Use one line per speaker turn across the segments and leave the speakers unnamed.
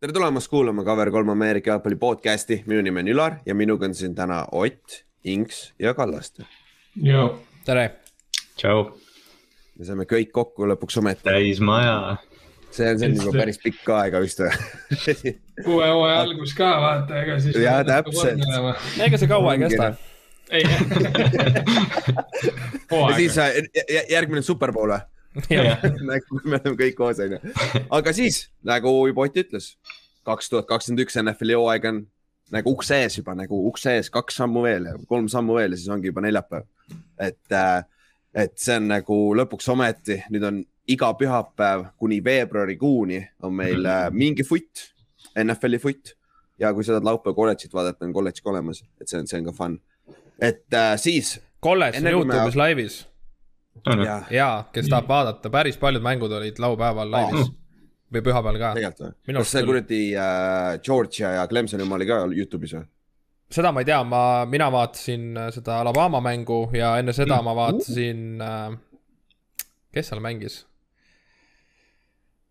tere tulemast kuulama Cover kolm Ameerika jalgpalli podcast'i, minu nimi on Ülar ja minuga on siin täna Ott, Inks ja Kallaste.
tere.
tšau.
me saime kõik kokku lõpuks ometi.
täis maja.
see on, see on juba päris pikk aega vist või
uue hooaja algus ka vaata, ega siis.
ja täpselt.
ega see kaua ei kesta.
ei
ja siis järgmine Superbowl või? nagu me oleme kõik koos, onju. aga siis, nagu juba Ott ütles, kaks tuhat kakskümmend üks NFL-i hooaeg on nagu ukse ees juba nagu ukse ees, kaks sammu veel ja kolm sammu veel ja siis ongi juba neljapäev. et, äh, et see on nagu lõpuks ometi, nüüd on iga pühapäev kuni veebruarikuuni on meil äh, mingi foot, NFL-i foot ja kui sa tahad laupäeva kolledžit vaadata, on kolledž ka olemas, et see on, see on ka fun. et äh, siis.
kolledž on Youtube'is laivis ja, ja, kes tahab vaadata, päris paljud mängud olid laupäeval laivis oh. või pühapäeval ka.
kas see kuradi äh, Georgia ja Clemsoni oma oli ka Youtube'is või?
seda ma ei tea, ma, mina vaatasin äh, seda Alabama mängu ja enne seda mm. ma vaatasin äh,, kes seal mängis?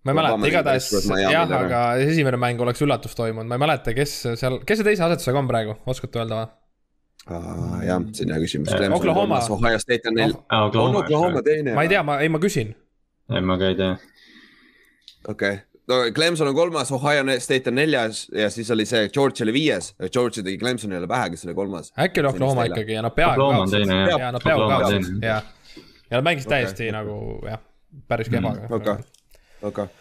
ma ei mäleta, igatahes jah, aga esimene mäng oleks üllatus toimunud, ma ei mäleta, kes seal, kes see teise asetusega on praegu, oskate öelda või?
Uh, jah, see on hea küsimus.
Oklahoma.
Ohio State on neil oh,, on Oklahoma teine.
ma ei tea, ma, ei ma küsin.
ei, ma ka ei tea.
okei okay., no Clemson on kolmas, Ohio State on neljas ja siis oli see George oli viies. George tegi Clemsonile pähe, kes oli kolmas.
äkki oli Oklahoma ikkagi ja nad peaaegu kaotasid. ja nad peaaegu kaotasid, jah. ja nad mängisid täiesti okay. nagu jah, päris kehvaga.
okei, okei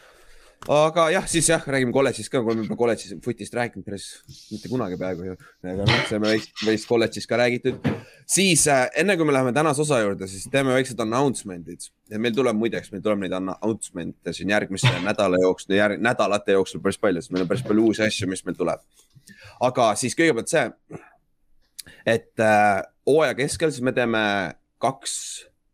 aga jah, siis jah, räägime kolledžist ka, oleme juba kolledžis footist rääkinud päris mitte kunagi peaaegu ju. aga noh, see on veits, veits kolledžis ka räägitud. siis äh, enne kui me läheme tänase osa juurde, siis teeme väiksed announcement'id meil tuleb muideks, meil tuleb neid announcement'e siin järgmise nädala jooksul, järg, nädalate jooksul päris palju, sest meil on päris palju uusi asju, mis meil tuleb. aga siis kõigepealt see, et äh, hooaja keskel siis me teeme kaks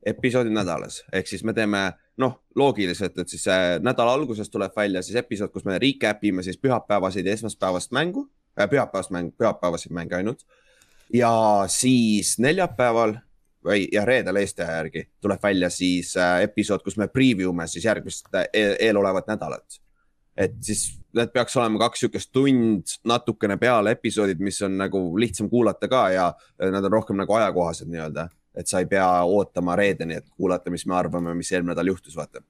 episoodi nädalas, ehk siis me teeme noh, loogiliselt, et siis nädala alguses tuleb välja siis episood, kus me recap ime siis pühapäevaseid ja esmaspäevast mängu äh,, pühapäevast mängu, pühapäevaseid mänge ainult. ja siis neljapäeval või ja reedel Eesti aja järgi tuleb välja siis äh, episood, kus me preview me siis järgmist äh, eel, eelolevat nädalat. et siis need peaks olema kaks sihukest tund natukene peale episoodid, mis on nagu lihtsam kuulata ka ja nad on rohkem nagu ajakohased nii-öelda et sa ei pea ootama reedeni, et kuulata, mis me arvame, mis eelmine nädal juhtus, vaata.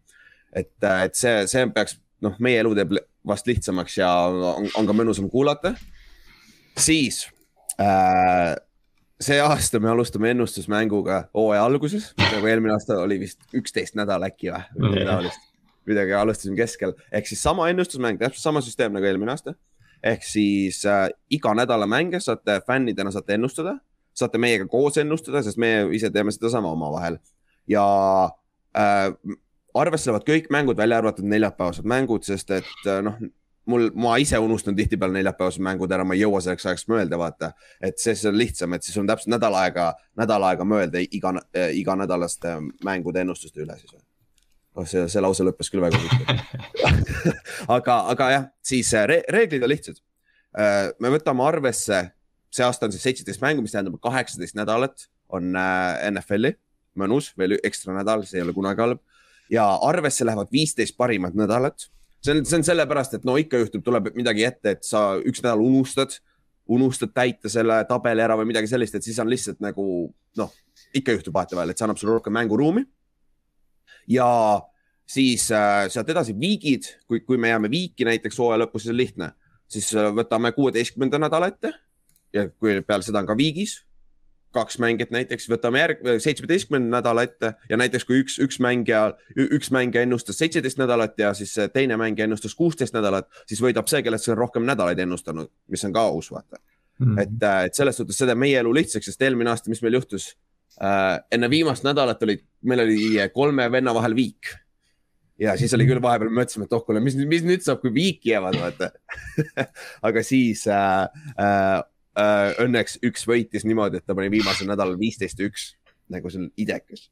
et, äh, et see, see peaks, noh, meie elu teeb vast lihtsamaks ja on, on ka mõnusam kuulata. siis äh, see aasta me alustame ennustusmänguga hooaja alguses, nagu eelmine aasta oli vist üksteist nädal äkki või, midagi taolist. midagi alustasime keskel, ehk siis sama ennustusmäng, täpselt sama süsteem nagu eelmine aasta. ehk siis äh, iga nädala mänge saate fännidena saate ennustada saate meiega koos ennustada, sest me ise teeme sedasama omavahel ja äh, arvesse lähevad kõik mängud, välja arvatud neljapäevased mängud, sest et äh, noh, mul, ma ise unustan tihtipeale neljapäevased mängud ära, ma ei jõua selleks ajaks mõelda, vaata. et siis on lihtsam, et siis on täpselt nädal aega, nädal aega mõelda iga äh,, iganädalaste mängude ennustuste üle siis. oh, see, see lause lõppes küll väga huvitav aga, aga jah, siis äh, re reeglid on lihtsad äh,. me võtame arvesse see aasta on siis seitseteist mängu, mis tähendab kaheksateist nädalat on äh, NFL-i, mõnus, veel ekstra nädal, see ei ole kunagi halb. ja arvesse lähevad viisteist parimat nädalat. see on, see on sellepärast, et no ikka juhtub, tuleb midagi ette, et sa üks nädal unustad, unustad täita selle tabeli ära või midagi sellist, et siis on lihtsalt nagu noh, ikka juhtub vahetevahel, et see annab sulle rohkem mänguruumi. ja siis äh, sealt edasi viigid, kui, kui me jääme viiki näiteks hooaja lõpus, siis on lihtne, siis äh, võtame kuueteistkümnenda nädala ette ja kui peale seda on ka viigis kaks mängijat näiteks, võtame järg, seitsmeteistkümnenda nädala ette ja näiteks kui üks, üks mängija, üks mängija ennustas seitseteist nädalat ja siis teine mängija ennustas kuusteist nädalat, siis võidab see, kellest see on rohkem nädalaid ennustanud, mis on ka aus, vaata mm. -hmm. et, äh, et selles suhtes see teeb meie elu lihtsaks, sest eelmine aasta, mis meil juhtus äh,. enne viimast nädalat oli, meil oli kolme venna vahel viik. ja siis oli küll vahepeal, mõtlesime, et oh kuule, mis, mis nüüd saab, kui viiki jäävad, vaata aga siis äh, äh, õnneks üks võitis niimoodi, et ta pani viimasel nädalal viisteist ja üks nagu seal idekas.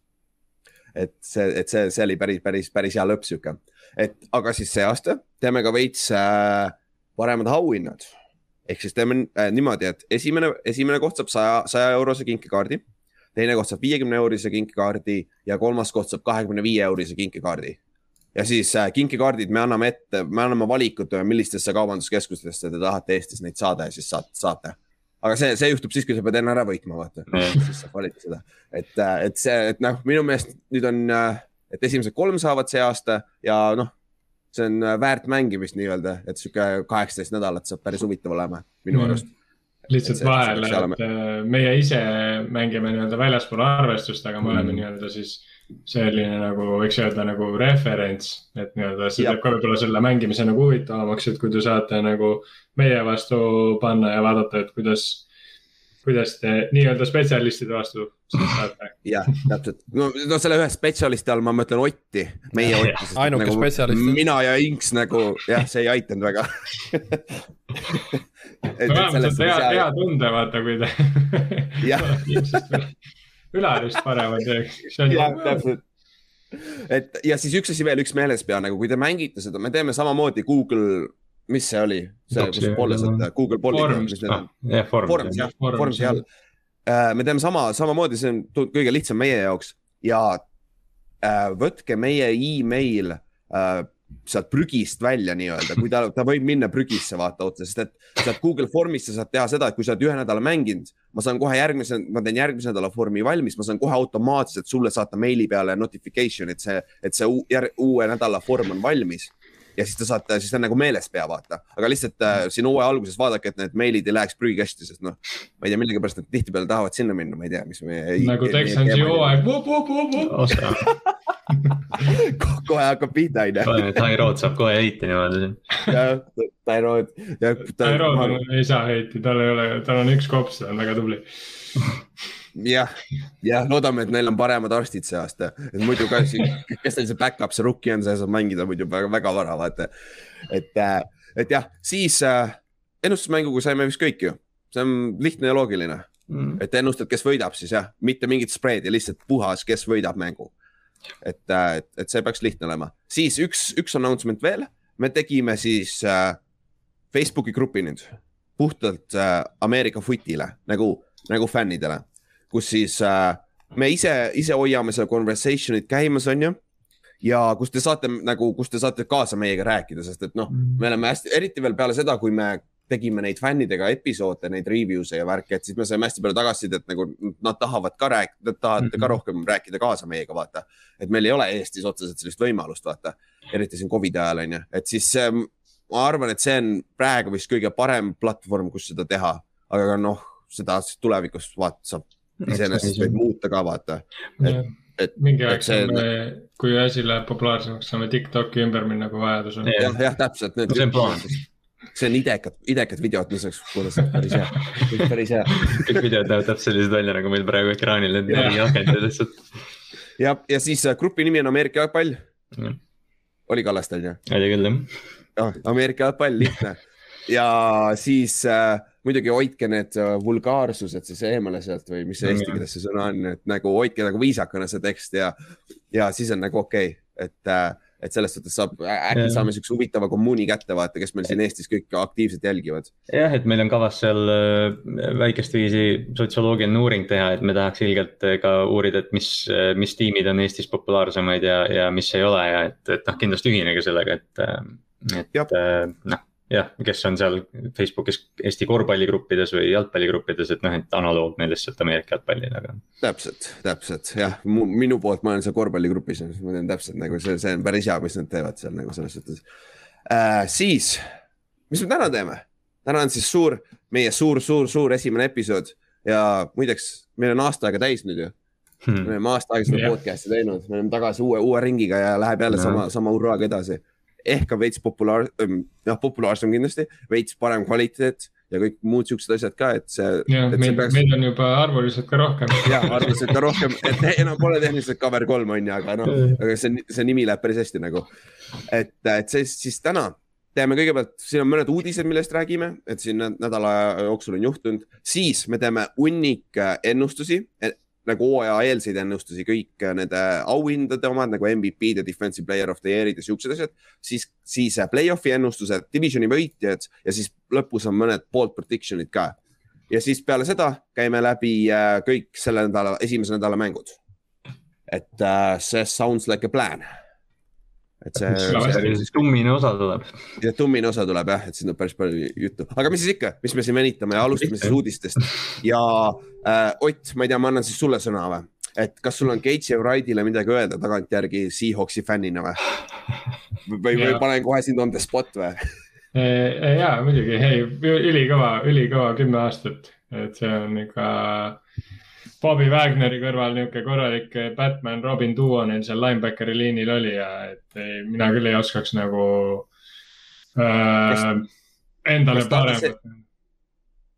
et see, et see, see oli päris, päris, päris hea lõpp sihuke, et aga siis see aasta teeme ka veits äh, paremad auhinnad. ehk siis teeme äh, niimoodi, et esimene, esimene koht saab saja, saja eurose kinkekaardi, teine koht saab viiekümne eurise kinkekaardi ja kolmas koht saab kahekümne viie eurise kinkekaardi ja siis äh, kinkekaardid me anname ette, me anname valikud, millistesse kaubanduskeskustesse te tahate Eestis neid saada ja siis saate, saate. Aga see, see juhtub siis, kui sa pead enne ära võitma, vaata. Siis saab valida seda, et, äh, et see, et noh, minu meelest nüüd on, äh, et esimesed kolm saavad see aasta ja noh, see on äh, väärt mängimist nii-öelda, et sihuke kaheksateist nädalat saab päris huvitav olema minu arust. Mm
lihtsalt vahele, et meie ise mängime nii-öelda väljaspool arvestust, aga me oleme mm. nii-öelda siis selline nagu võiks öelda nagu referents, et nii-öelda see teeb ka võib-olla selle mängimise nagu huvitavamaks, et kui te saate nagu meie vastu panna ja vaadata, et kuidas, kuidas te nii-öelda spetsialistide vastu saate.
jah, täpselt, no, no selle ühe spetsialisti all ma mõtlen Otti, meie Otti.
ainuke
nagu,
spetsialist.
mina ja Inks nagu jah, see ei aidanud väga
vähemalt saad hea, hea tunde vaata, kui te ülarist paremat teeks.
jah, täpselt. Et ja siis üks asi veel, üks meeles pea nagu, kui te mängite seda, me teeme samamoodi Google, mis see oli, see, kus polles, et Google.
Forms,
ah, jah, Forms, jah, Formsi all. Äh, me teeme sama, samamoodi, see on kõige lihtsam meie jaoks. Ja äh, võtke meie email äh, sealt prügist välja nii-öelda, kui ta, ta võib minna prügisse vaata otsa, sest et sealt Google Formist sa saad teha seda, et kui sa oled ühe nädala mänginud, ma saan kohe järgmise, ma teen järgmise nädala vormi valmis, ma saan kohe automaatselt sulle saata meili peale notification, et see, et see uue nädala vorm on valmis ja siis te saate, siis ta on nagu meeles pea, vaata. aga lihtsalt äh, siin hooaja alguses vaadake, et need meilid ei läheks prügikasti, sest noh, ma ei tea, millegipärast nad tihtipeale tahavad sinna minna, ma ei tea, mis meie.
nagu Texansi hooaeg.
kohe hakkab pihta, onju.
Tyrod saab kohe heiti niimoodi.
jah, Tyrod.
Tyrod ei saa heiti, tal ei ole, tal on üks kops, ta on väga tubli
jah, jah, loodame, et neil on paremad arstid see aasta, et muidu ka, kes neil see back-up, see rookie on, see saab mängida muidu väga, väga vara, vaata. et, äh, et jah, siis äh, ennustusmänguga saime vist kõik ju, see on lihtne ja loogiline. Mm.. et ennustad, kes võidab siis jah, mitte mingit spreedi, lihtsalt puhas, kes võidab mängu. et, äh, et, et see peaks lihtne olema, siis üks, üks announcement veel, me tegime siis äh, Facebooki grupi nüüd. Puhtalt äh, Ameerika footile nagu, nagu fännidele kus siis äh, me ise, ise hoiame seda conversation'it käimas, on ju ja kus te saate nagu, kus te saate kaasa meiega rääkida, sest et noh, me oleme hästi, eriti veel peale seda, kui me tegime neid fännidega episoode, neid review'e ja värke, et siis me saime hästi palju tagasisidet, nagu nad tahavad ka rääkida, nad tahavad mm -hmm. ka rohkem rääkida kaasa meiega, vaata. et meil ei ole Eestis otseselt sellist võimalust, vaata, eriti siin Covidi ajal on ju, et siis ähm, ma arvan, et see on praegu vist kõige parem platvorm, kus seda teha, aga noh, seda tulevikus vaata saab iseenesest võib muuta ka vaata.
et mingi aeg saame, kui asi läheb populaarsemaks, saame Tiktoki ümber minna, kui vajadus on.
jah, jah, täpselt.
see on plaan
see on idekad, idekad videod, mis oleks, kuule, see on päris hea, päris hea.
kõik videod näevad täpselt sellised välja, nagu meil praegu ekraanil need neli akent lihtsalt.
ja, ja siis äh, grupi nimi on Ameerika jalgpall. oli Kallaste on ju?
oli küll jah.
Ah, Ameerika jalgpall, lihtne ja siis äh, muidugi hoidke need äh, vulgaarsused siis eemale sealt või mis see eesti keeles see sõna on, et nagu hoidke nagu viisakana see tekst ja, ja siis on nagu okei okay., et äh, et selles suhtes saab, äkki ja. saame siukse huvitava kommuuni kätte vaata, kes meil siin Eestis kõik aktiivselt jälgivad.
jah, et meil on kavas seal äh, väikest viisi sotsioloogiline uuring teha, et me tahaks ilgelt ka uurida, et mis, mis tiimid on Eestis populaarsemaid ja, ja mis ei ole ja et, et noh, kindlasti ühinege sellega, et, et noh jah, kes on seal Facebookis Eesti korvpalligruppides või jalgpalligruppides, et noh, et analoog nendest sealt Ameerika jalgpallile, aga.
täpselt, täpselt jah, minu poolt ma olen seal korvpalligrupis, ma tean täpselt nagu see, see on päris hea, mis nad teevad seal nagu selles suhtes äh,. siis, mis me täna teeme? täna on siis suur, meie suur-suur-suur esimene episood ja muideks, meil on aasta aega täis nüüd ju hmm.. me oleme aasta aega seda yeah. podcast'i teinud, me oleme tagasi uue, uue ringiga ja läheb jälle no. sama, sama hurraaga edasi ehk on veits populaar, noh, populaarsem kindlasti, veits parem kvaliteet ja kõik muud siuksed asjad ka, et see.
jah, meil, peaks... meil on juba arvuliselt ka rohkem.
jah, arvuliselt ka rohkem, et enam pole tehniliselt cover kolm on ju, aga noh, aga see, see nimi läheb päris hästi nagu. et, et see siis täna teeme kõigepealt, siin on mõned uudised, millest räägime, et siin nädala jooksul on juhtunud, siis me teeme hunnik ennustusi nagu hooajaeelseid ennustusi, kõik nende auhindade omad nagu MVP-d ja defensive player of the year'id ja siuksed asjad. siis, siis play-off'i ennustused, divisioni võitjad ja siis lõpus on mõned bold prediction'id ka. ja siis peale seda käime läbi äh, kõik selle nädala, esimese nädala mängud. et uh, see sounds like a plan. Et see,
tummine osa tuleb.
ja tummine osa tuleb jah, et siin on päris palju juttu, aga mis siis ikka, mis me siin venitame ja alustame siis uudistest ja äh, Ott, ma ei tea, ma annan siis sulle sõna või? et kas sul on Gate'i ja Wrightile midagi öelda tagantjärgi Seahawksi fännina või? või, või panen kohe sind on the spot või?
ja muidugi, ei ülikõva, ülikõva kümme aastat, et see on ikka Bobby Wagneri kõrval niisugune korralik Batman, Robin duo neil seal linebackeri liinil oli ja et ei, mina küll ei oskaks nagu äh, endale paremat.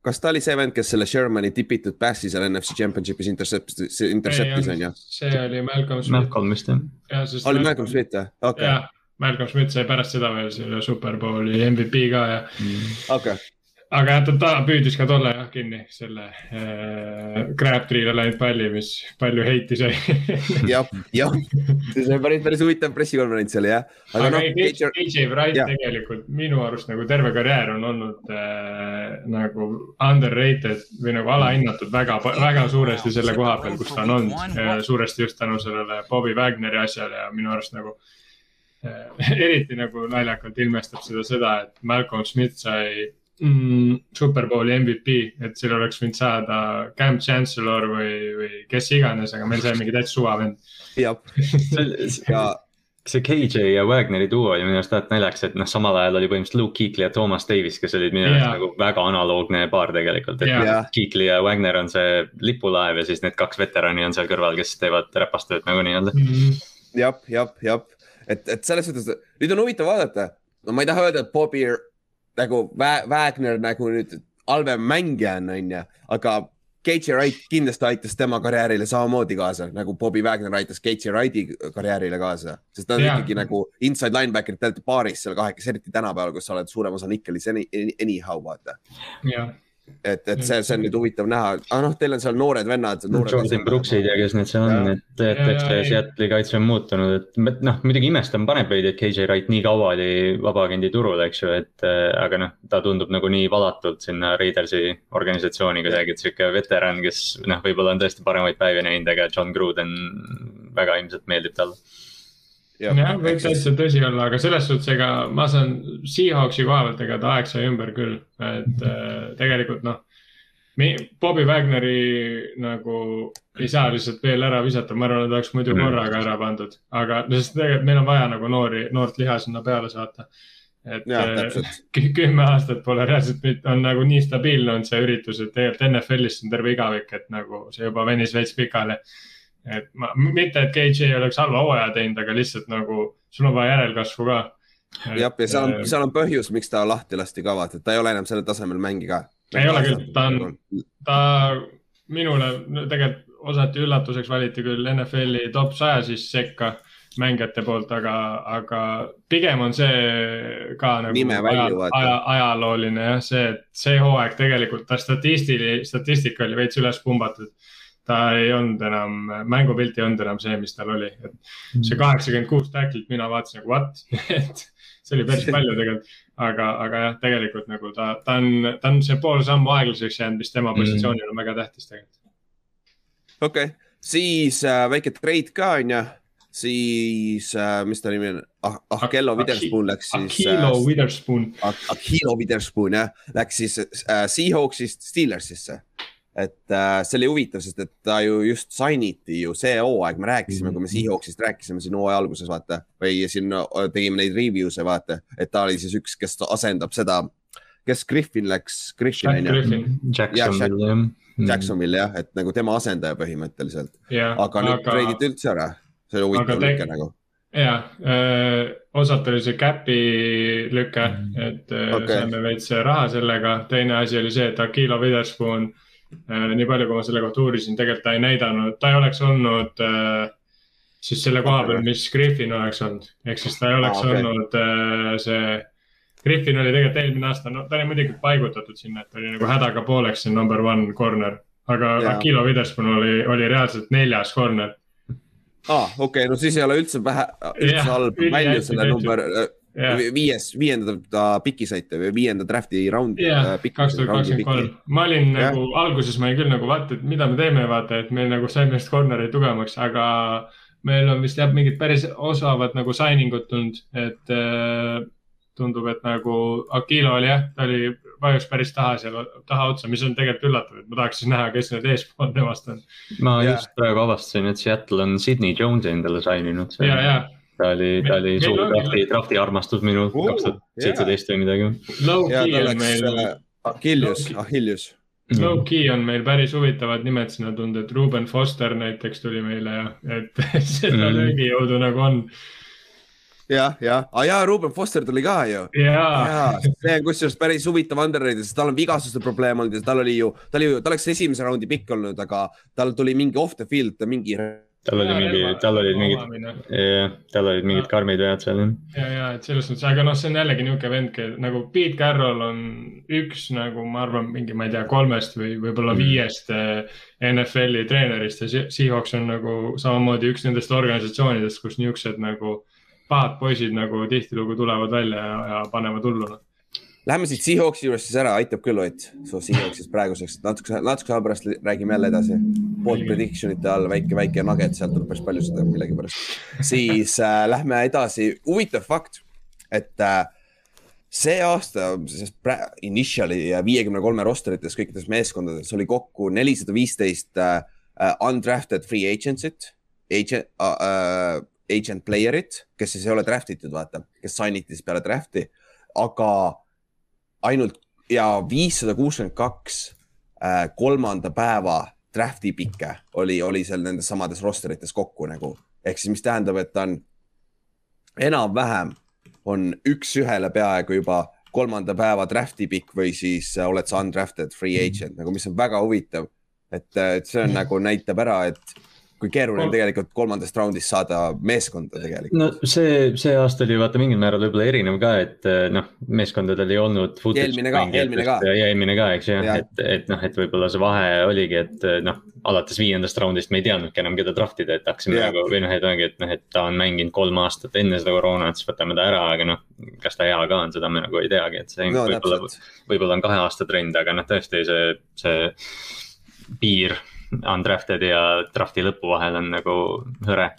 kas ta oli see vend, kes selle Shermani tipitud passi seal NFC Championship'is intercept'is, intercept'is on ju?
see oli Malcolm Smith.
Malcolm vist jah.
oli Malcolm Smith jah, okei okay..
Malcolm Smith sai pärast seda veel selle Superbowli MVP ka ja
mm.. okei okay
aga jah, ta, püüdis ka tolle jah kinni selle äh, Crabtree'le läinud palli, mis palju heiti sai
jah, jah, see oli päris, päris huvitav pressikonverents oli jah.
aga, aga noh. AJ Wright tegelikult minu arust nagu terve karjäär on olnud äh, nagu underrated või nagu alahinnatud väga, väga suuresti selle koha peal, kus ta on olnud äh,. suuresti just tänu sellele Bobby Wagneri asjale ja minu arust nagu äh, eriti nagu naljakalt ilmestab seda, seda, et Malcolm Smith sai mm, Superbowli MVP, et seal oleks võinud saada Cam Chancellor või, või kes iganes, aga meil sai mingi täitsa suvavend.
jah,
ja see KJ ja Wagneri duo oli minu arust alati naljakas, et noh, samal ajal oli põhimõtteliselt Luke Kuechly ja Thomas Davis, kes olid minu arust yeah. nagu väga analoogne paar tegelikult, et yeah. Kuechly ja Wagner on see lipulaev ja siis need kaks veterani on seal kõrval, kes teevad räpastööd nagu nii-öelda mm
-hmm.. jah, jah, jah, et, et selles suhtes, nüüd on huvitav vaadata, no ma ei taha öelda, et Bobby nagu Wagner nagu nüüd halvem mängija on, onju, aga Gaethje Wright kindlasti aitas tema karjäärile samamoodi kaasa, nagu Bobby Wagner aitas Gaethje Wrighti karjäärile kaasa, sest ta on ja. ikkagi nagu inside linebacker, te olete paaris seal kahekesi, eriti tänapäeval, kus sa oled suurem osa nikkelis anyhow, vaata.
jah
et, et see, see on nüüd huvitav näha, aga noh, teil on seal noored vennad.
Jordan Brooksid ja kes need seal on, et, et eks see Seattle'i kaitse on muutunud, et noh, muidugi imestan, paneb veidi, et KJ Wright nii kaua oli vabaagendi turul, eks ju, et aga noh, ta tundub nagu nii valatult sinna Raidersi organisatsiooni kuidagi, et sihuke veteran, kes noh, võib-olla on tõesti paremaid päevi näinud, aga John Gruden väga ilmselt meeldib talle
jah, võib täitsa tõsi olla, aga selles suhtes, ega ma saan Seahawksi koha pealt, ega ta aeg sai ümber küll, et äh, tegelikult noh. Bobby Wagneri nagu ei saa lihtsalt veel ära visata, ma arvan, et oleks muidu mm. korraga ära pandud, aga sest tegelikult meil on vaja nagu noori, noort liha sinna peale saata. et äh, kümme aastat pole reaalselt, on nagu nii stabiilne olnud see üritus, et tegelikult NFL-is on terve igavik, et nagu see juba venis veits pikali et ma, mitte, et KJ oleks halva hooaja teinud, aga lihtsalt nagu sul on vaja järelkasvu ka.
jah, ja seal on, seal on põhjus, miks ta lahti lasti ka vaata, et ta ei ole enam sellel tasemel mängija.
ei ole küll, ta on, ta minule tegelikult osati üllatuseks valiti küll NFL-i top saja siis sekka mängijate poolt, aga, aga pigem on see ka nagu aja, aja, ajalooline jah, see, et see hooaeg tegelikult ta statistili, statistika oli veits üles pumbatud ta ei olnud enam, mängupilt ei olnud enam see, mis tal oli, et see mm. kaheksakümmend kuus tacklit, mina vaatasin nagu what et see oli päris palju tegelikult. aga, aga jah, tegelikult nagu ta, ta on, ta on see pool sammu aeglaseks jäänud, mis tema mm. positsioonil on väga tähtis tegelikult.
okei okay., siis äh, väike trade ka on ju siis äh,, mis ta nimi on ah,, Ahkello Witherspoon läks siis.
Ahilo äh, Witherspoon.
Ahilo Witherspoon jah, läks siis äh, Seahawksist Steelersisse et äh, see oli huvitav, sest et ta ju just sign iti ju see hooaeg, me rääkisime mm, -hmm. kui me. Seahawksist rääkisime siin hooaja alguses, vaata. või siin tegime neid review'e, vaata, et ta oli siis üks, kes asendab seda, kes Griffin läks, Griffin on
ju. Jacksonville jah.
Mhm. Jacksonville jah, et nagu tema asendaja põhimõtteliselt. aga nüüd aga... treiditi üldse ära, see oli huvitav lüke nagu
ja äh,, osalt oli see cap'i lüke, mhm. et äh, okay. saime veits raha sellega, teine asi oli see, et Akilo Witherspoon äh, Äh, nii palju, kui ma selle kohta uurisin, tegelikult ta ei näidanud, ta ei oleks olnud äh, siis selle koha peal, mis Griffin oleks olnud, ehk siis ta ei oleks ah, okay. olnud äh, see. Griffin oli tegelikult eelmine aasta, no ta oli muidugi paigutatud sinna, et ta oli nagu hädaga pooleks see number one corner, aga Akilo Witherspoon oli, oli reaalselt neljas corner.
Aa ah,, okei okay,, no siis ei ole üldse vähe, üldse halb välja selle number yeah. viies, viienda piki saite või viienda draft'i raundi
yeah,. Kaks tuhat kakskümmend kolm, ma olin yeah. nagu alguses ma olin küll nagu vaata, et mida me teeme, vaata, et meil nagu saime just corner'i tugevamaks, aga meil on vist jah, mingid päris osavad nagu signing ud tulnud, et äh, tundub, et nagu Aquilo oli jah, ta oli, vajus päris taha seal, taha otsa, mis on tegelikult üllatav, et ma tahaks siis näha, kes need eespool temast on.
ma ja. just praegu avastasin, et Seattle on Sydney Jones'i endale sign inud.
ja, ja
ta oli, ta oli suur drafti, drafti armastus minu kaks tuhat seitseteist või midagi.
Low-key on meil. Achilles, Achilles
Low-key on meil päris huvitavad nimed sinna tulnud, et Ruben Foster näiteks tuli meile ja, et seda mm. löögijõudu nagu on
jah, jah, aa jaa, Ruben Foster tuli ka ju. see on kusjuures päris huvitav underrated, sest tal on vigasuste probleem olnud ja tal oli ju, ta oli ju, ta oleks esimese raundi pikk olnud, aga tal tuli mingi off the field mingi
tal oli mingi, tal olid mingid, jah, tal olid mingid karmid vead seal.
ja, ja, et selles mõttes, aga noh, see on jällegi niisugune vend, nagu Pete Carroll on üks nagu ma arvan, mingi, ma ei tea, kolmest või võib-olla mm. viiest eh, NFL-i treenerist ja Seahawks on nagu samamoodi üks nendest organisatsioonidest, kus niisugused nagu pahad poisid nagu tihtilugu tulevad välja ja, ja panevad hullu noh.
Läheme siit Seahawksi juurest siis ära, aitab küll Ott, su Seahawksist praeguseks, natuke, natuke aja pärast räägime jälle edasi. poolt prediction ite all väike, väike nugget, sealt tuleb päris palju seda millegipärast. siis äh, lähme edasi, huvitav fakt, et äh, see aasta, sest initial'i viiekümne kolme rosterites kõikides meeskondades oli kokku nelisada viisteist äh, äh, undrafted free agency't, agent uh,, uh, agent player'it, kes siis ei ole draft itud, vaata, kes sign iti siis peale draft'i, aga ainult ja viissada kuuskümmend kaks äh, kolmanda päeva draft'i pikke oli, oli seal nendes samades roster ites kokku nagu. ehk siis, mis tähendab, et ta on enam-vähem on üks-ühele peaaegu juba kolmanda päeva draft'i pikk või siis äh, oled sa undrafted free agent nagu, mis on väga huvitav. et, äh, et see on nagu näitab ära, et kui keeruline on tegelikult kolmandast raundist saada meeskonda tegelikult.
no see, see aasta oli vaata mingil määral võib-olla erinev ka, et eh, noh, meeskondadel ei olnud.
eelmine ka, eelmine ka.
ja eelmine ka, eks ju, et, et noh, et võib-olla see vahe oligi, et eh, noh, alates viiendast raundist me ei teadnudki enam, keda draft ida, et hakkasime nagu või noh, et ongi, et noh, et ta on mänginud kolm aastat enne seda koroonat, siis võtame ta ära, aga noh, kas ta hea ka on, seda me nagu ei teagi, et see no, võib-olla, võib-olla on kahe aasta trend, aga noh, tõesti see, see piir undrafted ja draft'i lõpu vahel on nagu hõre.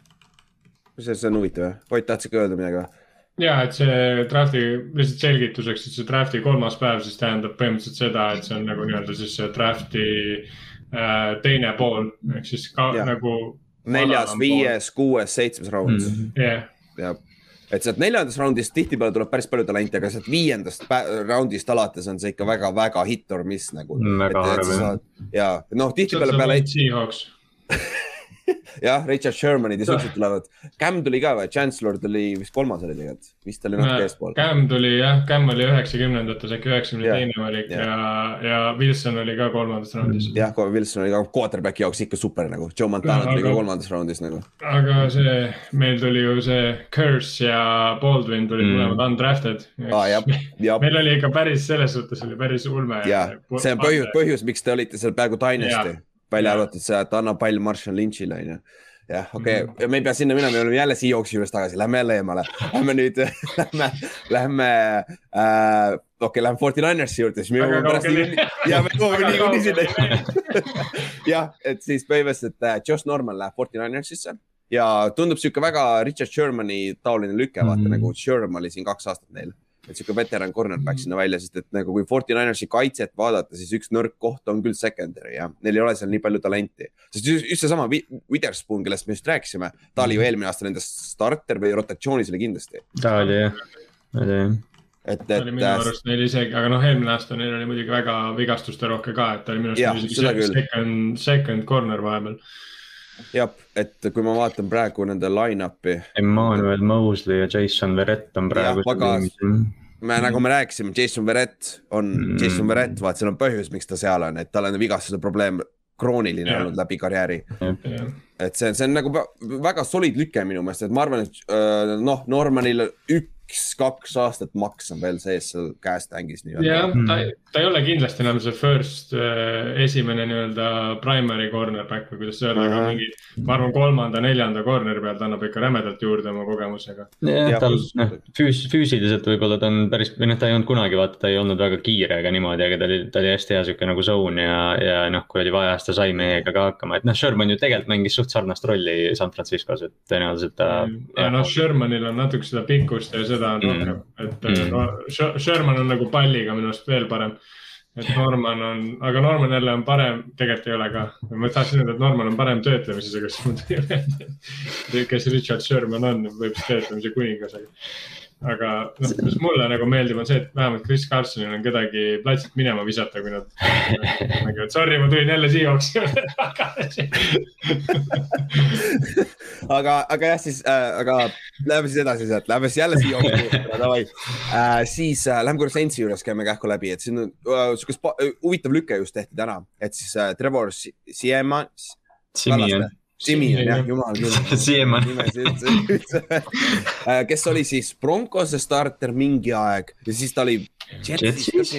see, see on huvitav jah, Ott tahtsid ka öelda midagi või?
ja, et see draft'i, lihtsalt selgituseks, et see draft'i kolmas päev siis tähendab põhimõtteliselt seda, et see on nagu nii-öelda siis see draft'i äh, teine pool ehk siis ka ja. nagu.
neljas, viies, kuues, seitsmes raund
mm.
Et sealt neljandast raundist tihtipeale tuleb päris palju talenti, aga sealt viiendast raundist alates on see ikka väga-väga hit or miss nagu.
jah.
ja noh, tihtipeale peale. Jah, Richard Shermanid ja siuksed tulevad. Cam tuli ka või, Chancellor tuli vist kolmas oli tegelikult, vist oli natuke eespool.
Cam tuli jah, Cam oli üheksakümnendates äkki üheksakümne teine valik ja, ja, ja Wilson oli ka kolmandas raundis.
jah, Wilson oli ka quarterback'i jaoks ikka super nagu, Joe Montana tuli ka kolmandas raundis nagu.
aga see, meil tuli ju see Curse ja Baldwin tulid mm. mõlemad undrafted meil oli ikka päris, selles suhtes oli päris ulme.
jah, see on põhjus, põhjus, miks te olite seal peaaegu Dynasty välja arvatud see, et anna pall Marshall Lynch'ile onju jah, okei okay. mm., me ei pea sinna minema, me oleme jälle Seahawksi juures tagasi, lähme jälle eemale. Lähme nüüd, lähme, lähme äh,, okei okay,, lähme Forty Ninersi juurde, siis me jõuame pärast nii, ja me jõuame niikuinii sinna. jah, et siis põhimõtteliselt äh, Josh Norman läheb Forty Ninersisse ja tundub sihuke väga Richard Shermani taoline lüke, vaata mm -hmm. nagu Sherman oli siin kaks aastat neil et sihuke veteran cornerback sinna välja, sest et nagu kui Forty Ninersi kaitset vaadata, siis üks nõrk koht on küll secondary ja neil ei ole seal nii palju talenti. sest just, just seesama Witherspoon, kellest me just rääkisime, ta oli ju eelmine aasta nende starter või rotatsioonis oli kindlasti.
ta oli jah, oli jah
et, et. oli minu arust neil isegi, aga noh, eelmine aasta neil oli muidugi väga vigastuste rohke ka, et ta oli minu arust isegi second, second corner vahepeal
jah, et kui ma vaatan praegu nende line-up'i.
Emmanuel Mosley ja Jason Verrett on praegu.
me nagu me rääkisime, Jason Verrett on mm., Jason Verrett, vaat seal on põhjus, miks ta seal on, et tal on vigastuse probleem krooniline yeah. olnud läbi karjääri et see, see on nagu väga solid lüke minu meelest, et ma arvan, et äh, noh, Normanil ük, üks-kaks aastat maks on veel sees seal käes tängis
nii-öelda. jah, ta, ta ei ole kindlasti enam see first äh,, esimene nii-öelda primary cornerback või kuidas öelda aga mingi, ma arvan, kolmanda-neljanda corner'i pealt annab ikka rämedalt juurde oma kogemusega.
jah, tal noh, füüs-, füüsiliselt võib-olla ta on päris, või noh, ta ei olnud kunagi, vaata, ta ei olnud väga kiire ega niimoodi, aga ta oli, ta oli hästi hea sihuke nagu zone ja, ja noh, kui oli vaja, siis ta sai meiega ka hakkama, et noh, Sherman ju tegelikult mängis suht sarnast rolli San Franciscos, et tõenäoliselt ta.
ja noh, Shermanil on natuke seda pikkust ja seda on mm. rohkem, et mm. no, Sherman on nagu palliga minu arust veel parem. et Norman on, aga Norman jälle on parem, tegelikult ei ole ka. ma tahtsin öelda, et Norman on parem töötlemises, aga siis mul tuli meelde, kes Richard Sherman on, võib siis töötlemise kuningas, aga aga noh, mis mulle nagu meeldib, on see, et vähemalt Chris Carsonil on kedagi platsilt minema visata, kui nad mängivad. Sorry, ma tulin jälle juurde tagasi
aga, aga jah, siis äh,, aga lähme siis edasi sealt, lähme siis jälle Seahawksi juurde, davai äh,. siis äh, lähme korra Saintsi juures käime kähku läbi, et siin on äh, sihukest huvitav lüke just tehti täna, et siis äh, Trevor Siemann.
Simian
Simi on jah, jumal küll.
Siemann.
Äh, kes oli siis? Broncose starter mingi aeg. Ja siis ta oli Jetsis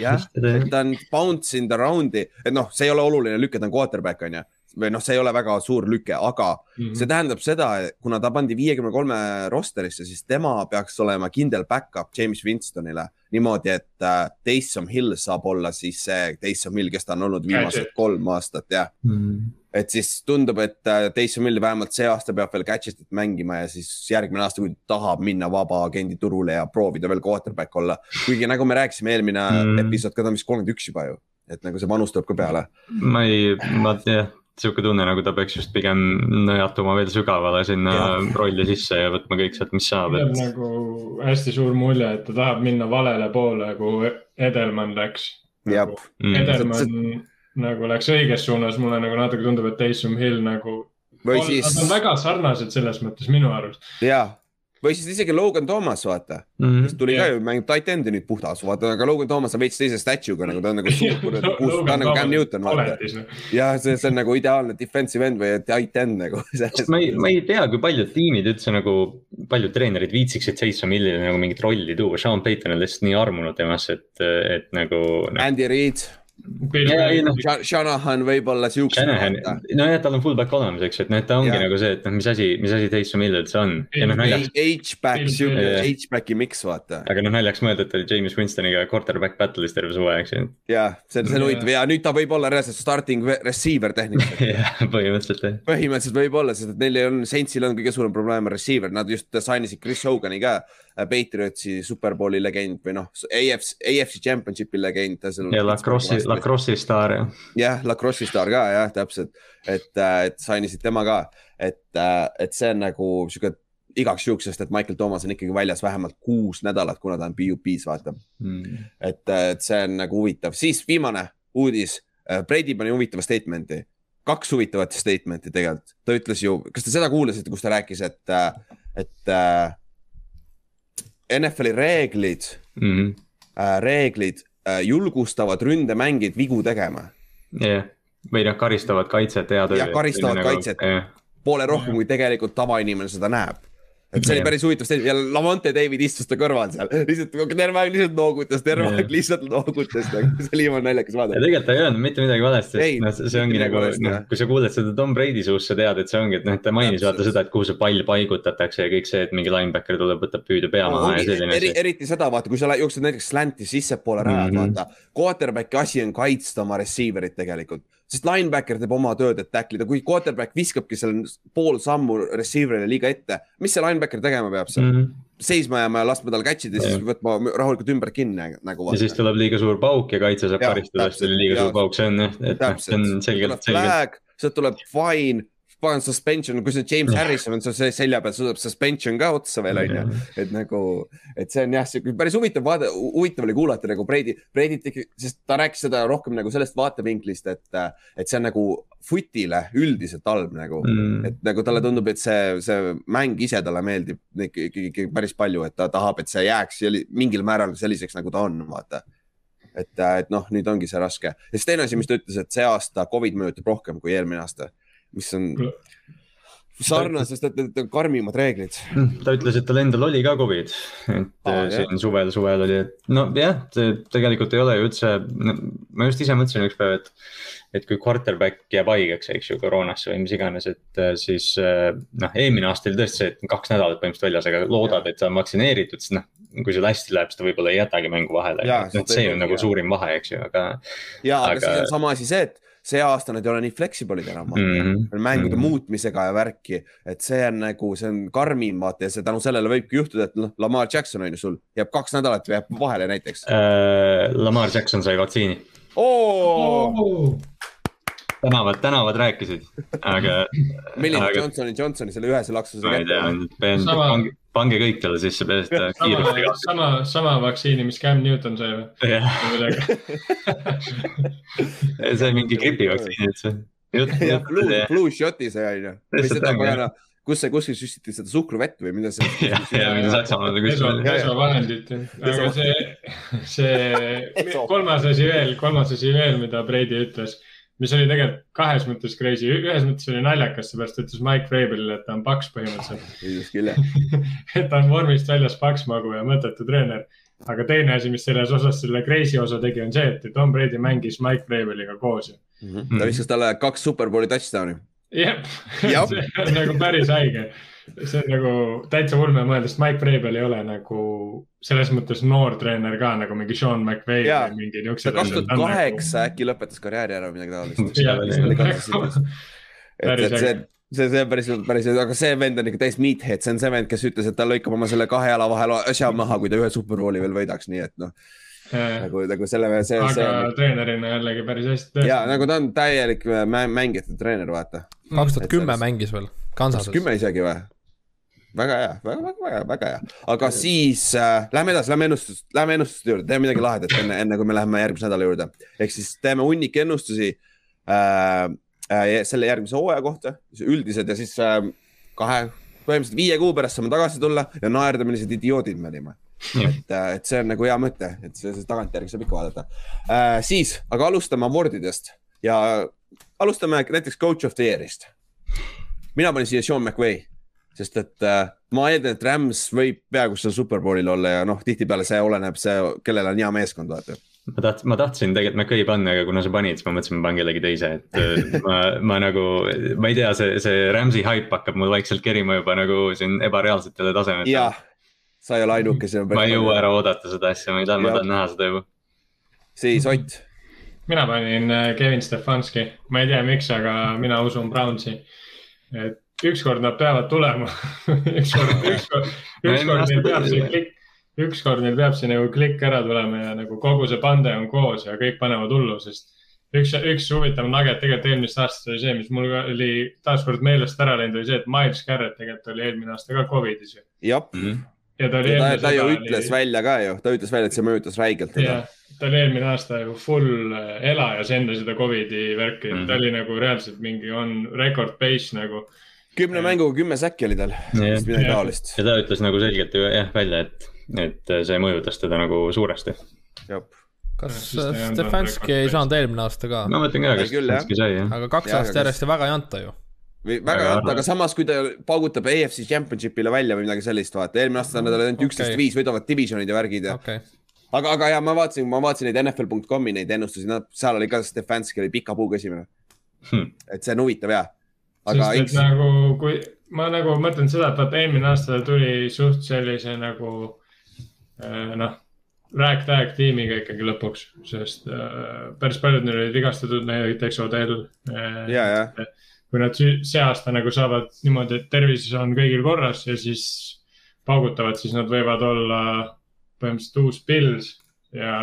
jah, ta on bounce in the round'i, et noh, see ei ole oluline lüke, ta on quarterback on ju. Või noh, see ei ole väga suur lüke, aga mm -hmm. see tähendab seda, kuna ta pandi viiekümne kolme rosterisse, siis tema peaks olema kindel back-up James Winstonile. Niimoodi, et äh, Taysom Hill saab olla siis see Taysom Hill, kes ta on olnud viimased kolm aastat, jah. Mm. -hmm et siis tundub, et äh, Taysom Hill vähemalt see aasta peab veel Gadgetit mängima ja siis järgmine aasta, kui ta tahab minna vabaagendi turule ja proovida veel quarterback olla. kuigi nagu me rääkisime eelmine mm. episood ka, ta on vist kolmkümmend üks juba ju, et nagu see vanus tuleb ka peale.
ma ei, ma jah, sihuke tunne, nagu ta peaks just pigem nõjatuma veel sügavale sinna ja. rolli sisse ja võtma kõik sealt, mis saab.
et... nagu hästi suur mulje, et ta tahab minna valele poole, kuhu Edelman läks.
Nagu
mm. Edelman see... nagu läks õiges suunas, mulle nagu natuke tundub, et Taysom Hill nagu. Siis... Nad on väga sarnased selles mõttes minu arust.
jaa või siis isegi Logan Thomas, vaata mm, -hmm. kes tuli yeah. ka ju, mängib tight end'i nüüd puhtas, vaata, aga Logan Thomas on veits teise statue'ga nagu ta on nagu suur kuradi kuus, ta on nagu Cam Newton, vaata. ja see, see on nagu ideaalne defensive end või tight end nagu.
ma ei, ma ei tea, kui paljud tiimid üldse nagu, paljud treenerid viitsiksid Jason Millile nagu mingit rolli tuua, Sean Payton on lihtsalt nii armunud temasse, et, et nagu.
Andy Reid No. Shanahan võib-olla siukse.
nojah, tal on fullback olemas, eks ju, et noh, et ta ongi ja. nagu see, et noh, mis asi, mis asi Taysom Hill üldse on.
H-back, siuke H-back'i miks vaata.
aga noh, naljaks mõelda, et oli James Winstoniga quarterback battle'is terve suve, eks ju.
ja, see, see on huvitav ja nüüd ta võib olla reaalselt starting receiver tehniliselt
jah, põhimõtteliselt jah.
põhimõtteliselt võib olla, sest et neil ei olnud, Saintsil on kõige suurem probleem receiver, nad just sign isid Chris Hogan'i ka Patriotsi superbowli legend või noh, AFC, AFC Championshipi legend.
ja Lacrosse'i, Lacrosse'i staar jah.
jah, Lacrosse'i staar ka jah, täpselt, et, äh, et sainisid tema ka, et, äh, et see on nagu sihuke igaks juhuks, sest et Michael Thomas on ikkagi väljas vähemalt kuus nädalat, kuna ta on PUP-s, vaata mm.. et, et see on nagu huvitav, siis viimane uudis. Brady pani huvitava statement'i, kaks huvitavat statement'i tegelikult, ta ütles ju, kas te seda kuulasite, kus ta rääkis, et, et NFL-i reeglid mm, -hmm. äh, reeglid äh, julgustavad ründemängijad vigu tegema.
jah või noh, karistavad kaitset hea töö.
jah, karistavad nagu, kaitset yeah. poole rohkem, kui tegelikult tavainimene seda näeb et see oli päris huvitav ja Lavonte David istus ta kõrval seal, lihtsalt terve aeg lihtsalt noogutas, terve aeg lihtsalt noogutas, nagu see oli jumala naljakas vaadata.
ja tegelikult ta ei öelnud mitte midagi valesti, sest noh, see ongi nagu, noh, kui sa kuuled seda Tom Brady suust, sa tead, et see ongi, et noh, ta mainis vaata seda, et kuhu see pall paigutatakse ja kõik see, et mingi linebacker tuleb, võtab püüde pea maha no, ja selline
asi. eriti seda vaata, kui sa jooksed näiteks slant'i sissepoole rajad mm, -hmm. vaata. Quarterback'i asi on kaitsta oma receiver'it tegelikult sest linebacker teeb oma tööd, et tackle ida, kui quarterback viskabki seal pool sammu receiver'ile liiga ette, mis see linebacker tegema peab seal mm? -hmm seisma jääma ja laskma tal catch ida, siis võtma rahulikult ümber kinni nagu.
ja siis tuleb liiga suur pauk ja kaitse saab karistada, sest oli liiga ja, suur pauk, see on jah, et noh, see on selgelt,
selgelt. sealt tuleb fine pagan suspension, kui see James Harrison on seal selja peal, tuleb suspension ka otsa veel onju. et nagu, et see on jah, siuke päris huvitav vaade, huvitav oli kuulata nagu Brady, Brady't ikka, sest ta rääkis seda rohkem nagu sellest vaatevinklist, et, et see on nagu footile üldiselt halb nagu. Mm., et nagu talle tundub, et see, see mäng ise talle meeldib ikkagi päris palju, et ta tahab, et see jääks mingil määral selliseks, nagu ta on, vaata. Et, et noh, nüüd ongi see raske. Ja siis teine asi, mis ta ütles, et see aasta Covid mõjutab rohkem kui eelmine aasta mis on sarnasest, et need on karmimad reeglid.
ta ütles, et tal endal oli ka Covid, et Aa, siin jah. suvel, suvel oli, et nojah, tegelikult ei ole ju üldse, ma just ise mõtlesin üks päev, et et kui quarterback jääb haigeks, eks ju, koroonasse või mis iganes, et äh, siis äh, noh, eelmine aasta oli tõesti see, et kaks nädalat põhimõtteliselt väljas, aga loodad, et sa on vaktsineeritud, siis noh, kui sul hästi läheb, siis ta võib-olla ei jätagi mängu vahele. et see on nagu suurim vahe, eks ju, aga.
ja, aga siis on sama asi see, et see aasta nad ei ole nii flexible'id enam mm -hmm. mängude mm -hmm. muutmisega ja värki, et see on nagu, see on karmim, vaata ja see tänu sellele võibki juhtuda, et noh, Lamar Jackson on ju sul jääb kaks nädalat jääb vahele näiteks
äh,. Lamar Jackson sai vaktsiini
oh! oh!
Tänavad, tänavad rääkisid, aga.
milline aga... Johnsoni, Johnsoni selle ühese laksuse.
ma ei tea, pean sama..., pange, pange kõik talle sisse peast
kiiresti. sama, sama vaktsiini, mis Cam Newton sai või?
jah. sai mingi gripivaktsiini üldse.
jah, blue, blue shot'i sai on ju. või seda pagana kus see kuskil süstiti seda suhkruvett või mida see.
ja, ja mida Saksamaal
kuskil. pesuvahendit, aga see, see kolmas asi veel, kolmas asi veel, mida Brady ütles mis oli tegelikult kahes mõttes crazy, ühes mõttes oli naljakas, seepärast ütles Mike Vrabelile, et ta on paks põhimõtteliselt et ta on vormist väljas paks magu ja mõttetu treener. aga teine asi, mis selles osas selle crazy osa tegi, on see, et Tom Brady mängis Mike Vrabeliga koos
mm. -hmm. ta viskas talle kaks superbowli touchdown'i.
jah, see on nagu päris haige see on nagu täitsa ulme mõelda, sest Mike Vrabel ei ole nagu selles mõttes noor treener ka nagu mingi Sean McVay või mingi niisuguse.
ta kaks tuhat kaheksa äkki lõpetas karjääri ära või midagi taolist. et, et see, see, see päris, päris, aga see vend on ikka täis meathead, see on see vend, kes ütles, et ta lõikab oma selle kahe jala vahel asja maha, kui ta ühe superbowli veel võidaks, nii et noh nagu, nagu selle, see.
aga see on... treenerina jällegi päris hästi
ja nagu ta on täielik mängijate treener, vaata.
kaks tuhat kümme mängis veel,
kümme isegi või? Väga hea, väga, väga, väga, väga hea, aga siis äh, lähme edasi, lähme ennustust, lähme ennustuste juurde, teeme midagi lahedat enne, enne kui me läheme järgmise nädala juurde. ehk siis teeme hunnik ennustusi äh, äh, selle järgmise hooaja kohta, üldised ja siis äh, kahe, põhimõtteliselt viie kuu pärast saame tagasi tulla ja naerda, millised idioodid me olime. et, äh, et see on nagu hea mõte, et see, see tagantjärgi saab ikka vaadata äh,. siis, aga alustame awardidest ja alustame näiteks coach of the year'ist. mina panin siia Sean McVay sest et äh, ma eeldan, et Rams võib peaaegu seal superbowlil olla ja noh, tihtipeale see oleneb see, kellel on hea meeskond, vaata
ma tahtsin, ma tahtsin tegelikult McCoy panna, aga kuna sa panid, siis ma mõtlesin, ma panen kellegi teise, et äh, ma, ma nagu, ma ei tea, see, see Rams'i haip hakkab mul vaikselt kerima juba nagu siin ebareaalsetele tasemetele.
jah, sa ei ole ainuke
siin. ma ei jõua ära oodata seda asja, ma ei taha, ma tahan näha seda juba.
siis Ott.
mina panin äh, Kevin Stefanski, ma ei tea, miks, aga mina usun Brownsi. et ükskord nad peavad tulema ükskord, ükskord, ükskord neil peab see klikk, ükskord neil peab see nagu klikk ära tulema ja nagu kogu see pande on koos ja kõik panevad hullu, sest üks, üks huvitav nugget tegelikult eelmisest aastast oli see, mis mul oli taaskord meelest ära läinud, oli see, et Miles Garrett tegelikult oli eelmine aasta ka Covidis
ju. jah mm. -hmm. ja ta oli. ta, ta ju ütles oli... välja ka ju, ta ütles välja, et see mõjutas räigelt teda.
ta oli eelmine aasta ju full äh, elajas enne seda Covidi värki mm, -hmm. ta oli nagu reaalselt mingi on record pace nagu
kümne mänguga kümme säkki oli tal, midagi taolist.
ja ta ütles nagu selgelt ju jah välja, et, et see mõjutas teda nagu suuresti.
kas Stefanski ei saanud eelmine aasta ka?
ma mõtlen ka, kas Stefanski sai jah.
aga kaks aastat järjest ja väga ei anta ju
või väga anta, aga samas, kui ta paugutab EFC Championship'ile välja või midagi sellist, vaata, eelmine aasta nad olid ainult üksteist okay. viis, võidavad divisionid ja värgid ja okay. aga, aga ja ma vaatasin, ma vaatasin neid NFL.com'i neid ennustusi, nad, seal oli ka Stefanski oli pika puuga esimene hmm.. et see on huvitav ja
aga sest et nagu, kui ma nagu mõtlen seda, et vaata eelmine aasta tuli suht sellise nagu äh, noh, rääk-tääk tiimiga ikkagi lõpuks, sest äh, päris paljud neil olid vigastatud, näiteks Odell
äh,. ja, ja.
kui nad see aasta nagu saavad niimoodi, et tervis on kõigil korras ja siis paugutavad, siis nad võivad olla põhimõtteliselt uus Pils ja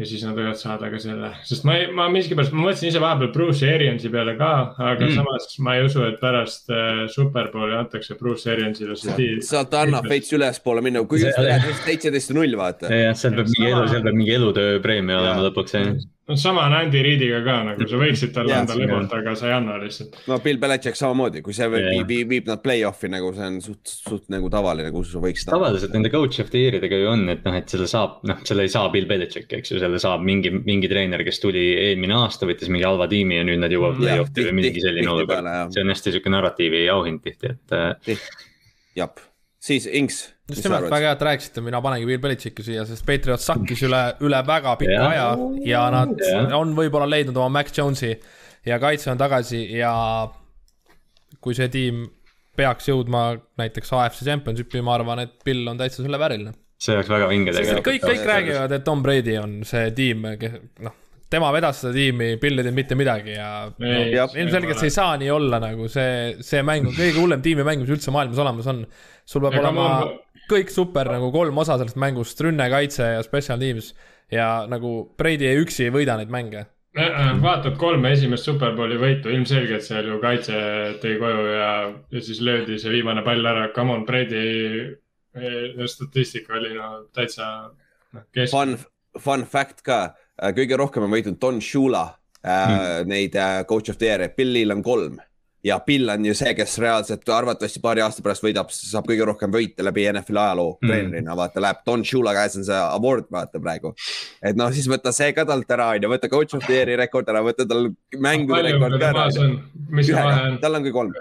ja siis nad võivad saada ka selle, sest ma, ma miskipärast, ma mõtlesin ise vahepeal Bruce Ariansi peale ka, aga mm. samas ma ei usu, et pärast äh, Superbowli antakse Bruce Ariansile see
tiim. sealt annab veits ülespoole minna, kui just läheb seitseteist null, vaata.
jah, seal peab mingi elu, seal peab mingi elutöö preemia olema lõpuks, jah
no sama on Andy Reediga ka nagu sa võiksid talle anda lebot, aga sa ei anna lihtsalt.
no Bill Belichik samamoodi, kui see viib, yeah. viib, viib nad play-off'i nagu see on suht, suht nagu tavaline, kus sa võiksid.
tavaliselt nende coach of the year'idega ju on, et noh, et selle saab, noh, selle ei saa Bill Belichik, eks ju, selle saab mingi, mingi treener, kes tuli eelmine aasta, võttis mingi halva tiimi ja nüüd nad jõuavad mm, play-off'i või mingi selline olukord. see on hästi sihuke narratiivi auhind tihti, et.
jah, siis Inks
just nimelt, väga hea, et rääkisite, mina panengi Bill Belichicki siia, sest Patriots sakkis üle, üle väga pika yeah. aja ja nad yeah. on võib-olla leidnud oma Mac Jones'i ja kaitse on tagasi ja kui see tiim peaks jõudma näiteks AFC Championshipi, ma arvan, et Bill on täitsa selle vääriline.
see oleks väga vinge
tegelikult. kõik, kõik räägivad, et Tom Brady on see tiim, noh, tema vedas seda tiimi, Bill ei teinud mitte midagi ja no, ilmselgelt see ei saa nii olla nagu see, see mäng on kõige hullem tiimimäng, mis üldse maailmas olemas on. sul peab ja olema ma kõik super nagu kolm osa sellest mängust, rünne, kaitse ja special teams. ja nagu Brady üksi ei võida neid mänge.
Äh, vaatad kolme esimest superbowli võitu, ilmselgelt seal ju kaitse tõi koju ja, ja siis löödi see viimane pall ära, come on, Brady eh, statistika oli no täitsa
noh. Fun, fun fact ka, äh, kõige rohkem on võitnud Don Shula äh, hmm. neid äh, coach of the year'e, Billil on kolm ja Bill on ju see, kes reaalselt arvatavasti paari aasta pärast võidab, saab kõige rohkem võite läbi NFL-i ajaloo mm. treenerina, vaata läheb Don Shula käes on see award, vaata praegu. et noh, siis võta see ka talt ära, on ju, võta coach of the year'i rekord ära, võta tal mängude rekord ka ära. mis see vahe on? tal on küll kolm,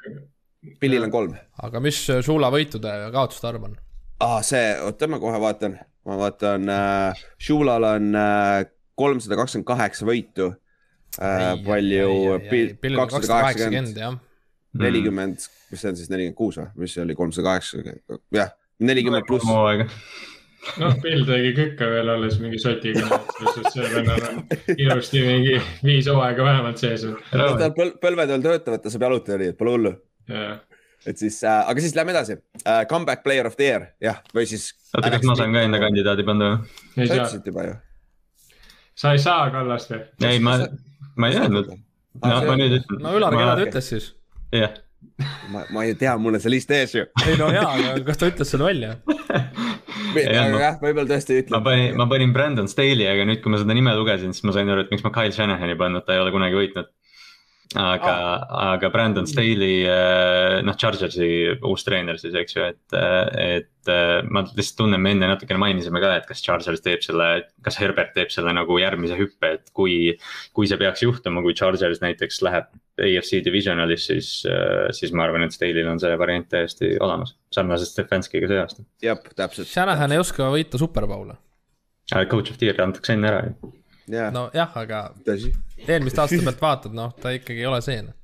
Billil on kolm.
aga mis Shula võitude ja kaotuste arv on?
aa ah,, see, oota, ma kohe vaatan, ma vaatan äh,, Shulal on äh, kolmsada kakskümmend kaheksa võitu äh,. palju, kakssada kaheksakümmend Hmm. Nelikümmend, mis see on siis, nelikümmend kuus või, mis see oli, kolmsada kaheksa, jah, nelikümmend pluss.
noh, Bill tegi kükka veel alles mingi sotiga, sest see vennal on ilusti mingi viis hooaega vähemalt sees.
tal põl põlved veel töötavad, ta saab jalutada nii, et pole hullu. et siis äh,, aga siis lähme edasi uh,. Comeback player of the year, jah, või siis.
oota, kas ma saan ka enda kandidaadi panna või?
sa ütlesid juba ju.
sa ei saa Kallast või?
ei, ma, ma ei öelnud. noh, ma nüüd
ütlen. no Ülar Kennad ütles siis
jah
ma, ma ju tean, mul on see list ees ju.
ei no jaa, aga kas ta ütles selle välja?
aga jah, võib-olla tõesti ütleb.
ma panin, ma panin Brandon Staley, aga nüüd, kui ma seda nime lugesin, siis ma sain aru, et miks ma Kyle Shanahani pannud, ta ei ole kunagi võitnud aga ah., aga Brandon Staley, eh, noh, Chargersi uus treener siis, eks ju, et, eh, et eh, ma lihtsalt tunnen, me enne natukene mainisime ka, et kas Chargers teeb selle, kas Herbert teeb selle nagu järgmise hüppe, et kui. kui see peaks juhtuma, kui Chargers näiteks läheb AFC divisionalis, siis, siis ma arvan, et Staley'l on see variant täiesti olemas, sarnaselt Stefanskiga see aasta.
jah, täpselt.
Shanahan ei oska võita superbowle.
Coach of the year antakse enne ära ju
yeah.. nojah, aga eelmist aasta pealt vaatad, noh, ta ikkagi ei ole see noh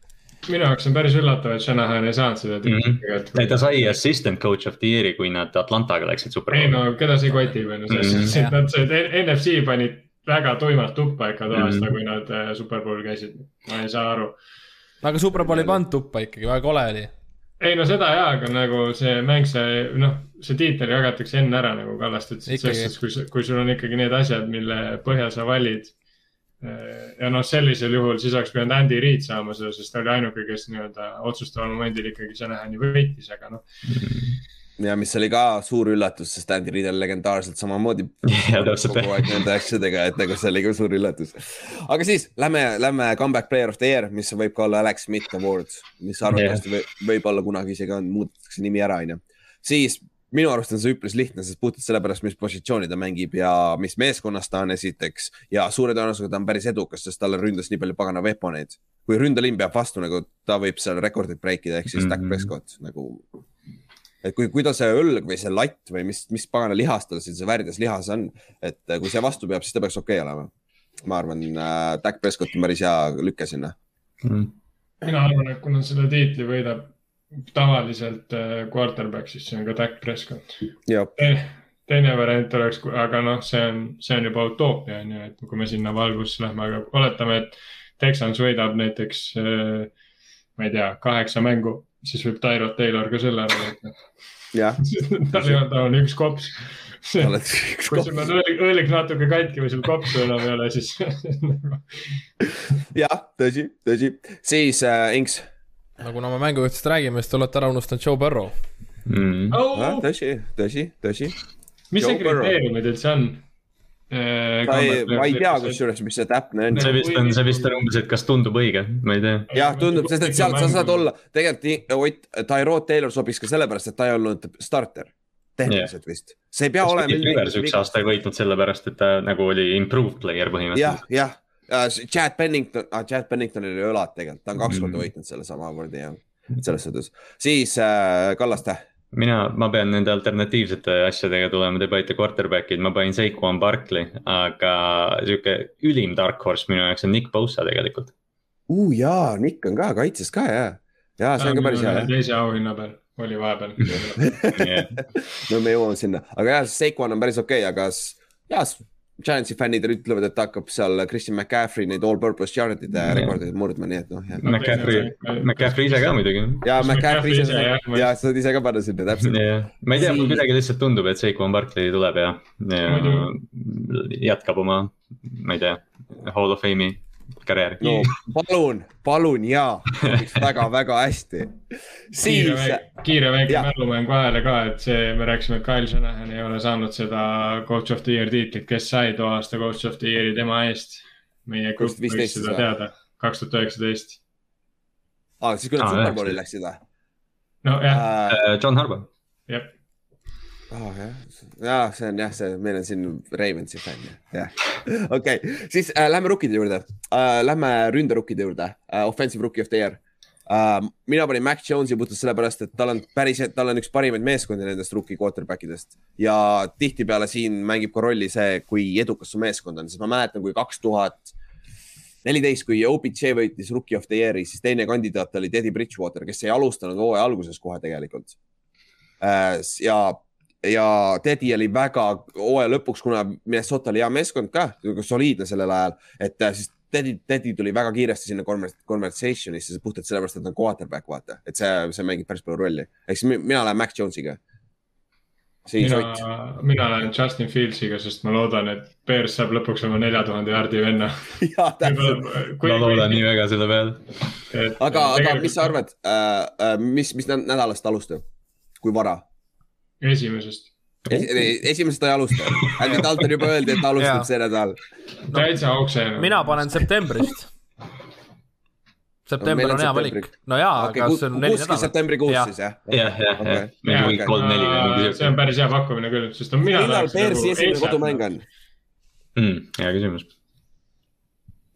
minu jaoks on päris üllatav, et Shanahan ei saanud seda
mm. -hmm. ei, ta sai assistant coach of the year'i, kui nad Atlantaga läksid superbowli.
ei no keda see kotib, on ju, selles mhm. suhtes, et nad see NFC panid väga tuimalt tuppa ikka too aasta mm, -hmm. kui nad äh, superbowlil käisid. ma ei saa aru.
aga superbowl ei pannud tuppa ikkagi, väga kole oli
ei no seda jaa, aga nagu see mäng, see noh, see tiitel jagatakse enne ära, nagu Kallast ütles, sest kui, kui sul on ikkagi need asjad, mille põhjal sa valid. Eh, ja noh, sellisel juhul siis oleks pidanud Andy Reid saama seda, sest ta oli ainuke, kes nii-öelda otsustaval momendil ikkagi Shanahani võitis, aga noh
ja mis oli ka suur üllatus, sest Andy Reid on legendaarselt samamoodi
kogu
aeg nende asjadega, et nagu see oli ka suur üllatus. aga siis lähme, lähme comeback player of the year, mis võib ka olla Alex Smith Awards, mis arvatavasti yeah. võib olla kunagi isegi on, muudetakse nimi ära, onju. siis minu arust on see üpris lihtne, sest puhtalt sellepärast, mis positsiooni ta mängib ja mis meeskonnas ta on esiteks ja suure tõenäosusega ta on päris edukas, sest talle ründas nii palju pagana veponeid. kui ründeliin peab vastu, nagu ta võib seal rekordit break ida, ehk siis mm -hmm. Dak Prescott nagu et kui, kui ta see õlg või see latt või mis, mis pagana lihas tal siin see värdjas lihas on, et äh, kui see vastu peab, siis ta peaks okei okay olema. ma arvan äh,, Dak Prescott on päris hea lüke sinna
mm.. mina arvan, et kuna selle tiitli võidab tavaliselt äh, quarterback, siis see on ka Dak Prescott. teine variant oleks, aga noh, see on, see on juba utoopia on ju, et kui me sinna valgusse lähme, aga oletame, et Texans võidab näiteks äh, ma ei tea, kaheksa mängu siis võib Tyrod Taylor ka selle ära võtta. tal ei ole, ta on üks kops. kui sul on õlik, õlik natuke katki või sul kopsu enam ei ole, siis
jah, tõsi, tõsi, siis äh, Inks.
no kuna me mängujuhtidest räägime, siis te olete ära unustanud Joe Burrow
mm.. Oh! tõsi, tõsi, tõsi.
mis Joe see kriteeriumid üldse on? Äh,
ma ei tea kusjuures, mis see täpne on.
see vist on, see vist on umbes, et kas tundub õige, ma ei tea.
jah, tundub, sest et sealt sa saad olla, tegelikult Ott, Tyrod Taylor sobiks ka sellepärast, et ta ei olnud starter tehniliselt yeah. vist, see ei pea Kas olema.
Rivers üks aasta ei võitnud sellepärast, et ta nagu oli improved player põhimõtteliselt.
jah, jah uh,, Chad Pennington ah,, Chad Penningtonil oli õlad tegelikult, ta on kaks mm. korda võitnud selle sama awardi jah, selles suhtes. siis äh, Kallaste
mina, ma pean nende alternatiivsete asjadega tulema debatti quarterback'id, ma panin Saquon Barkley, aga sihuke ülim dark horse minu jaoks on Nick Bosa tegelikult.
uh jaa, Nick on ka kaitses ka ja, ja see on ka päris hea.
teise auhinna peal oli vahepeal
no me jõuame sinna, aga jah, Saquon on päris okei okay,, aga jah, Giantsi fännid ütlevad, et ta hakkab seal Christian McCaffrey neid all-purpose yard'ide mm. rekordeid murdma, nii et noh.
McCaffrey, McCaffrey ise ka muidugi.
ja McCaffrey ise, ja sa saad ise ka panna sinna täpselt.
ma ei tea, mul kuidagi lihtsalt tundub, et Saquon Barkley tuleb ja, ja jätkab oma, ma ei tea, Hall of Fame'i karjääri.
no palun, palun ja, väga-väga hästi.
siis. kiire väike mälumäng vahele ka, et see, me rääkisime, et Kyle Shanahan ei ole saanud seda coach of the year tiitlit, kes sai too aasta coach of the year'i tema eest. meie grupp võiks seda teada, kaks tuhat üheksateist.
aa, siis kui nad Superbowli läksid või?
nojah
uh,. John Harbaugh.
jah
oh,. jah, ja see on jah, see, meil on siin Ravensi fänn, jah. okei okay., siis äh, lähme rukkide juurde äh,. Lähme ründerukkide juurde äh,, offensive rookie of the year äh,. mina panin Mac Jones'i puhtalt sellepärast, et tal on päris, tal on üks parimaid meeskondi nendest rookie quarterback idest ja tihtipeale siin mängib ka rolli see, kui edukas su meeskond on, sest ma mäletan, kui kaks tuhat neliteist, kui OBJ võitis Rookie of the Year'i, siis teine kandidaat oli Teddy Bridgewater, kes ei alustanud hooaja alguses kohe tegelikult. Äh, ja ja Teddy oli väga hooaja lõpuks, kuna Minnesota oli hea meeskond ka, soliidne sellel ajal, et äh, siis Teddy, Teddy tuli väga kiiresti sinna conversation'isse puhtalt sellepärast, et ta on quarterback, vaata, et see, see mängib päris palju rolli. ehk siis mina lähen Mac Jonesiga.
mina, mina lähen Justin Fieldsiga, sest ma loodan, et Bears saab lõpuks oma nelja tuhande jaardi venna.
jaa, täpselt.
ma loodan nii väga selle peale.
aga, aga mis sa arvad äh,, äh, mis, mis nädalast alustab, kui vara?
Esimesest
es,. esimesest ta ei alusta, Andy Dalton juba öeldi, et ta alustab see nädal
no,. täitsa aukse.
mina panen septembrist. september no, on hea valik. no jaa okay,, aga see on neli nädalat.
septembrikuus siis jah?
jah, jah, jah, mingi kolm-neli või mingi
siuke. see on päris hea pakkumine küll, sest on mina.
millal Bearsi nagu esimene kodumäng on
mm,? hea küsimus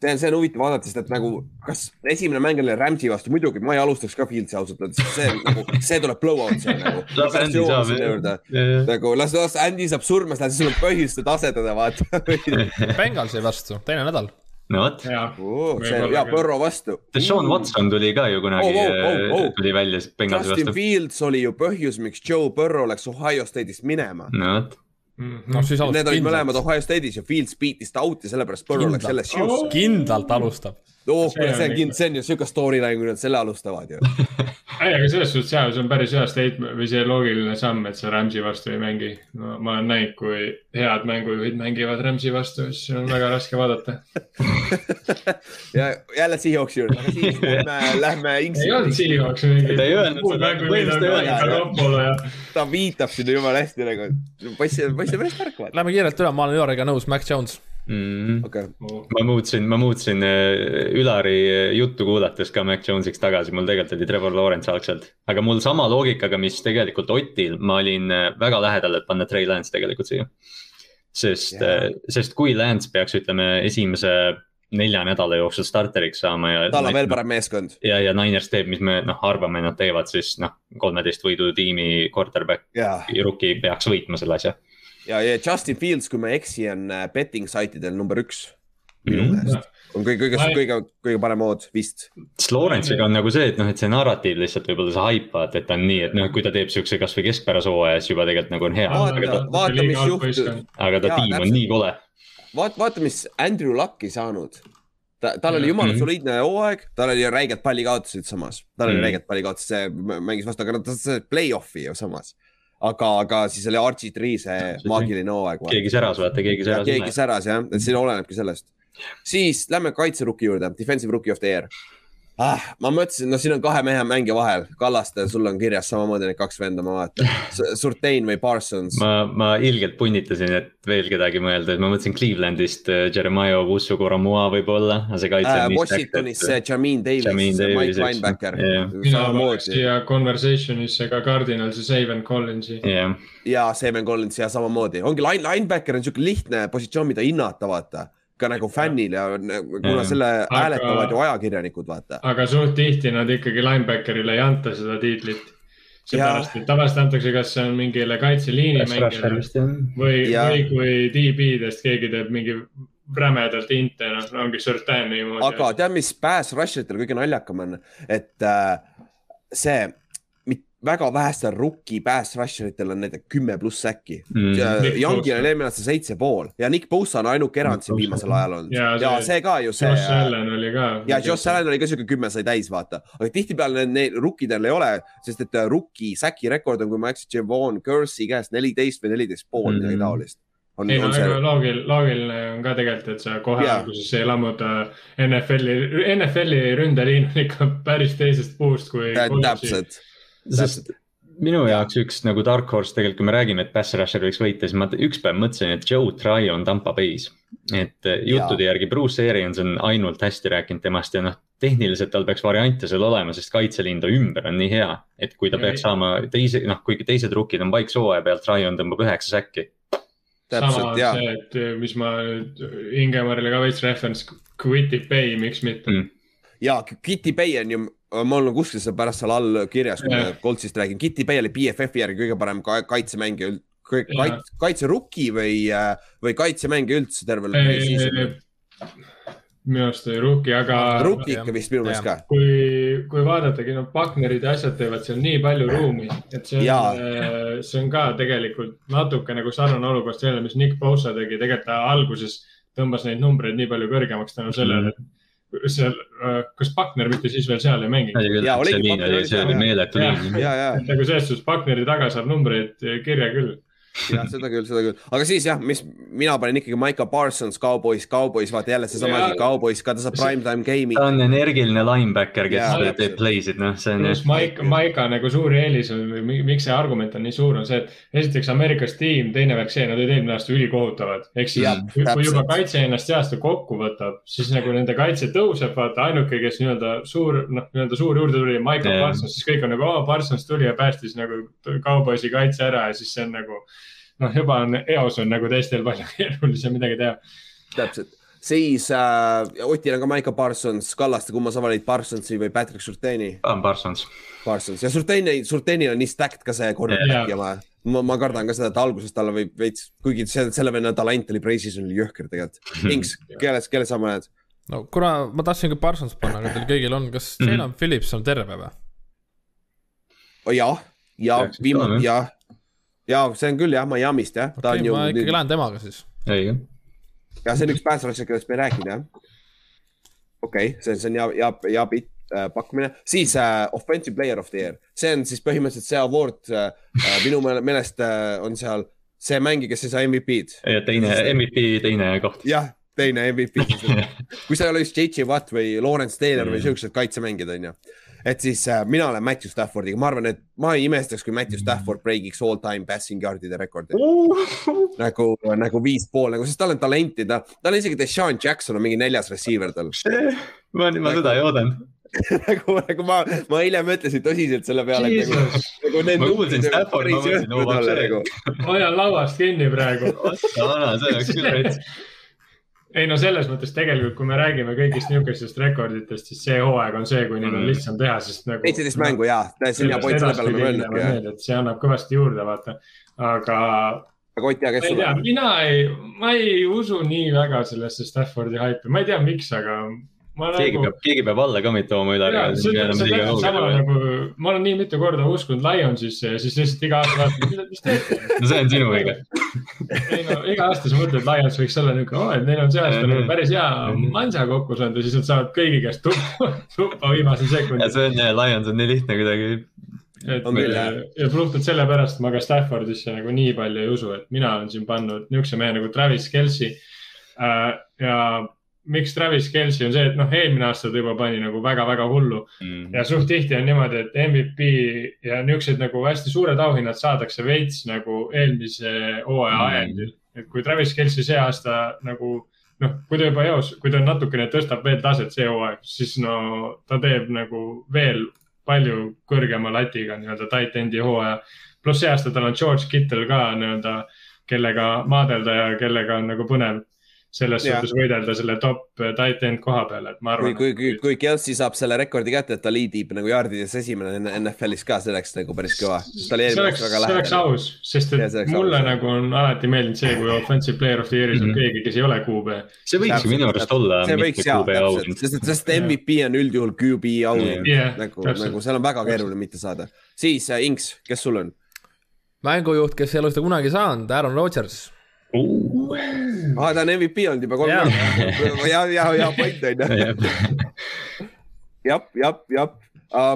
see on, see on huvitav vaadata, sest et nagu, kas esimene mäng oli Rams'i vastu, muidugi ma ei alustaks ka Fieldsi ausalt öeldes, see nagu, see tuleb blowout seal nagu. las Andy saab, jah. nagu las, las Andy saab surma, siis sul on põhjust seda asetada, vaata
Bengalsi vastu, teine nädal
no vot.
see ja Põrro vastu.
Sean Watson tuli ka ju kunagi oh,, oh, oh, oh. tuli välja Bengalsi
vastu. Justin Fields oli ju põhjus, miks Joe Burrow läks Ohio State'ist minema.
no vot
noh, siis
alustab. Need olid mõlemad Ohio State'is ja Fields beat'is ta out'i, sellepärast Burrow läks selle
siusse. kindlalt alustab
oh, see on kindel, see on ju siuke storyline, kui nad selle alustavad ju
ei, aga selles suhtes jaa, see on päris hea statement või see loogiline samm, et sa Rams'i vastu ei mängi. no ma olen näinud, kui head mängujuhid mängivad Rams'i vastu, siis on väga raske vaadata
ja jälle Seahawksi juurde, aga siis lähme, lähme
ei olnud Seahawks mingi.
ta ei öelnud
ta viitab sinna jumala hästi nagu, poiss, poiss on päris tark.
Lähme kiirelt üle, ma olen Joriga nõus, Mac Jones
mm.. Okay. ma muutsin, ma muutsin äh, Ülari äh, juttu kuulates ka Mac Jonesiks tagasi, mul tegelikult oli Trevor Lawrence algselt. aga mul sama loogikaga, mis tegelikult Otil, ma olin äh, väga lähedal, et panna Trey Lance tegelikult siia. sest yeah., sest kui Lance peaks, ütleme, esimese nelja nädala jooksul starteriks saama ja.
tal on veel parem meeskond.
ja, ja Niners teeb, mis me noh arvame, nad teevad, siis noh, kolmeteist võidu tiimi quarterback yeah., rookie peaks võitma selle asja
ja, ja Justin Fields, kui ma ei eksi, on äh, betting saitidel number üks minu mm. meelest mm. on kõige, kõige, kõige, kõige parem ood vist.
Lawrence'iga on nagu see, et noh, et see narratiiv lihtsalt võib-olla sa haipad, et ta on nii, et noh, kui ta teeb siukse kasvõi keskpärase hooaja, siis juba tegelikult nagu on hea.
vaata, vaata, mis juhtub.
aga ta ja, tiim täpselt. on nii kole.
vaata, vaata, mis Andrew Luck ei saanud. ta, tal oli jumala mm -hmm. soliidne hooaeg, tal oli räiged pallikaotused samas, tal oli mm -hmm. räiged pallikaotused, see mängis vastu, aga ta sai play-off'i ju samas aga, aga siis oli Archie Tree see maagiline hooaeg.
keegi säras, vaata, keegi säras.
keegi säras jah, et siin olenebki sellest. siis lähme kaitseruki juurde, defensive rookie of the year ah,. ma mõtlesin, no siin on kahe mehe mängija vahel, Kallaste, sul on kirjas samamoodi need kaks venda, ma vaatan. Surtain või Parsons?
ma, ma ilgelt punnitasin, et veel kedagi mõelda, et ma mõtlesin Clevelandist äh, Jeremiah Owusu Koramoa võib-olla, aga see kaitse
äh,. Washingtonis see Jamin Davis, Mike Linebacker
yeah.. mina paneks siia conversation'isse ka Cardinalsi Saven Collinsi
yeah..
ja Saven Collins ja samamoodi, ongi line, linebacker on siuke lihtne positsioon, mida hinnata, vaata ka nagu fännil ja kuna selle hääletavad aga, ju ajakirjanikud, vaata.
aga suht tihti nad ikkagi linebacker'ile ei anta seda tiitlit. seepärast, et tavaliselt antakse, kas see on mingile kaitseliini mängijale või, või kui DB-dest keegi teeb mingi rämedalt inte, noh, ongi Surtain niimoodi.
aga tead, mis pass rusher itel kõige naljakam on, et äh, see väga vähestel rookie pass rusher itel on näiteks kümme pluss säkki mm.. Youngil on eelmine aasta seitse pool ja Nick Bosa on ainuke erand siin viimasel ajal olnud. ja, ja see, see ka ju see.
Josh Allan oli ka.
ja Josh Allan oli ka siuke kümme sai täis, vaata. aga tihtipeale neil rookidel ei ole, sest et äh, rookie säki rekord on, kui ma ei eksi, Javon Kersey käest neliteist või neliteist pool mm., midagi taolist
on, ei no see... loogil, loogiline on ka tegelikult, et sa kohe yeah. alguses ei lammuta NFL-i, NFL-i ründeliin on ikka päris teisest puust kui.
täpselt
sest minu jaoks üks nagu dark horse tegelikult, kui me räägime, et pass rusher võiks võita, siis ma üks päev mõtlesin, et Joe Try on Tampa Bay's. et äh, juttude järgi Bruce Arians on ainult hästi rääkinud temast ja noh, tehniliselt tal peaks variante seal olema, sest kaitseliin ta ümber on nii hea. et kui ta peaks saama teise, noh, kuigi teised rookid on vaiksooaja peal, Tryon tõmbab üheksa säkki.
sama on see, et mis ma nüüd Ingemarile ka veits reference, Quitty Bay, miks mitte mm
ja Kitty Bay on ju, mul on kuskil seal pärast seal all kirjas, kui me Coltsist räägime, Kitty Bay oli BFF-i järgi kõige parem kaitsemängija, kaitse, kaitseruki või, äh, või kaitsemängija üldse tervel
minu arust oli Rookie, aga.
Rookie ikka vist minu meelest ka.
kui, kui vaadatagi, noh, partnerid ja asjad teevad seal nii palju ruumi, et see on, äh, see on ka tegelikult natuke nagu sarnane olukord sellele, mis Nick Bosa tegi, tegelikult ta alguses tõmbas neid numbreid nii palju kõrgemaks tänu sellele, et seal, äh, kas Pakner mitte siis veel seal ei mängi?
see oli, meeletu liin.
nagu selles suhtes Pakneri taga saab numbreid kirja küll
jah, seda küll, seda küll, aga siis jah, mis mina panin ikkagi Maiko Parsons, Cowboys, Cowboys, vaata jälle seesama asi, Cowboys ka, ta saab prime time game'i.
ta on energiline linebacker, kes ja, teeb play'sid, noh, see on.
Maika, Maika nagu suur eelis on või miks see argument on nii suur, on see, et esiteks Ameerikas tiim, teine värk see, nad olid eelmine aasta ülikohutavad. ehk siis, kui juba kaitse ennast heast kokku võtab, siis nagu nende kaitse tõuseb, vaata ainuke, kes nii-öelda suur, noh, nii-öelda suur juurde tuli, Maiko yeah. Parsons, siis kõik on nagu, aa, Parsons tuli ja päästis nagu Cowboysi kaitse ära ja siis see on nagu noh, juba on eos on nagu teistel palju keerulisem midagi teha.
täpselt, siis äh, Otil on ka Maiko Parsons, Kallaste, kumma sa valid, Parsonsi või Patrick Surteni?
Parsons.
Parsons ja Surteni, Surtenil on nii stacked ka see cornerback ja ma, ma, ma kardan ka seda, et alguses talle võib veits, kuigi see, selle venna talent oli Precis oli jõhker tegelikult. Inks, kelle, kelle sa paned?
no kuna ma tahtsin ka Parsons panna, aga teil kõigil on, kas Jalen mm -hmm. Phillips on terve või?
jah, ja viimane, jah ja see on küll jah, Miami'st jah
okay,. ma ikkagi nüüd... lähen temaga siis.
õige.
ja see on üks päästerasja, kellest me ei rääkinud jah. okei okay,, see, see on hea, hea, hea bitt pakkumine, siis äh, offensive player of the year, see on siis põhimõtteliselt see award äh minu meelest äh, on seal see mängija, kes ei saa MVP-d.
teine MVP, teine koht.
jah, teine MVP kui sa ei ole just JJ Watt või Lawrence Taylor või siuksed kaitsemängijad, onju et siis äh, mina olen Matthew Staffordiga, ma arvan, et ma ei imestaks, kui Matthew Stafford breakiks all time passing yard'ide rekordi nagu, nagu viis pool nagu, sest tal on talenti, ta, tal on isegi Deshaun Jackson on mingi neljas receiver tal.
ma, ma seda ei oodanud
nagu, nagu ma, ma eile mõtlesin tõsiselt selle peale.
Nagu, nagu ma kuulsin Staffordi, ma mõtlesin, vapsi.
Nagu. hoian lauast kinni praegu.
vana, see oleks küll rets
ei no selles mõttes tegelikult, kui me räägime kõigist niisugustest rekorditest, siis see hooaeg on see, kui neil on mm. lihtsam teha, sest nagu.
seitseteist mängu ja, on hea point, selle peale ma
mõelnudki. et see annab kõvasti juurde, vaata, aga.
aga Ott kes sul
on? mina ei, ma ei usu nii väga sellesse Staffordi haipi, ma ei tea, miks, aga
keegi nagu... peab, keegi peab alla commit tooma üle.
Nagu, ma olen nii mitu korda uskunud Lionsisse ja siis lihtsalt iga aasta vaatad, mida, mis teete.
no see on sinu õige.
ei no iga aasta sa mõtled, Lions võiks olla niisugune, oo, et neil on see aasta nagu päris hea mansa kokku saanud ja siis nad saavad kõigi käest tuppa, tuppa viimasel sekundil.
see on, Lions on nii lihtne kuidagi
et küll, ja puhtalt sellepärast ma ka Staffordisse nagu nii palju ei usu, et mina olen siin pannud niisuguse mehe nagu Travis Kelci äh, ja miks Travis Kelci on see, et noh, eelmine aasta ta juba pani nagu väga-väga hullu mm. ja suht tihti on niimoodi, et MVP ja niisugused nagu hästi suured auhinnad saadakse veits nagu eelmise hooaja mm. ajendil. et kui Travis Kelci see aasta nagu noh, kui ta juba eos, kui ta natukene tõstab veel taset see hooaeg, siis no ta teeb nagu veel palju kõrgema latiga nii-öelda tight end'i hooaja. pluss see aasta tal on George Kittel ka nii-öelda, kellega maadelda ja kellega on nagu põnev selles ja. suhtes võidelda selle top tight end koha peal, et ma arvan.
kui, kui, kui, Kelsey saab selle rekordi kätte, et ta liidib nagu jaardides esimene NFL-is ka, see oleks nagu päris kõva.
see oleks, see oleks aus, sest et ja, mulle aus. nagu on alati meeldinud see, kui offensive player of the year'is on mm -hmm. keegi, kes ei ole QB.
see võiks ju minu arust olla.
see võiks jaa, täpselt, sest, sest MVP on üldjuhul QB auhind yeah, nagu, nagu seal on väga keeruline mitte saada. siis äh, Inks, kes sul on?
mängujuht, kes ei ole seda kunagi saanud, Aaron Rodgers
uh.. aa, ta on MVP olnud juba kolm korda. ja, ja, ja point on ju. jah, jah, jah.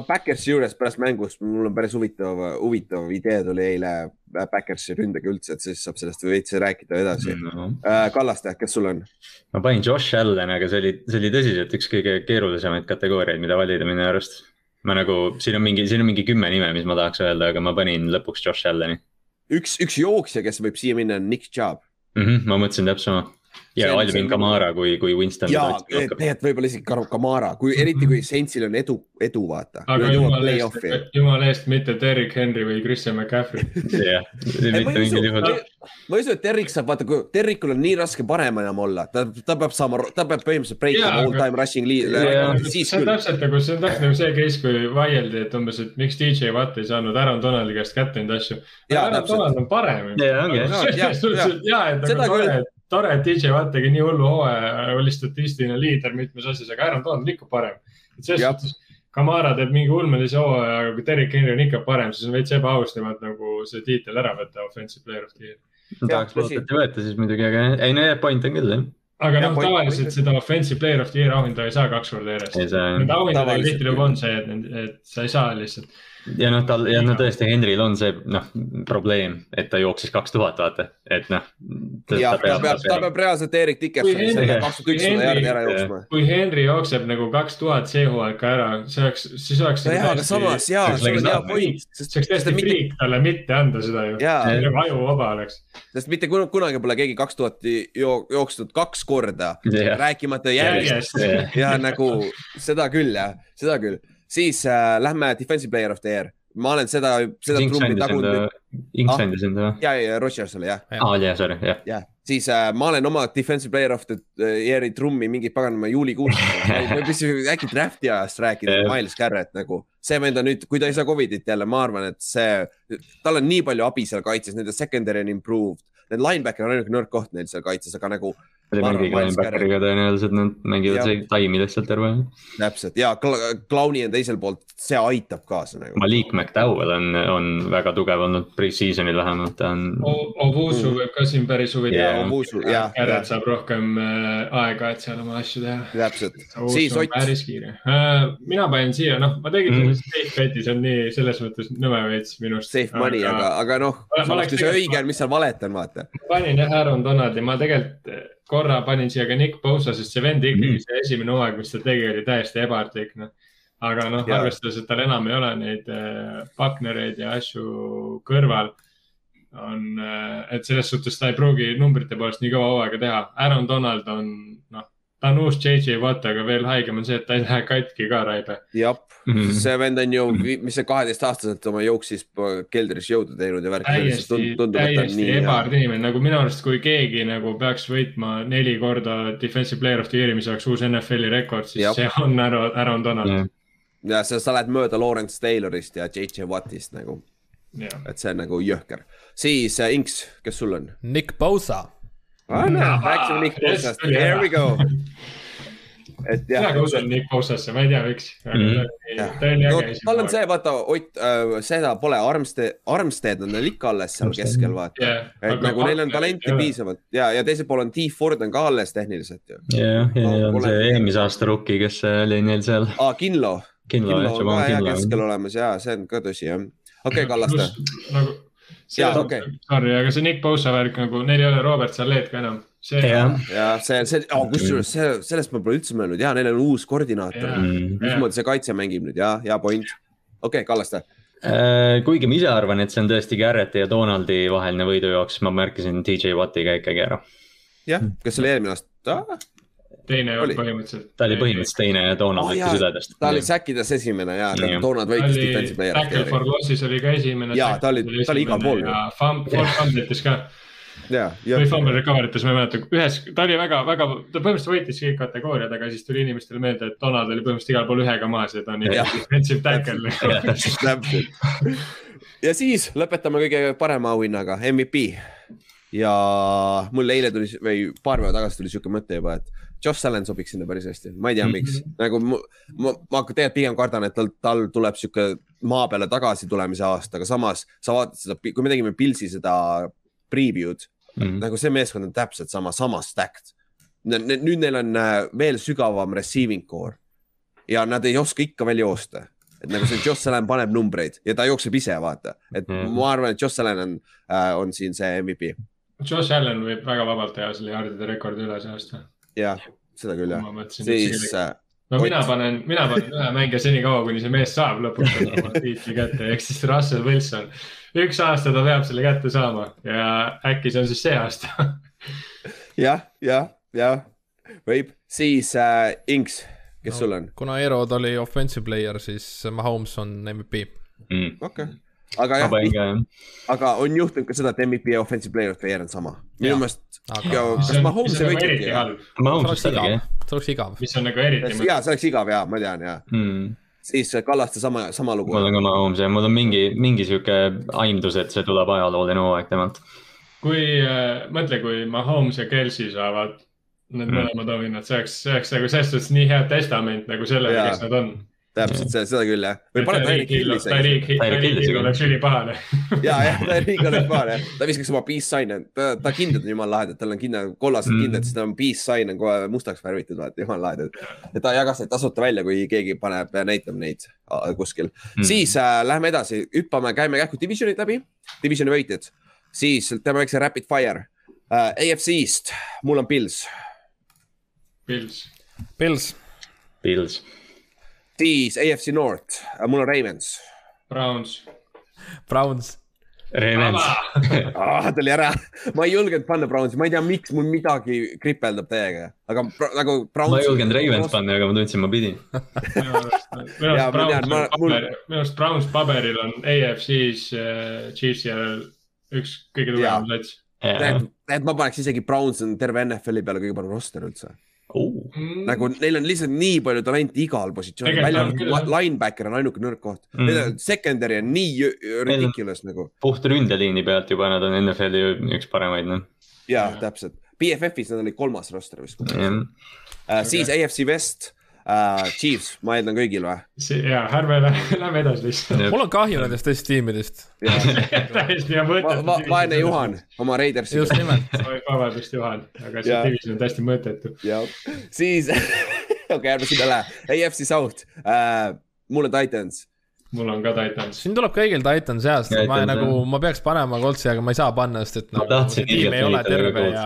Backersi juures pärast mängust, mul on päris huvitav, huvitav idee tuli eile Backersi ründega üldse, et siis saab sellest veits rääkida edasi no.. Uh, Kallaste, kes sul on?
ma panin Josh Allan, aga see oli, see oli tõsiselt üks kõige keerulisemaid kategooriaid, mida valida minu arust. ma nagu, siin on mingi, siin on mingi kümme nime, mis ma tahaks öelda, aga ma panin lõpuks Josh Allani
üks, üks jooksja, kes võib siia minna, on Nick Chubb
mm. -hmm, ma mõtlesin täpselt sama ja see, Alvin Kamara kui, kui Winston.
ja, tegelikult võib-olla isegi Kamara, kui eriti kui Saintsil on edu, edu vaata.
aga jumala eest, jumala eest mitte Derrick Henry või Christian McCaffrey.
jah, mitte mingil juhul.
ma ei usu, et Derrick saab, vaata, kui Derrickul on nii raske parem enam olla, ta, ta peab saama, ta peab põhimõtteliselt breakima all time rushing lead.
see on täpselt nagu, see on täpselt nagu see case, kui vaieldi, et umbes, et miks DJ Watt ei saanud Aaron Donaldi käest kätte neid asju. Aaron Donald on parem.
ja, ongi.
ja, et nagu tore, et tore, et DJ Watt tegi nii hullu hooaja, oli statistiline liider mitmes asjas, aga Aaron Donald ikka parem. et selles suhtes Kamara teeb mingi ulmelise hooaja, aga kui Derek Henry on ikka parem, siis on veits ebaaus temalt nagu see tiitel ära võtta, offensive player of the year.
tahaks loota, et ei võeta siis muidugi, aga ei no point on küll jah
aga noh, tavaliselt seda offensive player of the year auhinda ei saa kaks korda järjest. Nende auhindadega tihtilugu on see, et, et sa ei saa lihtsalt
ja noh, tal ja no tõesti, Henril on see noh probleem, et ta jooksis kaks tuhat, vaata, et noh.
ja ta peab, ta peab, ta peab reaalselt Erik Dickersoni kaks tuhat ükssada järgi ära jooksma.
kui Henry jookseb nagu kaks tuhat see hooaeg ka ära, see oleks, siis oleks.
nojah, aga samas jaa, see on hea point.
see oleks täiesti friik talle mitte anda seda ju, nagu ajuvaba oleks.
sest mitte kunagi pole keegi kaks tuhat jooksnud kaks korda, rääkimata järjest ja nagu seda küll jah, seda küll siis äh, lähme defensive player of the year. ma olen seda, seda trummi tagunud.
Inks andis enda
või? ja, ja Rodgers oli jah.
aa, oli jah, sorry, jah.
jah, siis äh, ma olen oma defensive player of the year'i trummi mingi paganama juulikuus ma ei pea äkki draft'i ajast rääkida Miles Garrett nagu. see vend on nüüd, kui ta ei saa Covidit jälle, ma arvan, et see, tal on nii palju abi seal kaitses, nende secondary on improved. Need linebacker on ainuke nõrk koht neil seal kaitses, aga nagu
linebackeriga tõenäoliselt nad mängivad see taimi lihtsalt terve aja.
täpselt ja Clowni on teiselt poolt, see aitab kaasa nagu.
Malik McDowell on, on väga tugev olnud pre-season'il vähemalt, ta on.
Ovusu võib ka siin päris huvitav olla. Garrett saab rohkem äh, aega, et seal oma asju teha.
täpselt.
siis Ott. päris kiire uh,. mina panin siia, noh, ma tegin mm. safe bet'i, see on nii selles mõttes nõme veits minust.
Safe money, aga, aga noh, samas kui see õige on, mis seal valet on, vaata.
panin jah Aaron Donaldi, ma tegelikult korra panin siia ka Nick Bosa, sest see vend ikkagi mm., see esimene hooaeg, mis ta tegi, oli täiesti ebaartlik, noh. aga noh, arvestades, et tal enam ei ole neid äh, partnereid ja asju kõrval, on, äh, et selles suhtes ta ei pruugi numbrite poolest nii kõva hooaega teha. Aaron Donald on, noh, ta on uus JJ Watt, aga veel haigem on see, et ta ei lähe katki ka raibe.
jah -hmm. see vend on ju, mis see kaheteistaastaselt oma jooksis keldris jõudu teinud ja värk.
täiesti, täiesti ebaard inimene, nagu minu arust, kui keegi nagu peaks võitma neli korda defensive player of the year'i, mis oleks uus NFL-i rekord, siis Jab. see on Aaron, Aaron Donald yeah..
ja sa, sa lähed mööda Lawrence Taylorist ja JJ Wattist nagu. et see on nagu jõhker. siis äh, Inks, kes sul on?
Nick Bosa
anna, rääkisime Nick Bosast, here we go.
et jah. mina ka usun Nick Bosasse, ma ei tea, miks.
Mhm. tal on see, vaata, Ott äh,, seda pole, Armstead, Armstead on neil ikka alles seal keskel, vaata yeah,. et nagu neil on talenti jah. piisavalt ja, ja teisel pool on T Ford on ka alles tehniliselt ju.
ja, ja, ja on see eelmise aasta rookie, kes oli neil seal.
aa, Kinlo.
Kinlo,
Kinlo on ka hea keskel olemas ja see on ka tõsi jah. okei okay,, Kallaste.
nagu
Okay.
Sorry, aga see Nick Bosa värk nagu, neil ei ole Robert Salet ka enam.
see, ja see, see oh,, kusjuures see, sellest ma pole üldse mõelnud ja neil on uus koordinaator. mismoodi see kaitse mängib nüüd ja, hea point. okei okay,, Kallaste
äh, kuigi ma ise arvan, et see on tõesti Garretti ja Donaldi vaheline võidujooks, ma märkisin DJ Watti ka ikkagi ära.
jah, kes oli eelmine aasta?
Teine oli põhimõtteliselt.
ta oli põhimõtteliselt teine ja Donald võitis oh, üledest.
ta oli säkkides esimene ja, ja. Donald võitis defensive player.
Tackle for loss'is oli ka esimene.
ja ta oli, ta oli igal pool.
ja Fumble'itis ka. või Fumble recovery tes, ma ei mäleta, ühes, ta oli väga, väga, ta põhimõtteliselt võitis kõik kategooriad, aga siis tuli inimestele meelde, et Donald oli põhimõtteliselt igal pool ühega maas ja ta on defensive tackle.
täpselt. ja siis lõpetame kõige parema auhinnaga, MVP ja mul eile tuli või paar päeva tagasi tuli sihuke mõte juba, et Josh Allan sobiks sinna päris hästi, ma ei tea, miks mm, -hmm. nagu ma, ma, ma tegelikult pigem kardan, et tal, tal tuleb sihuke maa peale tagasi tulemise aasta, aga samas sa vaatad seda, kui me tegime Pilsi seda preview'd mm, -hmm. nagu see meeskond on täpselt sama, sama stacked. nüüd neil on äh, veel sügavam receiving core ja nad ei oska ikka veel joosta et nagu see Josh Allan paneb numbreid ja ta jookseb ise, vaata, et mm -hmm. ma arvan, et Josh Allan on äh,, on siin see MVP.
Josh Allan võib väga vabalt teha selle jaardide rekordi üle see aasta
jah, seda küll jah. siis.
Äh, no mina panen, mina panen ühe mängija senikaua, kuni see mees saab lõpuks oma tiitli kätte, ehk siis Russell Wilson. üks aasta ta peab selle kätte saama ja äkki see on siis see aasta
jah, jah, jah, võib, siis äh, Inks, kes no, sul on?
kuna Erod oli offensive player, siis Mahomes on MVP
mm.. okei okay aga jah, aga on juhtunud ka seda, et MVP ja offensive player of the year on sama. minu meelest kas Mahomes ei võitnudki?
Mahomes oligi jah.
see oleks igav.
mis on nagu eriti.
ja, see oleks igav ja, ma tean ja mm. siis Kallaste sama, sama lugu.
mul on ka Mahomes ja mul on mingi, mingi sihuke aimdus, et see tuleb ajalooline hooaeg temalt.
kui äh,, mõtle, kui Mahomes ja Kelsey saavad need mm. mõlemad auhinnad, see oleks, see oleks nagu selles suhtes nii hea testament nagu sellele, kes nad on
täpselt, seda, seda küll jah. või pane Tyreek Hilli.
Tyreek Hill oleks ülipahane.
ja, jah, Tyreek oleks pahane, ta viskaks oma peace sign'e, ta, ta kindlad on jumala lahedad, tal on kindel, kollased mm. kindlad, siis tal on peace sign on kohe mustaks värvitud, vaata, jumala lahedad. ja ta jagas neid tasuta välja, kui keegi paneb, näitab neid kuskil mm.. siis äh, lähme edasi, hüppame, käime kähku divisionid läbi, divisioni võitjad, siis teeme väikse rapid fire uh,. AFC-st, mul on Pils.
Pils.
Pils.
Pils
siis AFC North, mul on Ravens.
Browns.
Browns.
Ravens
ah, tuli ära, ma ei julgenud panna Brownsi, ma ei tea, miks mul midagi kripeldab täiega, aga nagu.
ma ei julgenud Ravens panna, aga ma tundsin, ma pidin
minu arust Browns paberil on AFC-s äh, Chiefsi järel üks kõige tugevam sats.
tead, ma paneks isegi Browns on terve NFL-i peale kõige parem roster üldse oh.. nagu neil on lihtsalt nii palju talenti igal positsioonil, välja arvatud linebacker on ainuke nõrk koht. Mm.. Secondary on nii ridiculous nagu.
puht ründeliini pealt juba nad on NFL-i üks paremaid, noh.
ja täpselt, BFF-is nad olid kolmas roster vist. Mm.. Uh, siis okay. AFC West uh,. Chiefs, ma eeldan kõigil või?
ja, ärme lähme edasi lihtsalt.
mul on kahju nendest teist tiimidest
täiesti hea mõte
va. vaene Juhan oma Raidersi.
just nimelt.
vabandust, Juhan, aga see division on täiesti mõttetu.
siis okei okay,, ärme sinna lähe. AFC South uh,, mul on Titans
mul on ka Titans.
siin tuleb kõigil Titan seast, ma nagu, ma peaks panema Coltsi, aga ma ei saa panna, sest et nagu tiim ei ole terve ja,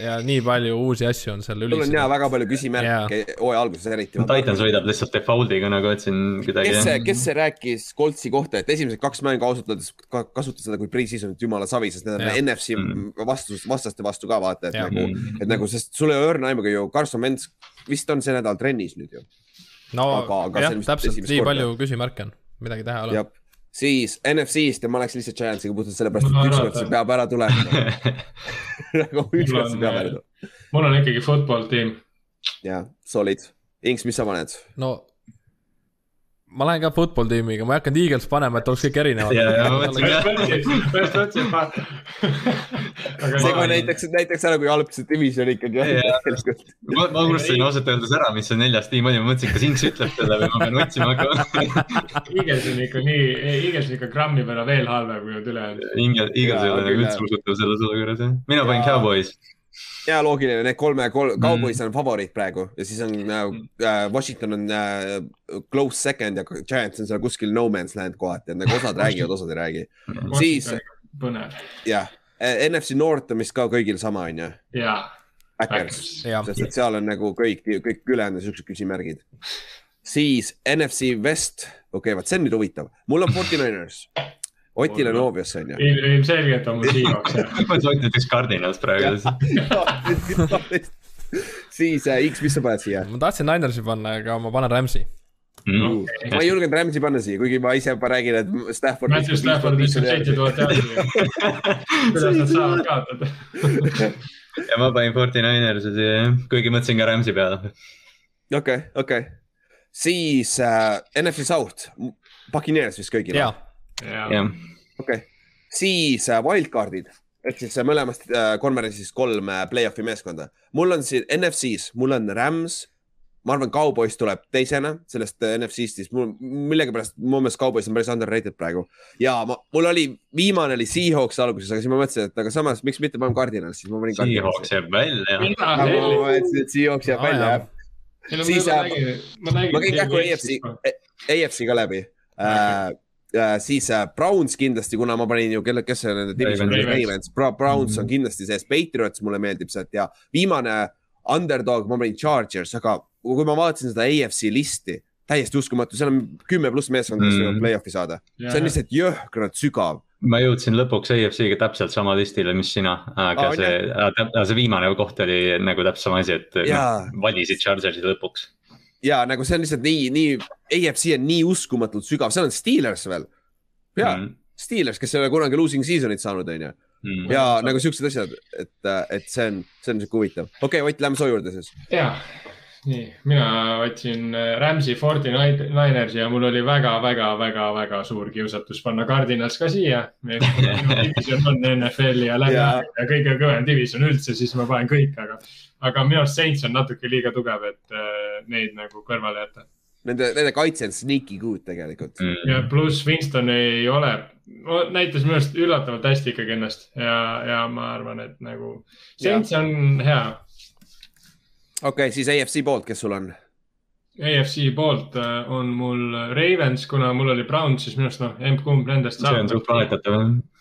ja nii palju uusi asju on seal
ülis. sul on jaa väga palju küsimärke hooaja alguses eriti.
Titans võidab lihtsalt default'iga nagu, et siin kuidagi.
kes see, kes see rääkis Coltsi kohta, et esimesed kaks mängu ausalt öeldes kasutas seda kui pre-season'it jumala savi, sest need on ja. NFC mm. vastus, vastaste vastu ka vaata, et ja. nagu, mm. et nagu, sest sul ei ole õrna aimugi ju, Carson Wentz vist on see nädal trennis nüüd ju.
no aga, aga jah, täpselt, nii palju küsimärke on midagi teha ei ole.
siis NFC-st ja ma oleks lihtsalt Giantsiga puhtalt sellepärast, et ükskord see peab ära tulema nagu ükskord see peab ära tulema.
mul on ikkagi football tiim.
jah, solid. Inks, mis sa paned?
no ma lähen ka football tiimiga, ma ei hakanud Eagles panema, et oleks kõik erinevad.
see kohe näitaks, näitaks ära, kui halb see division ikkagi on.
ma, ma unustasin ausalt öeldes ära, mis see neljas tiim oli, ma mõtlesin, kas Inks ütleb selle või ma pean otsima hakkama.
Eagles on ikka nii, Eagles on ikka grammi peale veel halvem kui need ülejäänud.
Eagles ei ole nagu üldse usutav selles olukorras jah, mina panin Cowboys
ja loogiline, need kolme kol, mm. Cowboys on favoriit praegu ja siis on äh, äh, Washington on äh, close second ja Giants on seal kuskil no man's land kohati, et nagu osad räägivad, osad ei räägi. siis
põnev.
jah, NFC North on vist ka kõigil sama, on ju?
jaa.
Backers, sest et seal on nagu kõik, kõik ülejäänud siuksed küsimärgid. siis NFC West, okei okay,, vot see on nüüd huvitav, mul on Forty Niners Otil on obvious on ju.
ilmselgelt on mul Seahawks jah.
ma mõtlesin, Ott ütles Cardinals praegu
siis äh, X, mis sa paned siia?
ma tahtsin Ninersi panna, aga ma panen Rams'i
mm.. Okay. ma ei julgenud Rams'i panna siia, kuigi ma ise juba räägin, et Stafford.
Matthew Stafford viskab seitse tuhat jaardi. kuidas nad saavad kaotada?
ja ma panin Forty Ninersi siia jah, kuigi mõtlesin ka Rams'i peale.
okei okay,, okei okay., siis äh, NFC South, Puccaneers vist kõigil.
Jaa.
okei, siis äh, wildcard'id ehk siis äh, mõlemast äh, konverentsist kolm play-off'i meeskonda. mul on siin NFC-s, mul on Rams ma arvan, Cowboys tuleb teisena sellest NFC-st, siis mul millegipärast mu meelest Cowboys on päris underrated praegu. ja ma, mul oli, viimane oli Seahawks alguses, aga siis ma mõtlesin, et aga samas, miks mitte paneme Cardinals, siis ma panin.
Seahawks jääb välja.
ma mõtlesin, et Seahawks jääb välja, jah. siis äh, ma käin kähku AFC, AFC ka läbi äh, siis uh, Browns kindlasti, kuna ma panin ju, kelle, kes see nende division oli, Ravens, Browns on kindlasti sees, Patriots mulle meeldib sealt ja viimane underdog, ma panin Chargers, aga kui ma vaatasin seda AFC listi, täiesti uskumatu, seal on kümme pluss meeskonda, kes võivad mm. play-off'i saada. see on lihtsalt jõhkralt sügav.
ma jõudsin lõpuks AFC-ga täpselt sama listile, mis sina, aga Aa, see, see viimane koht oli nagu täpselt sama asi, et noh, valisid Chargersi lõpuks.
Ja nagu see on lihtsalt nii, nii, AFC on nii uskumatult sügav, seal on Steelers veel. ja mm., Steelers, kes ei ole kunagi losing season'it saanud, on ju mm.. ja nagu siuksed asjad, et, et see on, see on siuke huvitav. okei okay,, Ott, lähme soo juurde siis.
ja, nii, mina võtsin äh, Rams'i Forty Ninersi ja mul oli väga-väga-väga-väga suur kiusatus panna Cardinals ka siia. division on NFL-i ja läbi ja. ja kõige kõvem division üldse, siis ma panen kõik, aga, aga minu arust Saints on natuke liiga tugev, et uh, neid nagu kõrvale jätta.
Nende, nende kaitse on sneaky good tegelikult
mm.. ja pluss Winston ei ole, näitas minu arust üllatavalt hästi ikkagi ennast ja, ja ma arvan, et nagu Saints ja. on hea
okei okay,, siis AFC poolt, kes sul on?
AFC poolt äh, on mul Ravens, kuna mul oli Browns, siis minu arust noh, emb-kumb nendest
saab. see on suht vahetatav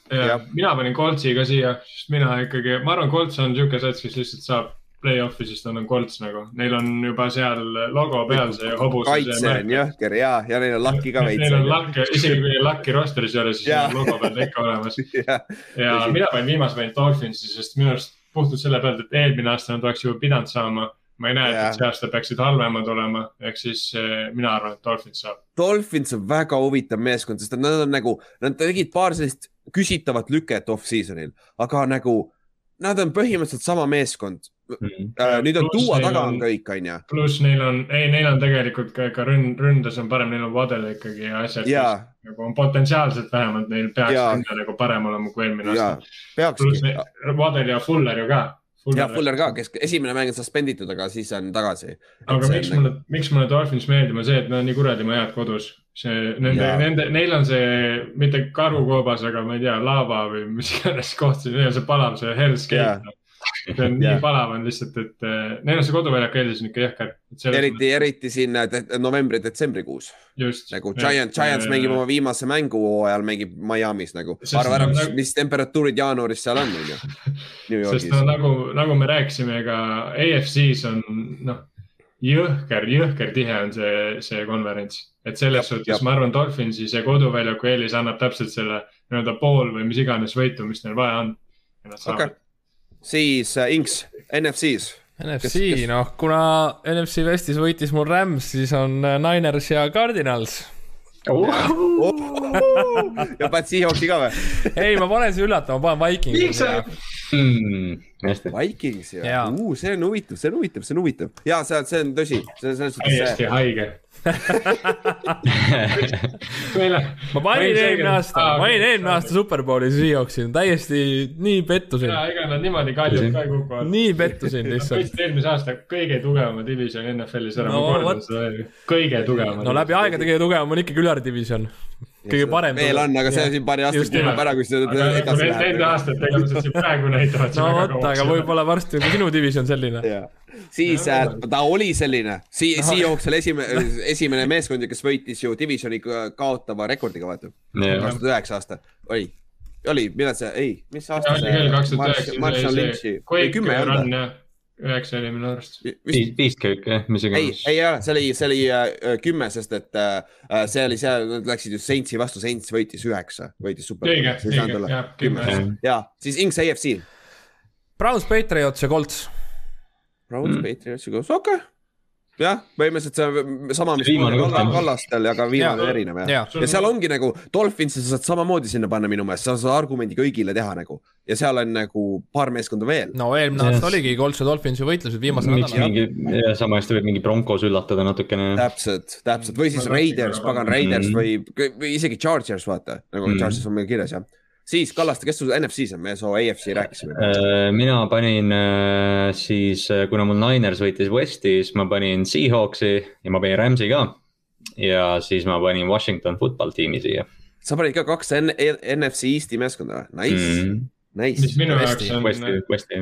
jah. mina panin Coltsi ka siia, sest mina ikkagi, ma arvan, Colts on niisugune sats, kes lihtsalt saab play-off'i, sest nad on Colts nagu, neil on juba seal logo peal see hobuse.
kaitse on jõhker ja, ja neil on lakki ka veits.
Neil on lakki, isegi kui lakki roster'is ei ole, siis on logo peal ikka olemas. ja, ja mina panin viimase panin Dolphinsi, sest minu arust puhtalt selle pealt, et eelmine aasta nad oleks juba pidanud saama ma ei näe, et see aasta peaksid halvemad olema, ehk siis eh, mina arvan, et Dolphins saab.
Dolphins on väga huvitav meeskond, sest nad on nagu, nad tegid paar sellist küsitavat lüket off-season'il, aga nagu nad on põhimõtteliselt sama meeskond mm.. Äh, nüüd on tuua taga on kõik, on ju.
pluss neil on, ei, neil on tegelikult ka, ka ründ, ründes on parem, neil on Vadel ikkagi ja asjad. nagu on potentsiaalselt vähemalt neil peaks ründe nagu parem olema kui eelmine aasta. pluss Vadel ja Fuller ju ka
ja Fuller ka, kes esimene mäng on suspenditud, aga siis on tagasi.
aga miks mulle, miks mulle Dolphins meeldib, on see, et nad on nii kuradi head kodus. see, nende, nende, neil on see mitte karukoobas, aga ma ei tea, laava või mis iganes koht, neil on see palav, see Hell's Gate see on nii palav on lihtsalt, et äh, neil on see koduväljak eelis on ikka jõhker.
eriti, eriti siin äh, novembri-detsembrikuus. nagu Giant, Giants mängib oma viimase mängu hooajal, mängib Miami's nagu. arva ära, mis nagu..., mis temperatuurid jaanuaris seal on, on
ju. sest no nagu, nagu me rääkisime, ega AFC-s on noh, jõhker, jõhker tihe on see, see konverents. et selles suhtes ma arvan, Dolphinsi see koduväljaku eelis annab täpselt selle nii-öelda pool või mis iganes võitu, mis neil vaja on. ja nad saavad okay
siis äh, Inks, NFC-s.
NFC, noh, kuna NFC Westis võitis mul Rams, siis on äh, Niners ja Cardinals
oh.. Oh. ja paned Seahawksi ka või?
ei, ma panen see üllatama, ma panen Vikingsi.
Hmm, Vikings ja, ja., see on huvitav, see on huvitav, see on huvitav ja see, see on tõsi, see on selles
suhtes. täiesti haige
ma panin eelmine aasta, ma panin eelmine aasta Superbowli Seahawksi, täiesti nii pettusin.
ja ega nad niimoodi kaljult ka ei kuku.
nii pettusin lihtsalt.
võitsid eelmise aasta kõige tugevama divisjoni NFL-is ära no,, ma kordan seda veel. kõige tugevama.
no läbi aegade kõige tugevam on ikkagi Ülar division kõige parem.
veel on, aga see siin paari aastat kulub ära, kui seda
edasi läheb. Nende aastatega, mis nad siin praegu näitavad.
no vot, aga võib-olla varsti on ka sinu division selline
siis äh, ta oli selline si, Seahawks oli esimene, esimene meeskond, kes võitis ju divisioni kaotava rekordiga, vaata. kaks tuhat üheksa aasta, oli. oli, millal see, ei, mis aasta
see? oli kaks tuhat üheksa. Kümme ei olnud üheksa oli minu arust.
Beastcake jah, mis
iganes. ei, ei ole, see oli, see oli äh, kümme, sest et äh, see oli seal, nad läksid just Saintsi vastu, Saints võitis üheksa, võitis super.
õige, õige, jah, kümme.
ja siis Inks AFC.
Browns, Patriots ja Colts.
Browns mm., Patriots ja Colts, okei okay jah, põhimõtteliselt see sama, mis Kallastel ja ka viimane ja, erinev jah ja. ja.. ja seal ongi nagu Dolphinsi sa saad samamoodi sinna panna minu meelest, sa saad argumendi kõigile teha nagu. ja seal on nagu paar meeskonda veel.
no eelmine aasta oligi Colts ja Dolphinsi võitlused viimasel nädalal.
mingi, sama hästi võib mingi Broncos üllatada natukene.
täpselt, täpselt või siis Raiders, pagan Raiders mm -hmm. või, või isegi Chargers vaata, nagu mm -hmm. Chargers on meil kirjas jah siis Kallaste, kes sul NFC-s on, me soo AFC rääkisime.
Äh, mina panin äh, siis, äh, kuna mul Niners võitis Westi, siis ma panin Seahawksi ja ma panin Rams'i ka. ja siis ma panin Washington football tiimi siia.
sa panid ka kaks NFC Eesti meeskonda või? Nice mm. -hmm. Nice.
mis minu jaoks on,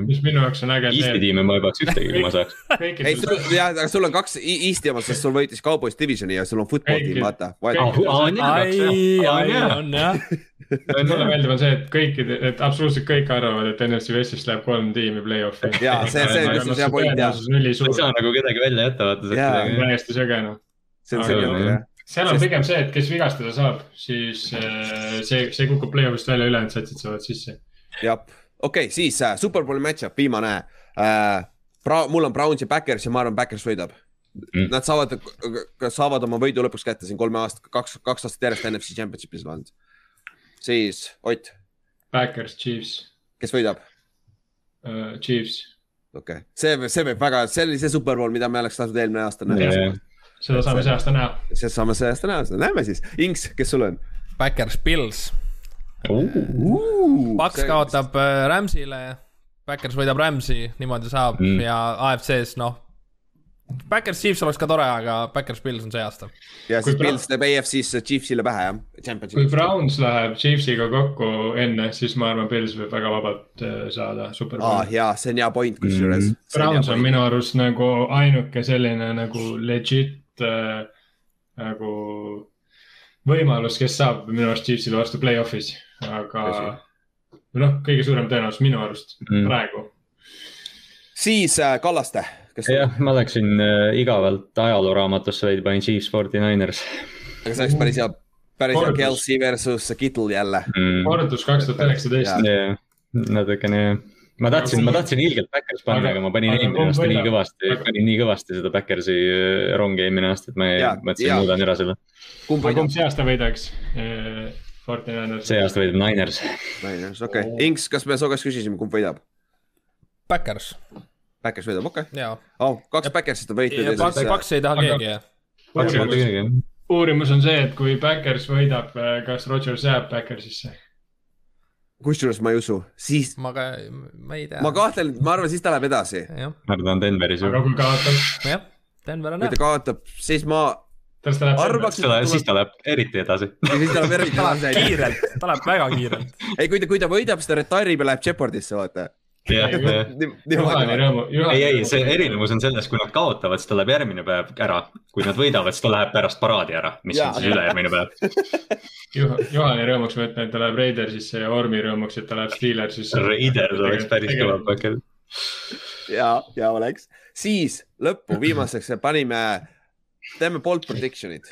mis minu jaoks on äge.
Eesti tiime ma ei paneks ühtegi, kui ma saaks.
ei, sul, jah, aga sul on kaks Eesti omad, sest sul võitis Cowboys Divisioni ja sul on football tiim, vaata.
on on
mulle meeldib on see, et kõikide, et absoluutselt kõik arvavad, et NFC Westist läheb kolm tiimi play-off'i.
ja see, see on just hea point jah.
ei saa nagu kedagi välja jätta, vaata.
täiesti söge noh.
see on söge jah
seal on pigem see, et kes vigastada saab, siis äh, see, see kukub play-off'ist välja, ülejäänud satsid saavad sisse.
Jah, okei okay,, siis äh, superbowli match-up, viimane äh,. Bra-, mul on Browns ja Backers ja ma arvan, Backers võidab mm.. Nad saavad, saavad oma võidu lõpuks kätte siin kolme aasta, kaks, kaks aastat järjest NFC Championship'is olnud siis Ott.
Backers, Chiefs.
kes võidab
uh,? Chiefs.
okei okay., see, see võib väga, see oli see superbowl, mida me oleks tahtnud eelmine aasta näha yeah..
seda saame see aasta näha.
seda saame see aasta näha, seda näeme siis. Inks, kes sul on?
Backers, Pils. Paks kaotab äh, Rams'ile, Backers võidab Rams'i, niimoodi saab mm. ja AFC-s noh Backers Chiefs oleks ka tore, aga Backers Bills on see aasta.
ja siis kui Bills teeb AFC-s Chiefsile pähe jah.
kui Browns läheb Chiefsiga kokku enne, siis ma arvan, Bills võib väga vabalt äh, saada superbowli
ah,. jaa, see on hea point kusjuures mm.
Browns on, on minu arust nagu ainuke selline nagu legit äh, nagu võimalus, kes saab minu arust Chiefsile vastu play-off'is, aga noh, kõige suurem tõenäosus minu arust mm. praegu.
siis äh, Kallaste
jah, ma läksin äh, igavalt ajalooraamatusse veidi, panin Chiefs Forty Niners.
aga see oleks päris hea, päris hea Kelsey versus Kittle jälle
mm.. kordus kaks tuhat üheksateist.
jah, natukene jah ma tahtsin, ma tahtsin ilgelt Backers panna, aga ma panin eelmine aasta nii kõvasti, panin nii kõvasti seda Backersi äh, rongi eelmine aasta, et ma mõtlesin, muudan ära selle.
kumb, see aasta võidaks? Niners.
See aasta võidab Niners.
Niners, okei okay.. Inks, kas me su käest küsisime, kumb võidab?
Backers
Backers võidab, okei
okay..
Oh, kaks Backersit on võitnud.
Paks, ei taha keegi, jah.
Uurimus on see, et kui Backers võidab, eh, kas Rodgers jääb Backersisse?
kusjuures ma ei usu, siis.
ma ka, ma ei tea.
ma kahtlen, ma arvan, siis ta läheb edasi.
ma arvan, ta on Denveris
ju. aga kui kaotab?
jah, Denver on
hea. kui ta kaotab, siis ma
arvaks, et siis ta läheb eriti edasi.
siis ta läheb eriti edasi.
kiirelt, ta läheb väga kiirelt.
ei, kui ta, kui ta võidab, siis ta retire'ib ja läheb Jeopardisse, vaata
ei, ei, see erinevus on selles, kui nad kaotavad, siis ta läheb järgmine päev ära. kui nad võidavad, siis ta läheb pärast paraadi ära, mis ja. on siis ülejärgmine päev
Juh. Juhani rõõmuks ma ütlen, et ta läheb Raidersisse ja Ormi rõõmuks, et ta läheb Steelersisse.
Raiders oleks päris kõva pakkel.
ja, ja oleks, siis lõppu viimaseks panime, teeme bold prediction'id.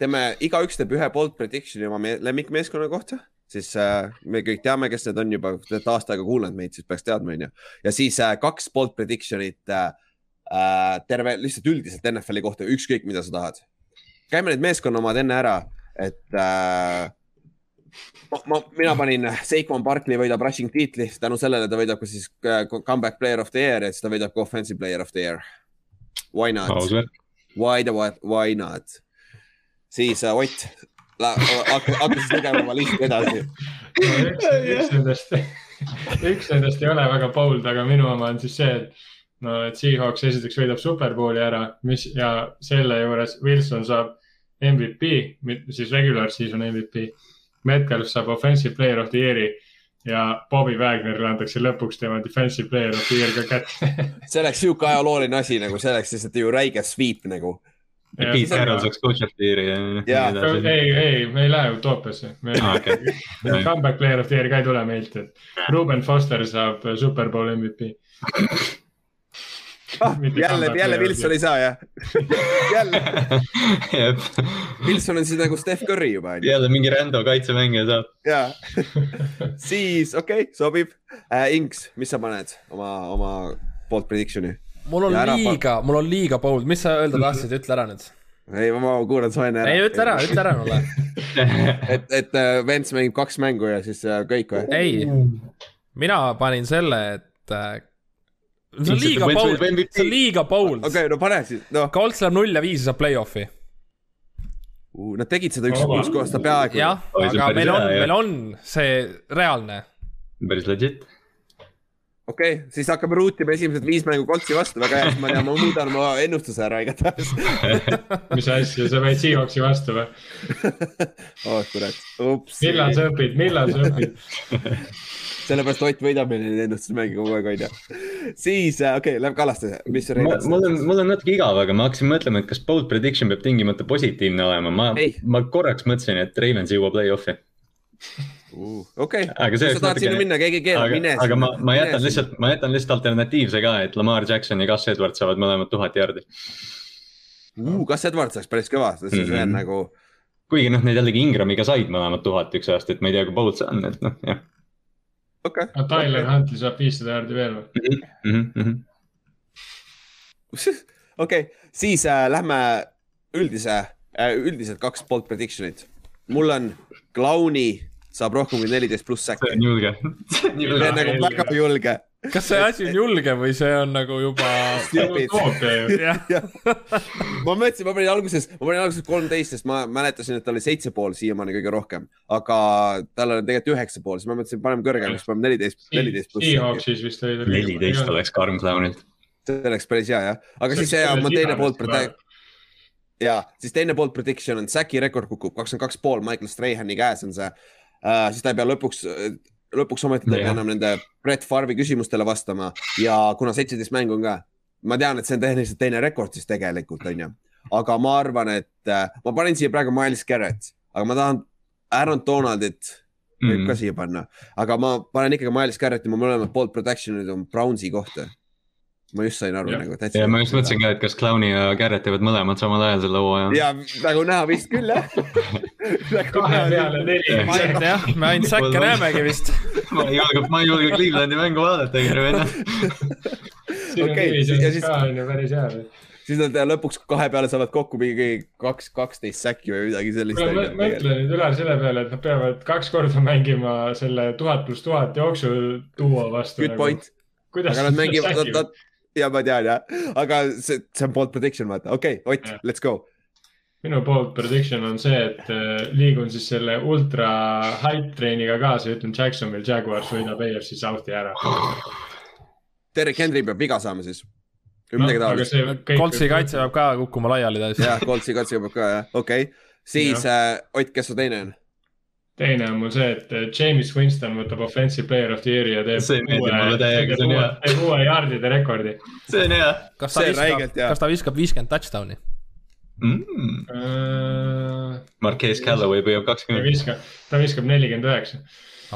teeme, igaüks teeb ühe bold prediction'i oma lemmikmeeskonna kohta siis äh, me kõik teame, kes need on juba, te olete aasta aega kuulanud meid, siis peaks teadma, onju. ja siis äh, kaks bold prediction'it äh, äh, terve, lihtsalt üldiselt NFL-i kohta, ükskõik mida sa tahad. käime need meeskonna omad enne ära, et äh, ma, ma, mina panin Seikon Barkley võidab rushing tiitli, tänu sellele ta võidab ka siis äh, comeback player of the year ja siis ta võidab ka offensive player of the year. Why not? Why the what, why not? siis uh, Ott, hakkasid lugema oma listi edasi.
üks nendest, üks nendest ei ole väga bold, aga minu oma on siis see, et no, et Seahawks esiteks võidab superbowli ära, mis ja selle juures Wilson saab MVP, siis regular season MVP. Metcalf saab offensive player of the year'i ja Bobby Wagnerile antakse lõpuks tema defensive player of the year ka kätte.
See oleks sihuke ajalooline asi nagu, see oleks lihtsalt ju räige sweep nagu.
Pete Carroll saaks coach of the year'i ja
nii edasi. ei, ei, me ei lähe utoopiasse. Ah, comeback player of the year ka ei tule meilt, et Ruben Foster saab superbowl MVP
ah, jälle, jälle Wilson ei saa jah jälle Wilson on siis nagu Steph Curry juba.
jälle mingi rando kaitsemängija saab.
ja, siis okei okay,, sobib äh,. Inks, mis sa paned oma, oma poolt prediction'i?
mul on liiga, mul on liiga bold, mis sa öelda tahtsid, ütle ära nüüd.
ei, ma kuulan su enne
ära. ei, ütle ära, ütle ära mulle
et, et uh, Vents mängib kaks mängu ja siis uh, kõik või?
ei, mina panin selle, et uh, see on liiga bold, see on liiga bold.
okei okay,, no pane siis, noh.
Colts läheb null ja viis ja saab play-off'i
uh,. Nad tegid seda üks, üks kohast peaaegu.
jah, aga meil on, meil on see reaalne.
päris legit
okei okay,, siis hakkame ruutima esimesed viis mängu koltsi vastu, väga hea, siis ma tean, ma muudan oma ennustuse ära igatahes
mis asja, sa panid Seahawksi vastu või
oh kurat, ups.
millal sa õpid, millal sa õpid
sellepärast Ott võidab meil neid ennustusmänge kogu aeg, onju. siis, äh, okei okay,, läheb Kallaste, mis sa
reedad? mul on, mul on natuke igav, aga ma hakkasin mõtlema, et kas bold prediction peab tingimata positiivne olema, ma, ma korraks mõtlesin, et Ravens jõuab play-off'i
uh,. okei okay., sa tahad sinna minna, keegi ei keela, mine.
aga ma, ma jätan lihtsalt, ma jätan lihtsalt alternatiivse ka, et Lamar Jackson ja Gus Edwards saavad mõlemad tuhat jardi
uh,. Gus Edwards oleks päris kõva, sest mm -hmm. see on mhm. nagu.
kuigi noh, need jällegi Ingramiga said mõlemad tuhat üks aasta, et ma ei tea, kui bold see on, et noh, jah.
Okei okay..
aga Tyler okay. Huntley saab viissada jardi veel või
mm -hmm.?
okei okay., siis äh, lähme üldise äh,, üldised kaks bold prediction'it. mul on Clowni saab rohkem kui neliteist pluss säkki.
see on julge.
see on nagu väga julge.
Kas see asi on julge või see on nagu juba?
ma mõtlesin, ma panin alguses, ma panin alguses kolmteist, sest ma mäletasin, et ta oli seitse pool siiamaani kõige rohkem, aga tal on tegelikult üheksa pool, siis ma mõtlesin, paneme kõrgemaks, paneme neliteist, neliteist pluss.
Neliteist oleks karm clown'ilt.
see oleks päris hea jah, aga siis ja, ma teine poolt ja siis teine poolt prediction on, Säki rekord kukub kakskümmend kaks pool, Michael Strahani käes on see. Äh,, siis ta ei pea lõpuks, lõpuks ometi ta ei pea enam nende Brett Farvi küsimustele vastama ja kuna seitseteist mängu on ka, ma tean, et see on tehniliselt teine rekord siis tegelikult on ju, aga ma arvan, et äh, ma panin siia praegu Miles Garrett, aga ma tahan Aaron Donaldit võib mm. ka siia panna, aga ma panen ikkagi Miles Garretti, mu mõlemad poolt protection'id on Brownsi kohta ma just sain aru ja. nagu
täitsa. ja ma just mõtlesin ka, et kas Clowni ja Garrett teevad mõlemad samal ajal selle hooaja.
ja nagu näha vist küll jah
kahe peale neli.
jah, me ainult säkke näemegi vist
ma ei julge, ma ei julge Clevelandi mängu vaadata, venna.
okei, ja siis. ka on ju päris hea
siis nad lõpuks kahe peale saavad kokku mingi kaks, kaksteist säkki või midagi sellist.
mõtle nüüd üle selle peale, et nad peavad kaks korda mängima selle tuhat pluss tuhat jooksu duo vastu.
Good nagu. point. aga nad mängivad, nad, nad, ja ma tean jah, aga see, see on bold prediction, vaata, okei okay,, Ott, let's go.
minu bold prediction on see, et äh, liigun siis selle ultra hype treeniga kaasa ja ütlen Jacksonville Jaguars võidab AFC South'i ära.
Derek Henry peab viga saama siis või midagi no, taolist.
Coltsi kaitse peab ka kukkuma laiali täiesti.
jah, Coltsi kaitse peab ka jah, okei okay., siis äh, Ott, kes su teine on?
Teine on mul see, et James Winston võtab offensive player of the year'i ja teeb.
see meeldib mulle täiega, see on hea.
teeb uue yard'ide rekordi.
see on hea.
kas ta viskab, kas ta viskab viiskümmend touchdown'i
mm.? Uh, Marquez Callaway püüab kakskümmend.
ta viskab, ta viskab nelikümmend üheksa.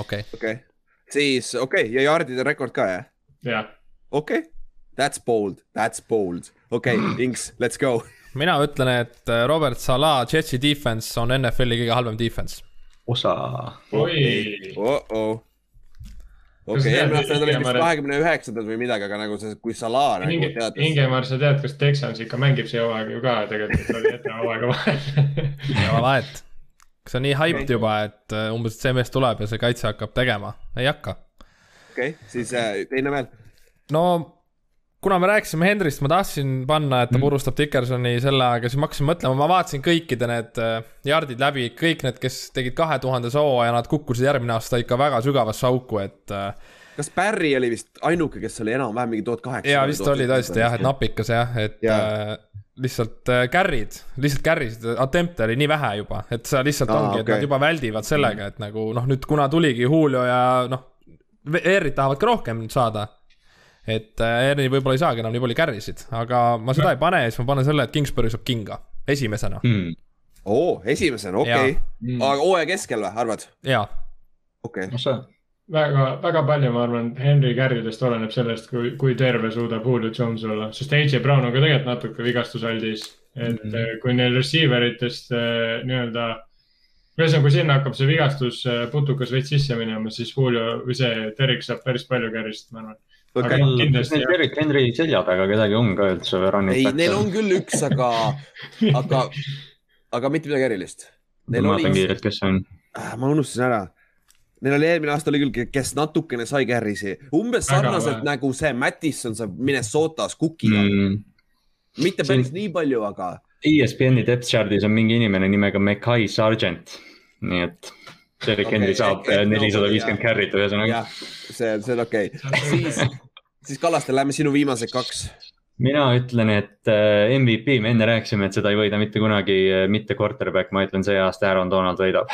okei.
okei, siis okei okay. ja yard'ide rekord ka jah?
jah.
okei okay., that's bold, that's bold, okei okay, Inks, let's go
mina ütlen, et Robert Salah, Jetsi defense on NFL-i kõige halvem defense
osa.
oi
oh. -oh. okei eelmine aasta nad olid vist kahekümne üheksandad või midagi, aga nagu see, kui Salah nagu
Inge, teatas. Ingemar, sa tead, kas Texans ikka mängib see hooaeg ju ka tegelikult, oli ette hooaega vahel.
ei ole vahet. kas on nii hyped juba, et äh, umbes, et see mees tuleb ja see kaitse hakkab tegema, ei hakka.
okei okay,, siis äh, teine veel.
no kuna me rääkisime Hendrist, ma tahtsin panna, et ta mm. purustab Dickersoni selle ajaga, siis ma hakkasin mõtlema, ma vaatasin kõikide need jardid äh, läbi, kõik need, kes tegid kahe tuhandese hooaja, nad kukkusid järgmine aasta ikka väga sügavasse auku, et. Äh,
kas Barry oli vist ainuke, kes oli enam-vähem mingi tuhat kaheksa?
jaa, vist oli tõesti jah, et napikas jah, et ja. äh, lihtsalt äh, carry'd, lihtsalt carry'sid, attempt'e oli nii vähe juba, et see lihtsalt Aa, ongi okay., et nad juba väldivad sellega, et nagu noh, nüüd kuna tuligi Julio ja noh, ER-id tahavad ka rohkem saada et äh, Erni võib-olla ei saagi enam nii palju carry sid, aga ma seda ja. ei pane siis ma panen selle, et Kingsbury saab kinga esimesena
mm..
oo oh,, esimesena, okei okay. mm.. aga hooaja keskel või, arvad?
jaa.
okei
okay.. no
väga, väga palju, ma arvan, Henry Carry'dest oleneb sellest, kui, kui terve suudab Julio Jones olla, sest AJ Brown on ka tegelikult natuke vigastusaldis. et mm -hmm. kui neil receiver itest äh, nii-öelda, ühesõnaga, kui sinna hakkab see vigastus putukas veits sisse minema, siis Julio või see Derek saab päris palju carry'st, ma arvan
okay.. kindlasti. Neil Derek Henry selja taga kedagi on ka üldse.
ei, neil on küll üks, aga, aga, aga mitte midagi erilist.
ma vaatan kiirelt, kes see on.
Ah, ma unustasin ära Neil oli eelmine aasta oli küll, kes natukene sai carry'si, umbes sarnaselt nagu see Mattisson saab Minnesotas kukiga mm.. mitte päris Siin... nii palju, aga.
ESPN-i depth chart'is on mingi inimene nimega Mackay Sargent, nii et Derek okay, Henry saab nelisada viiskümmend carry't ühesõnaga.
see, see on okei. Okay., siis, siis Kallaste, lähme sinu viimased kaks.
Mina ütlen, et äh, MVP, me enne rääkisime, et seda ei võida mitte kunagi äh, mitte quarterback, ma ütlen, see aasta Aaron Donald võidab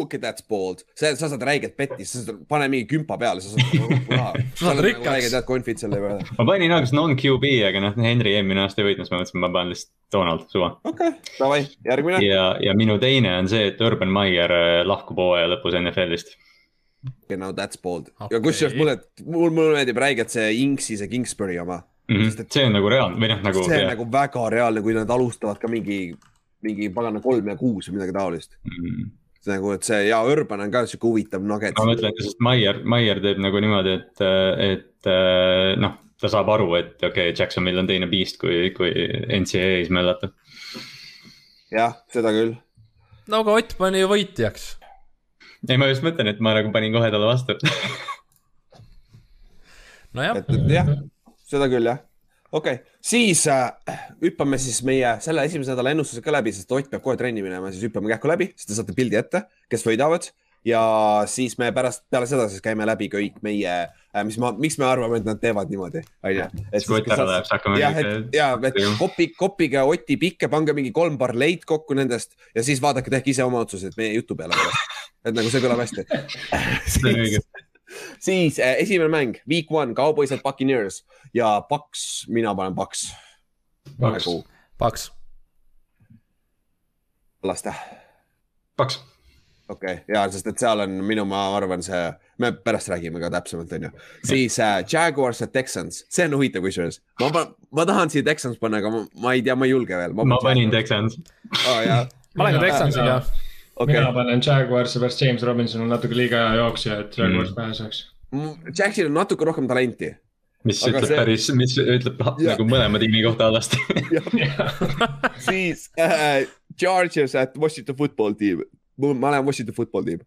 okay, that's bold, sa, sa saad räiget petti, sa saad, pane mingi kümpa peale, sa saad raha.
sa saad rikkaks.
räiged head confid selle peale.
ma panin alguses non-QB, aga noh, Henry eelmine aasta ei võitnud, siis ma mõtlesin, ma panen lihtsalt Donald, suva.
okei okay,, davai, järgmine.
ja, ja minu teine on see, et Urban Meyer äh, lahkub hooaja lõpus NFL-ist.
okei okay,, no that's bold okay. ja kusjuures mulle, mulle, mulle meeldib räigelt see Inksi, see Kingsbury oma
mm. -hmm. Sest, see on nagu reaalne või noh, nagu.
see on jah. nagu väga reaalne, kui nad alustavad ka mingi, mingi pagana kolm ja kuus või midagi taolist mm. -hmm nagu, et see ja Urban on ka sihuke huvitav nugget.
ma mõtlen, sest Maier, Maier teeb nagu niimoodi, et, et noh, ta saab aru, et okei okay,, Jacksonvil on teine beast kui, kui NCAA-s möllata.
jah, seda küll.
no aga Ott pani ju võitjaks.
ei, ma just mõtlen, et ma nagu panin kohe talle vastu
nojah.
jah, seda küll jah okei okay., siis äh, hüppame siis meie selle esimese nädala ennustused ka läbi, sest Ott peab kohe trenni minema, siis hüppame kähku läbi, siis te saate pildi ette, kes võidavad ja siis me pärast, peale seda siis käime läbi kõik meie äh,, mis ma, miks me arvame, et nad teevad niimoodi, onju. jah, et ja, et kopi, koppige Oti pikke, pange mingi kolm parleid kokku nendest ja siis vaadake, tehke ise oma otsused meie jutu peale. et nagu see kõlab hästi siis äh, esimene mäng, week one, Cowboys at Buccaneers ja Paks, mina panen Paks.
Paks, Paks.
Laste.
Paks.
okei okay,, ja sest et seal on minu, ma arvan, see, me pärast räägime ka täpsemalt, onju. siis äh, Jaguars ja Texans, see on huvitav kusjuures. ma, ma tahan siia Texans panna, aga ma, ma ei tea, ma ei julge veel.
ma panin Texans
oh,.
ma olen ka Texansiga
okay.. mina panen Jaguarsi pärast James Robinson on natuke liiga hea jooksja, et Jaguars mm. pääseks.
Jacksil on natuke rohkem talenti.
mis Aga ütleb see... päris, mis ütleb ja. nagu mõlema tiimi kohta halvasti
siis äh, Chargers at Washington football team, ma olen Washington football team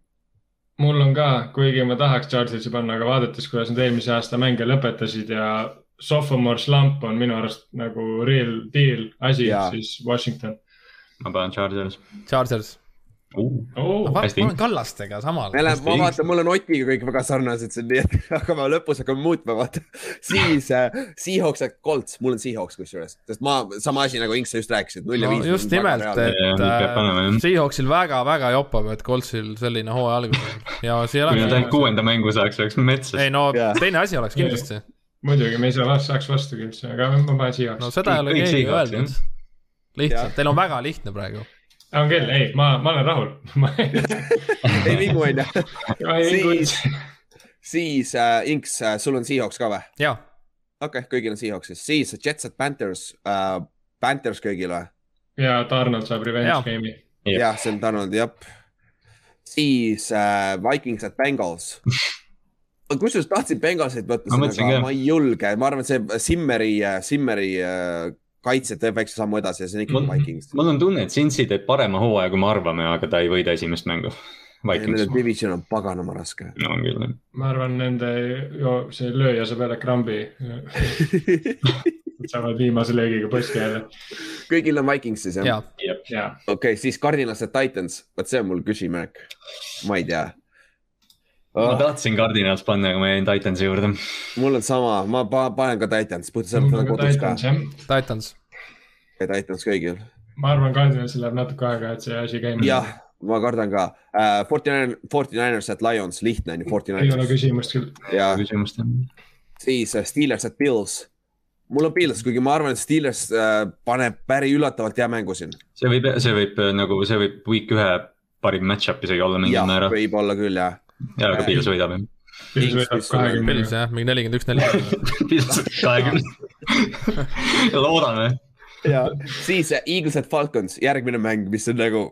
mul on ka, kuigi ma tahaks Chargersi panna, aga vaadates, kuidas nad eelmise aasta mänge lõpetasid ja sophomore slump on minu arust nagu real deal asi, siis Washington.
ma panen Chargers.
Chargers
Uh,
oh, ma, ma olen Kallastega samal.
me oleme, ma vaatan, mul on Otiga kõik väga sarnased siin, nii et hakkame lõpus hakkame muutma, vaata. siis äh, Seahawks ja Colts, mul on Seahawks kusjuures, sest ma, sama asi nagu Inks, sa just rääkisid, null ja viis.
just nimelt, et äh, Seahawksil väga-väga jopab, et Coltsil selline hooaja algus on ja siia.
kui nad ainult kuuenda mängu saaks, oleks metsa.
ei no yeah. teine asi oleks kindlasti.
muidugi, me ei saa, saaks vastu küll, aga ma panen Seahawks.
no seda ei ole keegi öelnud. lihtsalt, teil on väga lihtne praegu
on küll, ei, ma, ma olen rahul
ei vingu, onju. siis, siis äh, Inks äh,, sul on Seahawks ka või?
jaa.
okei okay,, kõigil on Seahawksis, siis Jets at Panthers äh,, Panthers kõigil või?
ja, Donald saab revenge game'i.
jah, see on Donald, jah. siis äh, Vikings at Bengals kusjuures tahtsin Bengalsit võtta, aga ma ei julge, ma arvan, et see Simmeri, äh, Simmeri kaitset teeb väikse sammu edasi ja see on ikkagi Vikings.
mul on tunne, et Cincy teeb parema hooaja, kui me arvame, aga ta ei võida esimest mängu.
Nende division on paganama raske.
no on küll, jah.
ma arvan, nende, see lööja saab jälle krambi saavad viimase löögiga posti jälle.
kõigil on Vikings siis
jah?
jah.
okei okay,, siis Cardinals ja Titans, vot see on mul küsimärk. ma ei tea
oh.. ma tahtsin Cardinals panna, aga ma jäin Titansi juurde.
mul on sama, ma panen ka Titans, puhtalt sellepärast, et kodus ka.
Titans.
Titans kõigil.
ma arvan, Cardinalsil läheb natuke aega, et see asi käima.
jah, ma kardan ka uh,. Forty nine, Forty Niners at Lions, lihtne on ju, Forty Niners.
ei ole küsimust küll.
küsimust jah.
siis uh, Steelers at Bills. mul on Pils, kuigi ma arvan, et Steelers äh, paneb päris üllatavalt hea mängu siin.
see võib, see võib äh, nagu, see võib week ühe parim match-up isegi olla mingil määral.
võib-olla küll jah.
Ja, aga Pils võidab jah.
Pils võidab kahekümne.
Pils jah, mingi nelikümmend üks, nelikümmend.
Pils kahekümne. loodame.
ja siis Eagles at Falcons, järgmine mäng, mis on nagu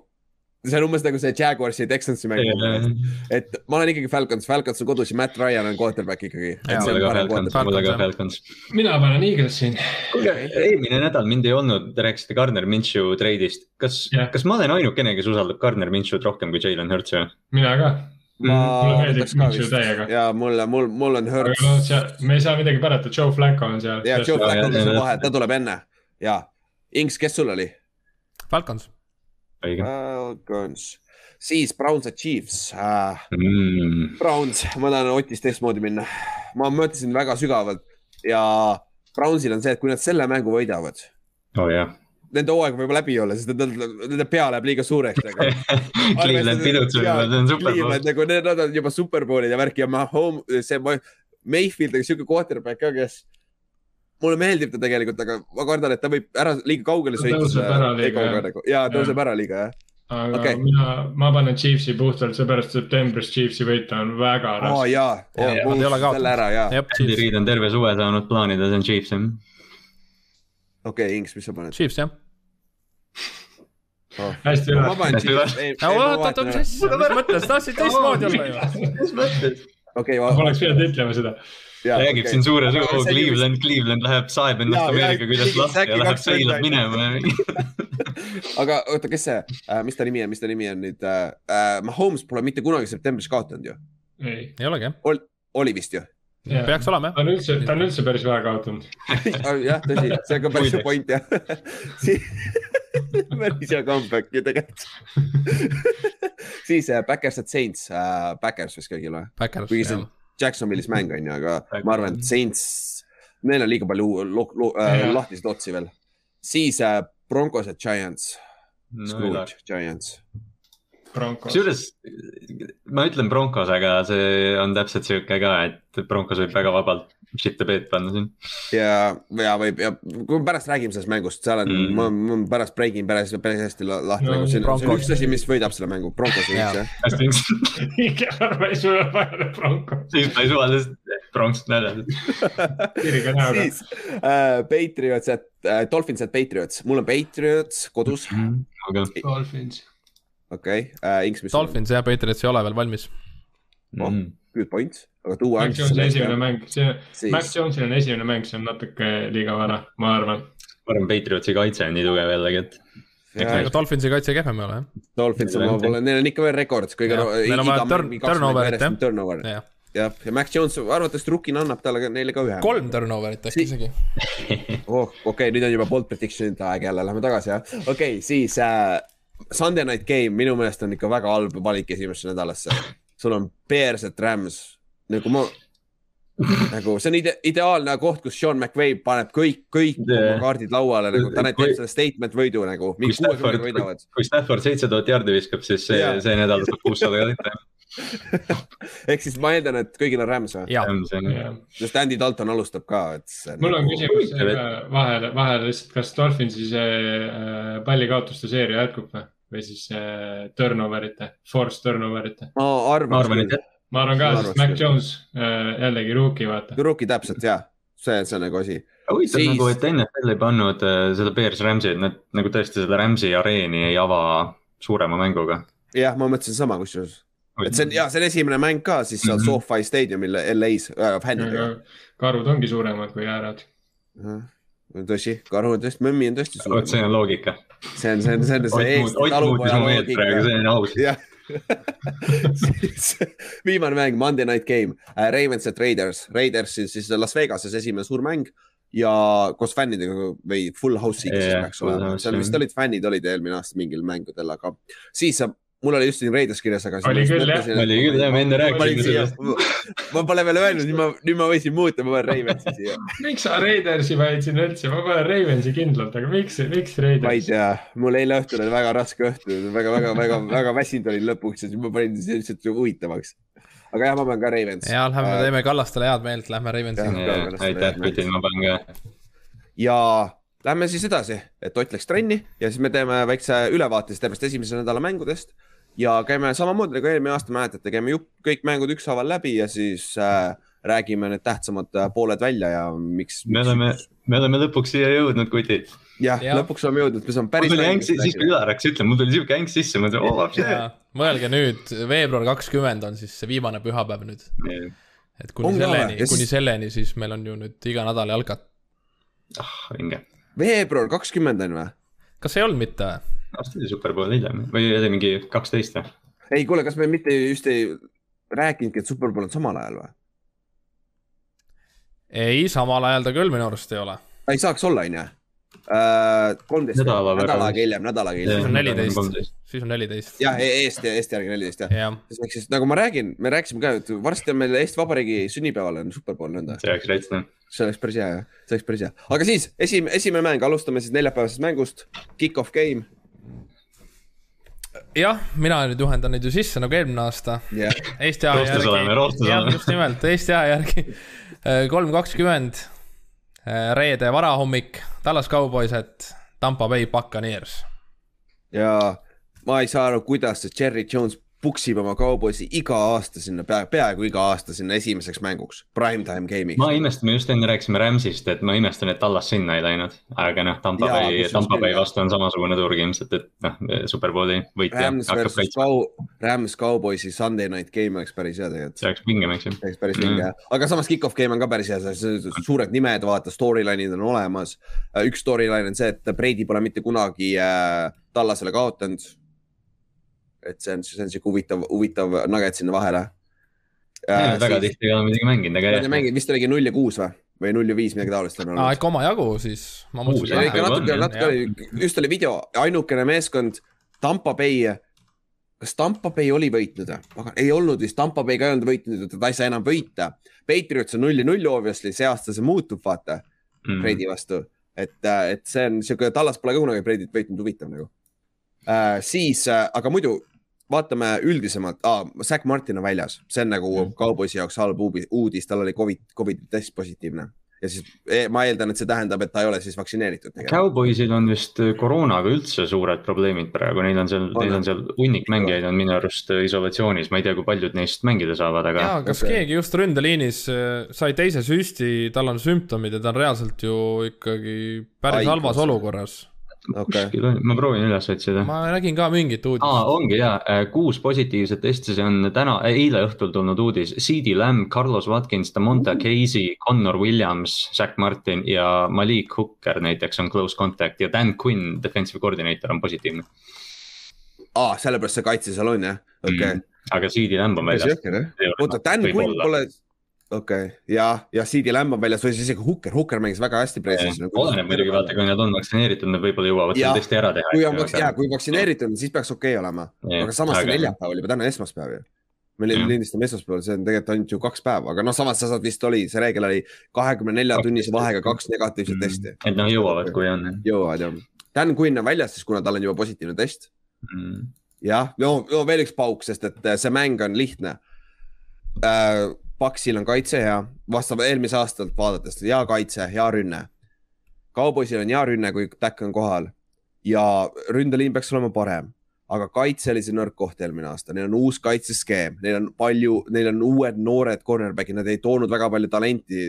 see on umbes nagu see Jaguarsi ja Texansi mäng yeah.. et ma olen ikkagi Falcons, Falcons on kodus ja Matt Ryan on quarterback ikkagi.
mina panen Eagles siin.
kuulge, eelmine nädal mind ei olnud, te rääkisite Gardner Minshew treidist. kas yeah., kas ma olen ainukene, kes usaldab Gardner Minshew'd rohkem kui Jalen Hurtsi?
mina ka
ma mulle meeldib Minshew täiega. ja mulle, mul, mul on Hurts.
No, me ei saa midagi parata, Joe Flacco on seal.
ja Joe Flacco on seal vahel, ta tuleb enne ja. Inks, kes sul oli?
Falcons
Falcons, siis Browns ja Chiefs äh, mm.. Browns, ma tahan Otist teistmoodi minna. ma mõtlesin väga sügavalt ja Brownsil on see, et kui nad selle mängu võidavad
oh,. Yeah.
Nende hooaeg võib läbi olla, sest nende, nende pea läheb liiga suureks nagu.
Cleveland pidutseb juba, see on superpool.
nagu need on juba superpoolid ja värk ja ma home, see Mayfield on siuke quarterback ka, kes mulle meeldib ta tegelikult, aga ma kardan, et ta võib ära liiga kaugele sõita.
tõuseb ära liiga jah.
Ja tõuseb ära liiga jah.
aga okay. mina, ma panen Chiefsi puhtalt seepärast, septembris Chiefsi võita on väga raske
oh,. jaa,
nad ei ole kaotanud.
Andy Reid on terve suve saanud plaanida, see on Chiefs jah.
okei okay,, Inks, mis sa paned?
Chiefs jah.
Hästi üles.
ma panen Chiefs.
oot, oot, mis asja, mis mõttes, tahtsid teistmoodi olla ju.
mis mõttes?
okei.
ma poleks pidanud ütlema seda
räägib siin suure suhu, Cleveland, Cleveland läheb, saeb ennast Ameerika küljest lahti ja läheb sõilab minema
aga oota, kes see äh,, mis ta nimi on, mis ta nimi on nüüd äh,? äh Mahomes pole mitte kunagi septembris kaotanud ju.
ei,
ei olegi jah
Ol,. oli vist ju?
Peaks olema
jah. ta on üldse, ta on üldse päris vähe kaotanud
jah, tõsi, see on ka päris hea point jah päris hea comeback ju tegelikult siis äh, Backers at Saints äh,, Backers vist kõigil või?
kuigi see on
Jacksonvilis mäng on ju, aga ma arvan, et Saints, neil on liiga palju äh, lahtiseid otsi veel. siis äh, Broncos ja Giants no,. Scrooge, Giants.
Kusjuures ma ütlen Broncos, aga see on täpselt sihuke ka, et Broncos võib väga vabalt shit the bed panna siin.
ja, ja võib ja kui me pärast räägime sellest mängust, seal on mm., ma, ma pärast break in päris, päris hästi lahti no, nagu siin, see on üks asi, mis võidab selle mängu, Broncos võiks jah.
hästi üks.
Arva ei suuda panna Broncos.
siis ta ei suva, sest Bronx
näoga.
siis äh, Patriots, et äh, Dolphins, et Patriots, mul on Patriots kodus mm.
-hmm. Okay. Dolphins.
Okei okay. äh,, Inks, mis.
Dolphins jah, Patriots ei ole veel valmis
oh, mm.. good point aga tuua.
Mac Jonesi esimene mäng, see Mac Jonesil on esimene mäng, see on natuke liiga vara, ma arvan.
ma arvan, Patriotsi kaitse on nii tugev jällegi, et.
ega Dolphinsi kaitse kehvem ei ole jah.
Dolphins on, pole, neil on ikka veel rekord, kõige.
Neil on vaja turnover'it jah.
Turnover jah, jah, ja Mac Jones arvatavasti rookina annab talle neile ka ühe.
kolm turnover'it äkki isegi.
oh, okei okay,, nüüd on juba bold prediction'ite aeg jälle, lähme tagasi jah. okei okay,, siis äh, Sunday night game minu meelest on ikka väga halb valik esimesse nädalasse. sul on Bears, et Rams nagu ma nagu see on ide ideaalne koht, kus Sean McVay paneb kõik, kõik yeah. oma kaardid lauale nagu, ta teeb selle statement võidu nagu.
kui Stafford, kui Stafford seitse tuhat jardi viskab, siis see, see nädal saab kuussada ka täita
ehk siis ma eeldan, et kõigil on Rams või? sest Andy Dalton alustab ka, et.
mul on nagu... küsimus vahele, vahele lihtsalt, kas Dolphinsi see äh, pallikaotuste seeria jätkub või, või siis äh, turnover ite, force turnover ite?
ma arvan,
arvan, et
ma arvan ka, sest Mac Jones äh, jällegi rookie, vaata.
Rookie täpselt ja, see, nagu asi.
huvitav siis... nagu, et NFL ei pannud äh, seda Bears Rams'i, et nad nagu tõesti seda Rams'i areeni ei ava suurema mänguga.
jah, ma mõtlesin sama kusjuures. et see on ja see on esimene mäng ka siis seal mm -hmm. SoFi staadiumil LA-s äh, fännidega.
karud ongi suuremad kui äärad
tõsi, karu on tõesti, mõmmi on tõesti suurem.
vot see on loogika.
See on, see on, see on see Eesti talupoja loogika.
see on aus.
siis viimane mäng, Monday night game. Uh,, Ravens at Raiders, Raiders siis, siis Las Vegases esimene suur mäng ja koos fännidega või full house'iga yeah, siis peaks olema, seal vist olid fännid olid eelmine aasta mingil mängudel, aga siis saab mul oli just siin Raiders kirjas, aga.
oli küll jah.
oli küll jah, me enne rääkisime sellest.
ma pole veel öelnud, nüüd ma, nüüd ma võisin muuta, ma panen Raidersi siia.
miks sa Raidersi panid sinna üldse, ma panen Ravensi kindlalt, aga miks, miks Raiders?
ma ei tea, mul eile õhtul oli väga raske õhtu, väga, väga, väga, väga väsinud olin lõpuks ja siis ma panin lihtsalt huvitavaks. aga jah, ma panen ka Ravens.
ja lähme äh, teeme Kallastele head meelt, lähme Ravensi.
aitäh, Putin, ma panen ka
ja lähme siis edasi, et Ott läks trenni ja siis me teeme väikse ülevaate siis tervest esimese nädala mängudest ja käime samamoodi nagu eelmine aasta, mäletate, käime jupp, kõik mängud ükshaaval läbi ja siis äh, räägime need tähtsamad äh, pooled välja ja miks.
me oleme, me oleme lõpuks siia jõudnud, kutid.
jah ja., lõpuks oleme jõudnud, me saame päris.
mul tuli äng, siis kui Ülar hakkas ütlema, mul tuli siuke äng sisse, ma mõtlesin, oo lapse.
mõelge nüüd, veebruar kakskümmend on siis see viimane pühapäev nüüd. et kuni on selleni, kuni selleni, siis meil on ju nüüd iga nädal jalkat.
ah, vinge.
veebruar kakskümmend on või?
kas ei olnud mitte või?
Aasta oli superpool hiljem või oli mingi kaksteist või?
ei, kuule, kas me mitte just ei rääkinudki, et superpool on samal ajal või?
ei, samal ajal ta küll minu arust ei ole.
ei saaks olla, on ju? Äh, kolmteist, nädal aega hiljem, nädal aega hiljem.
siis on neliteist, siis on neliteist.
jah, e-, Eesti, Eesti järgi neliteist jah ja.. ehk siis nagu ma räägin, me rääkisime ka, et varsti on meil Eesti Vabariigi sünnipäeval on superpool nõnda.
see oleks noh.
see oleks päris hea jah, see oleks päris hea, aga siis esimene, esimene mäng, alustame siis neljapäevasest mängust, kick-off game
jah, mina nüüd juhendan neid ju sisse nagu eelmine aasta.
Yeah..
Eesti aja järgi. jah, just nimelt, Eesti aja järgi. Äh, kolm kakskümmend, äh, reede varahommik, Tallas Cowboysed, Tampa Bay Buccaneers.
ja ma ei saa aru, kuidas see Jerry Jones puksib oma kauboisi iga aasta sinna pea, peaaegu iga aasta sinna esimeseks mänguks, primetime game'iks.
ma imestan, me just enne rääkisime Rams'ist, et ma imestan, et Tallas sinna ei läinud, aga noh, Tampa Bay, Tampa Bay vastu on samasugune turg ilmselt, et noh, superbowli võitja.
Rams versus Cow-, Rams Cowboysi Sunday night game oleks päris hea tegelikult.
see oleks pingem, eks ju.
see oleks päris pinge mm. jah, aga samas kick-off game on ka päris hea, suured nimed, vaata, storyline'id on olemas. üks storyline on see, et Brady pole mitte kunagi äh, Tallasele kaotanud et see on, see on sihuke huvitav, huvitav nugget sinna vahele
äh,. väga tihti ei ole muidugi mänginud, aga
jah. mänginud, vist oligi null ja kuus või? või null ja viis, midagi taolist on
olnud. aa, ikka omajagu siis.
natuke, natuke oli, just oli video, ainukene meeskond, Tampa Bay. kas Tampa Bay oli võitnud või? ei olnud vist, Tampa Bay ka ei olnud võitnud, et ta ei saa enam võita. Patriots on null ja null obviously, see aasta see muutub, vaata mm., Brady vastu. et, et see on sihuke, Tallas pole ka kunagi Brady't võitnud, huvitav nagu äh,. siis äh,, aga muidu vaatame üldisemalt ah,, Zack Martin on väljas, see on nagu mm. kauboisi jaoks halb uudis, tal oli Covid, Covidi test positiivne ja siis e, ma eeldan, et see tähendab, et ta ei ole siis vaktsineeritud.
Cowboysil on vist koroonaga üldse suured probleemid praegu, neil on seal, neil on seal hunnik mängijaid on minu arust isolatsioonis, ma ei tea, kui paljud neist mängida saavad, aga.
jaa, kas okay. keegi just ründeliinis sai teise süsti, tal on sümptomid ja ta on reaalselt ju ikkagi päris Ai, halvas olukorras
okay.. kuskil on, ma proovin üles otsida.
ma nägin ka mingit uudist.
aa, ongi ja, äh, kuus positiivset testi, see on täna, eile õhtul tulnud uudis. CD Lamb, Carlos Watkins, Damonta Casey, Connor Williams, Zack Martin ja Malik Hooker näiteks on close contact ja Dan Quinn, defensive coordinator on positiivne.
aa, sellepärast see kaitse seal on jah, okei okay. mm,.
aga CD Lamb on väljas.
oota, Dan Quinn pole okei okay., ja, ja CD Lamb on väljas või siis isegi Hooker, Hooker mängis väga hästi pressis
nagu,. oleneb muidugi vaata, kui nad on vaktsineeritud, nad võib-olla jõuavad selle testi ära teha.
kui on, ja kui vaktsineeritud, siis peaks okei okay olema, aga samas see neljapäev oli täna esmaspäev ju me lindistame esmaspäeval, see on tegelikult ainult ju kaks päeva, aga noh, samas sa saad vist oli, see reegel oli kahekümne nelja tunnise vahega kaks negatiivset mm. testi.
et noh, jõuavad, kui on.
jõuavad jah. Dan Quinn on väljas siis, kuna tal on juba positiivne test mm.. jah, no, no veel üks pauk, sest et see mäng on lihtne äh, Paksil on kaitse hea, vastavalt eelmise aastalt vaadates hea kaitse, hea rünne. kauboisil on hea rünne, kui täkk on kohal ja ründeliin peaks olema parem, aga kaitse oli see nõrk koht eelmine aasta, neil on uus kaitseskeem, neil on palju, neil on uued noored cornerback'id, nad ei toonud väga palju talenti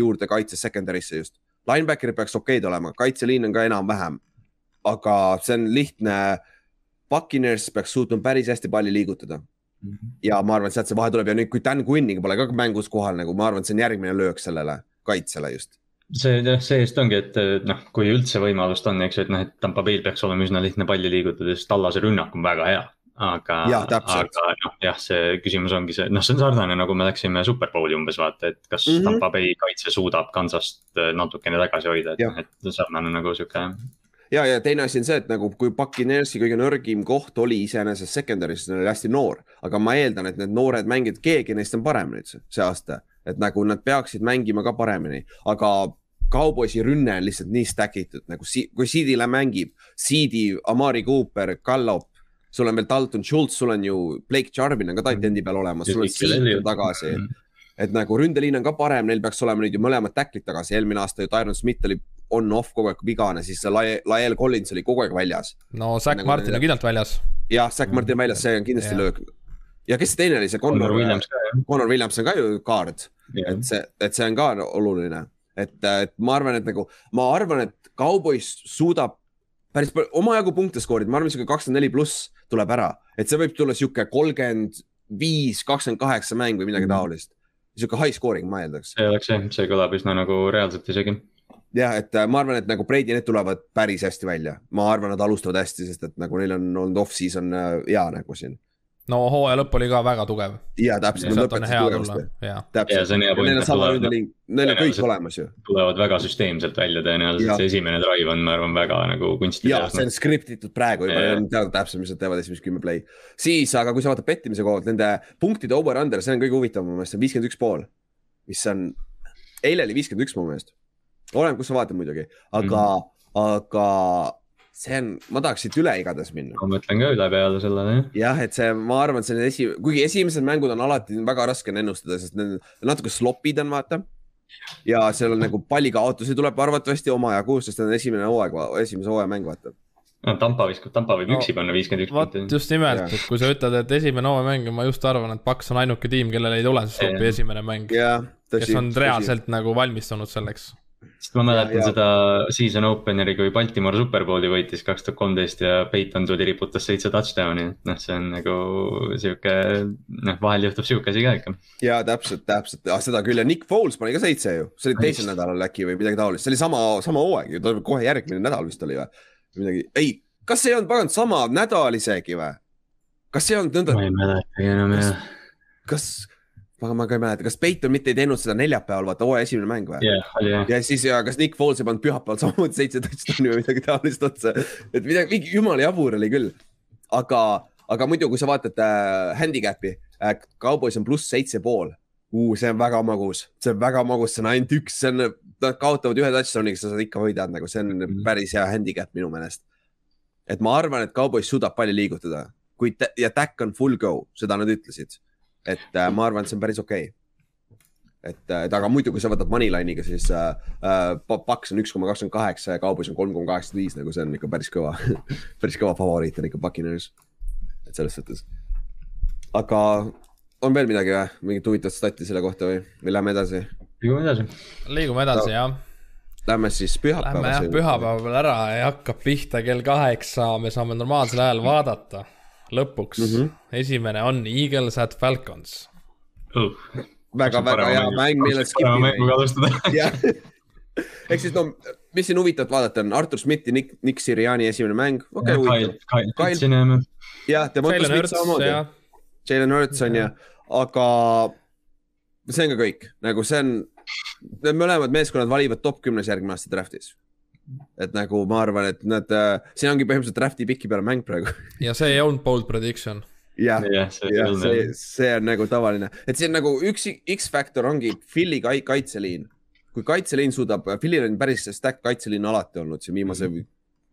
juurde kaitses secondary'sse just. Linebacker'id peaks okeid olema, kaitseliin on ka enam-vähem, aga see on lihtne. Buccaneers peaks suutma päris hästi palli liigutada. Ja ma arvan, et sealt see vahe tuleb ja nüüd, kui Dan Quinniga pole ka mängus kohal nagu, ma arvan, et see on järgmine löök sellele kaitsele just
see jah, see-eest ongi, et noh, kui üldse võimalust on, eks ju, et noh, et Tampa Bay'l peaks olema üsna lihtne palli liigutada, sest Tallase rünnak on väga hea. aga, aga noh, jah, see küsimus ongi see, noh, see on sarnane, nagu me läksime Superbowli umbes vaata, et kas mm -hmm. Tampa Bay kaitse suudab Kansast natukene tagasi hoida, et noh, et sarnane nagu sihuke
ja, ja teine asi on see, et nagu kui Buccaneersi kõige nõrgim koht oli iseenesest secondary's, ta oli hästi noor, aga ma eeldan, et need noored mängijad, keegi neist on parem nüüd see aasta, et nagu nad peaksid mängima ka paremini, aga Cowboysi rünne on lihtsalt nii stack itud nagu si kui CD-le mängib, CD, Amari Cooper, Gallop, sul on veel Dalton Schultz, sul on ju Blake Jarvin on ka tight end'i peal olemas, sul on Seat tagasi. Mm. -hmm et nagu ründeliin on ka parem, neil peaks olema nüüd ju mõlemad tacklid tagasi, eelmine aasta ju Tyron Smith oli on-off kogu aeg vigane, siis Lael Collins oli kogu aeg väljas.
no Zack nagu Martin on kindlalt väljas.
jah, Zack Martin väljas, see on kindlasti yeah. löök. ja kes teine oli see Connor, Connor Williams. Connor Williams on ka ju kaard yeah., et see, et see on ka oluline, et, et ma arvan, et nagu, ma arvan, et Cowboys suudab päris palju, omajagu punkte skoorida, ma arvan, sihuke kakskümmend neli pluss tuleb ära, et see võib tulla sihuke kolmkümmend viis, kakskümmend kaheksa mäng või midagi mm. taolist. sihuke high scoring, ma eeldaks.
see oleks jah, see kõlab üsna nagu reaalselt isegi.
Jah, et äh, ma arvan, et nagu Brady, need tulevad päris hästi välja, ma arvan, nad alustavad hästi, sest et nagu neil on olnud off-season äh, hea nagu siin
no hooaja lõpp oli ka väga tugev.
ja täpselt, nad lõpetasid tugevasti. täpselt, neil on sama ründeliin, neil on kõik olemas ju.
tulevad väga süsteemselt välja tõenäoliselt, see esimene drive on, ma arvan, väga nagu kunsti.
ja see on skriptitud praegu juba, on teada täpselt, mis nad teevad esimesed kümme play. siis, aga kui sa vaatad pettimise koha pealt, nende punktide over-under, see on kõige huvitavam mu meelest, see on viiskümmend üks pool. mis on, eile oli viiskümmend üks mu meelest. Oleneb, kus sa vaatad muidugi, aga mm, -hmm. aga see on, ma tahaks siit üle igatahes minna.
ma mõtlen ka üle peale sellele jah.
jah, et see, ma arvan, et see on esi, kuigi esimesed mängud on alati väga raske on ennustada, sest need natuke slopid on, vaata. ja seal on nagu pallikaotusi tuleb arvatavasti omajagu, sest see on esimene hooaeg, esimese hooaja mäng, vaata
no Tampa viskab, Tampa võib no, üksi panna viiskümmend üks
punkti. just nimelt, et kui sa ütled, et esimene hooajamäng, ma just arvan, et Paks on ainuke tiim, kellel ei tule see slopi esimene mäng. kes on reaalselt tõsi. nagu valmistunud selleks
sest ma mäletan ja, seda season opener'i, kui Baltimore superbowli võitis kaks tuhat kolmteist ja Peiton tuli riputas seitse touchdown'i, et noh, see on nagu sihuke, noh, vahel juhtub sihuke asi ka ikka.
ja täpselt, täpselt, seda küll ja Nick Foles pani ka seitse ju, see oli teisel nädalal äkki või midagi taolist, see oli sama, sama hooaeg ju, kohe järgmine nädal vist oli või? midagi, ei, kas see ei olnud pagan sama nädal isegi või? kas see ei olnud nõnda?
ma ei mäletagi enam jah.
kas aga ma ka ei mäleta, kas Peiton mitte ei teinud seda neljapäeval, vaata hooaja esimene mäng või
yeah,? Yeah.
ja siis ja kas Nick Foles ei pannud pühapäeval samamoodi seitse touchdown'i või midagi taolist otsa. et midagi, mingi jumala jabur oli küll. aga, aga muidu, kui sa vaatad äh, handicap'i äh,, Cowboys on pluss seitse pool uh,. see on väga magus, see on väga magus, see on ainult üks, see on, nad kaotavad ühe touchdown'iga, sa saad ikka võidad nagu, see on mm -hmm. päris hea handicap minu meelest. et ma arvan, et Cowboys suudab palju liigutada, kui ja Tack on full go, seda nad ütlesid et äh, ma arvan, et see on päris okei okay et, äh, et aga muidu, kui sa võtad Moneyline'iga, siis äh, äh Paks on üks koma kakskümmend kaheksa ja Cowboys on kolm koma kaheksakümmend viis, nagu see on ikka päris kõva päris kõva favoriit on ikka Buccaneers. et selles suhtes. aga on veel midagi või, mingit huvitavat stati selle kohta või, või lähme edasi?
liigume edasi.
liigume edasi no. jah.
Lähme siis pühapäeva.
Lähme jah pühapäeval ära ja hakkab pihta kell kaheksa, me saame normaalsel ajal vaadata lõpuks. Mm, -hmm. esimene on Eagles at Falcons.
Uh.. väga-väga hea mäng, millest.
mänguga alustada.
Ehk siis no, mis siin huvitavat vaadata on, Artur Schmidt ja Nick, Nick Siriani esimene mäng, okei okay, huvitav. jah, Demonte Smith samamoodi. Jalen Hurts on ju, aga see on ka kõik, nagu see on, need mõlemad meeskonnad valivad top kümnes järgmine aasta draft'is et nagu ma arvan, et nad äh,, siin ongi põhimõtteliselt draft'i piki peale mäng praegu
ja see ei olnud bold prediction.
jah, jah, see, see on nagu tavaline, et see on nagu üks X-faktor ongi Philly kaitseliin. kui kaitseliin suudab, Philly'l on päris stack kaitseliin alati olnud siin viimase mm -hmm.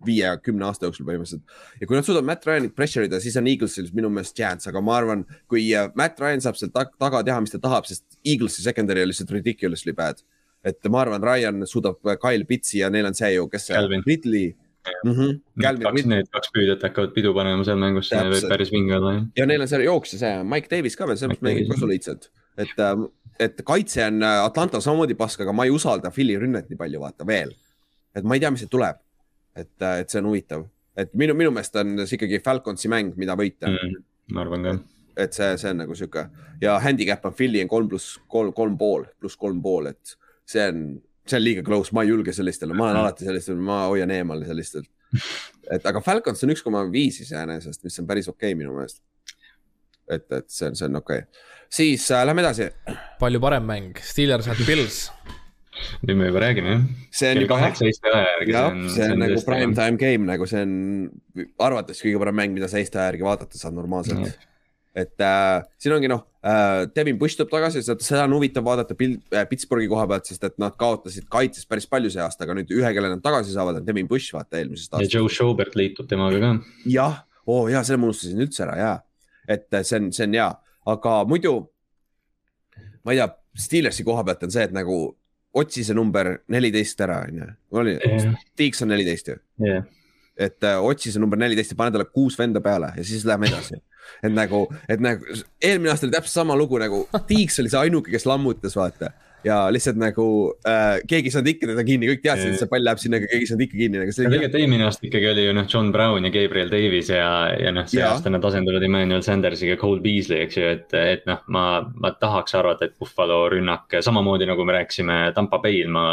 viie, kümne aasta jooksul põhimõtteliselt. ja kui nad suudavad Matt Ryanit pressure ida, siis on Eaglesil minu meelest chance, aga ma arvan, kui äh, Matt Ryan saab seal taga teha, mis ta tahab, sest Eaglesi secondary on lihtsalt ridiculously bad et ma arvan, Ryan suudab Kyle Pitsi ja neil on see ju, kes see
Calvin.
Ridley
Mm -hmm. Calvin kaks, need kaks püüdjat hakkavad pidu panema seal mängus, see võib päris vinge olla jah.
ja neil on seal jooksja see Mike Davis ka veel, mõttes mängib ka soliidselt, et, ähm, et kaitse on äh, Atlanta samamoodi pask, aga ma ei usalda Philly rünnet nii palju, vaata veel. et ma ei tea, mis siit tuleb. et, äh, et see on huvitav, et minu, minu meelest on see ikkagi Falconsi mäng, mida võita mm,.
ma arvan ka.
et see, see on nagu sihuke ja handicap on Philly on kolm pluss kolm, kolm pool, pluss kolm pool, et see on, see on liiga close, ma ei julge sellistele, ma olen alati sellistel, ma hoian eemal sellistelt. et aga Falcons on üks koma viis iseenesest, mis on päris okei okay, minu meelest. et, et see on, see on okei okay.. siis äh, lähme edasi.
palju parem mäng, Steelers at Pils
nüüd me juba räägime jah.
see on kaheksa Eesti aja järgi. jah, see on nagu prime time game nagu see on arvates kõige parem mäng, mida sa Eesti aja järgi vaadata saad normaalselt mm et äh, siin ongi noh äh,, Devin Bush tuleb tagasi, seda on huvitav vaadata äh, Pittsburghi koha pealt, sest et nad kaotasid kaitses päris palju see aasta, aga nüüd ühe, kelle nad tagasi saavad, on Devin Bush, vaata eelmisest aastast.
ja Joe Schobert liitub temaga ka.
jah, oo oh, jaa, selle ma unustasin üldse ära, jaa. et äh, see on, see on hea, aga muidu ma ei tea, Steelersi koha pealt on see, et nagu otsi see number neliteist ära, on ju. oli yeah., Tiiks on neliteist ju
yeah..
et uh, otsi see number neliteist ja pane talle kuus venda peale ja siis lähme edasi. Et nagu, et nagu eelmine aasta oli täpselt sama lugu nagu Tiiks oli see ainuke, kes lammutas, vaata ja lihtsalt nagu äh, keegi ei saanud ikka teda kinni, kõik teadsid, et see pall läheb sinna, aga keegi ei saanud ikka kinni nagu.
tegelikult eelmine aasta ikkagi oli ju noh, John Brown ja Gabriel Davis ja, ja noh, see ja. aasta nad asenduvad Emmanuel Sandersiga, Cole Beasley, eks ju, et, et noh, ma, ma tahaks arvata, et Buffalo rünnak samamoodi nagu me rääkisime Tampa Bay'l, ma,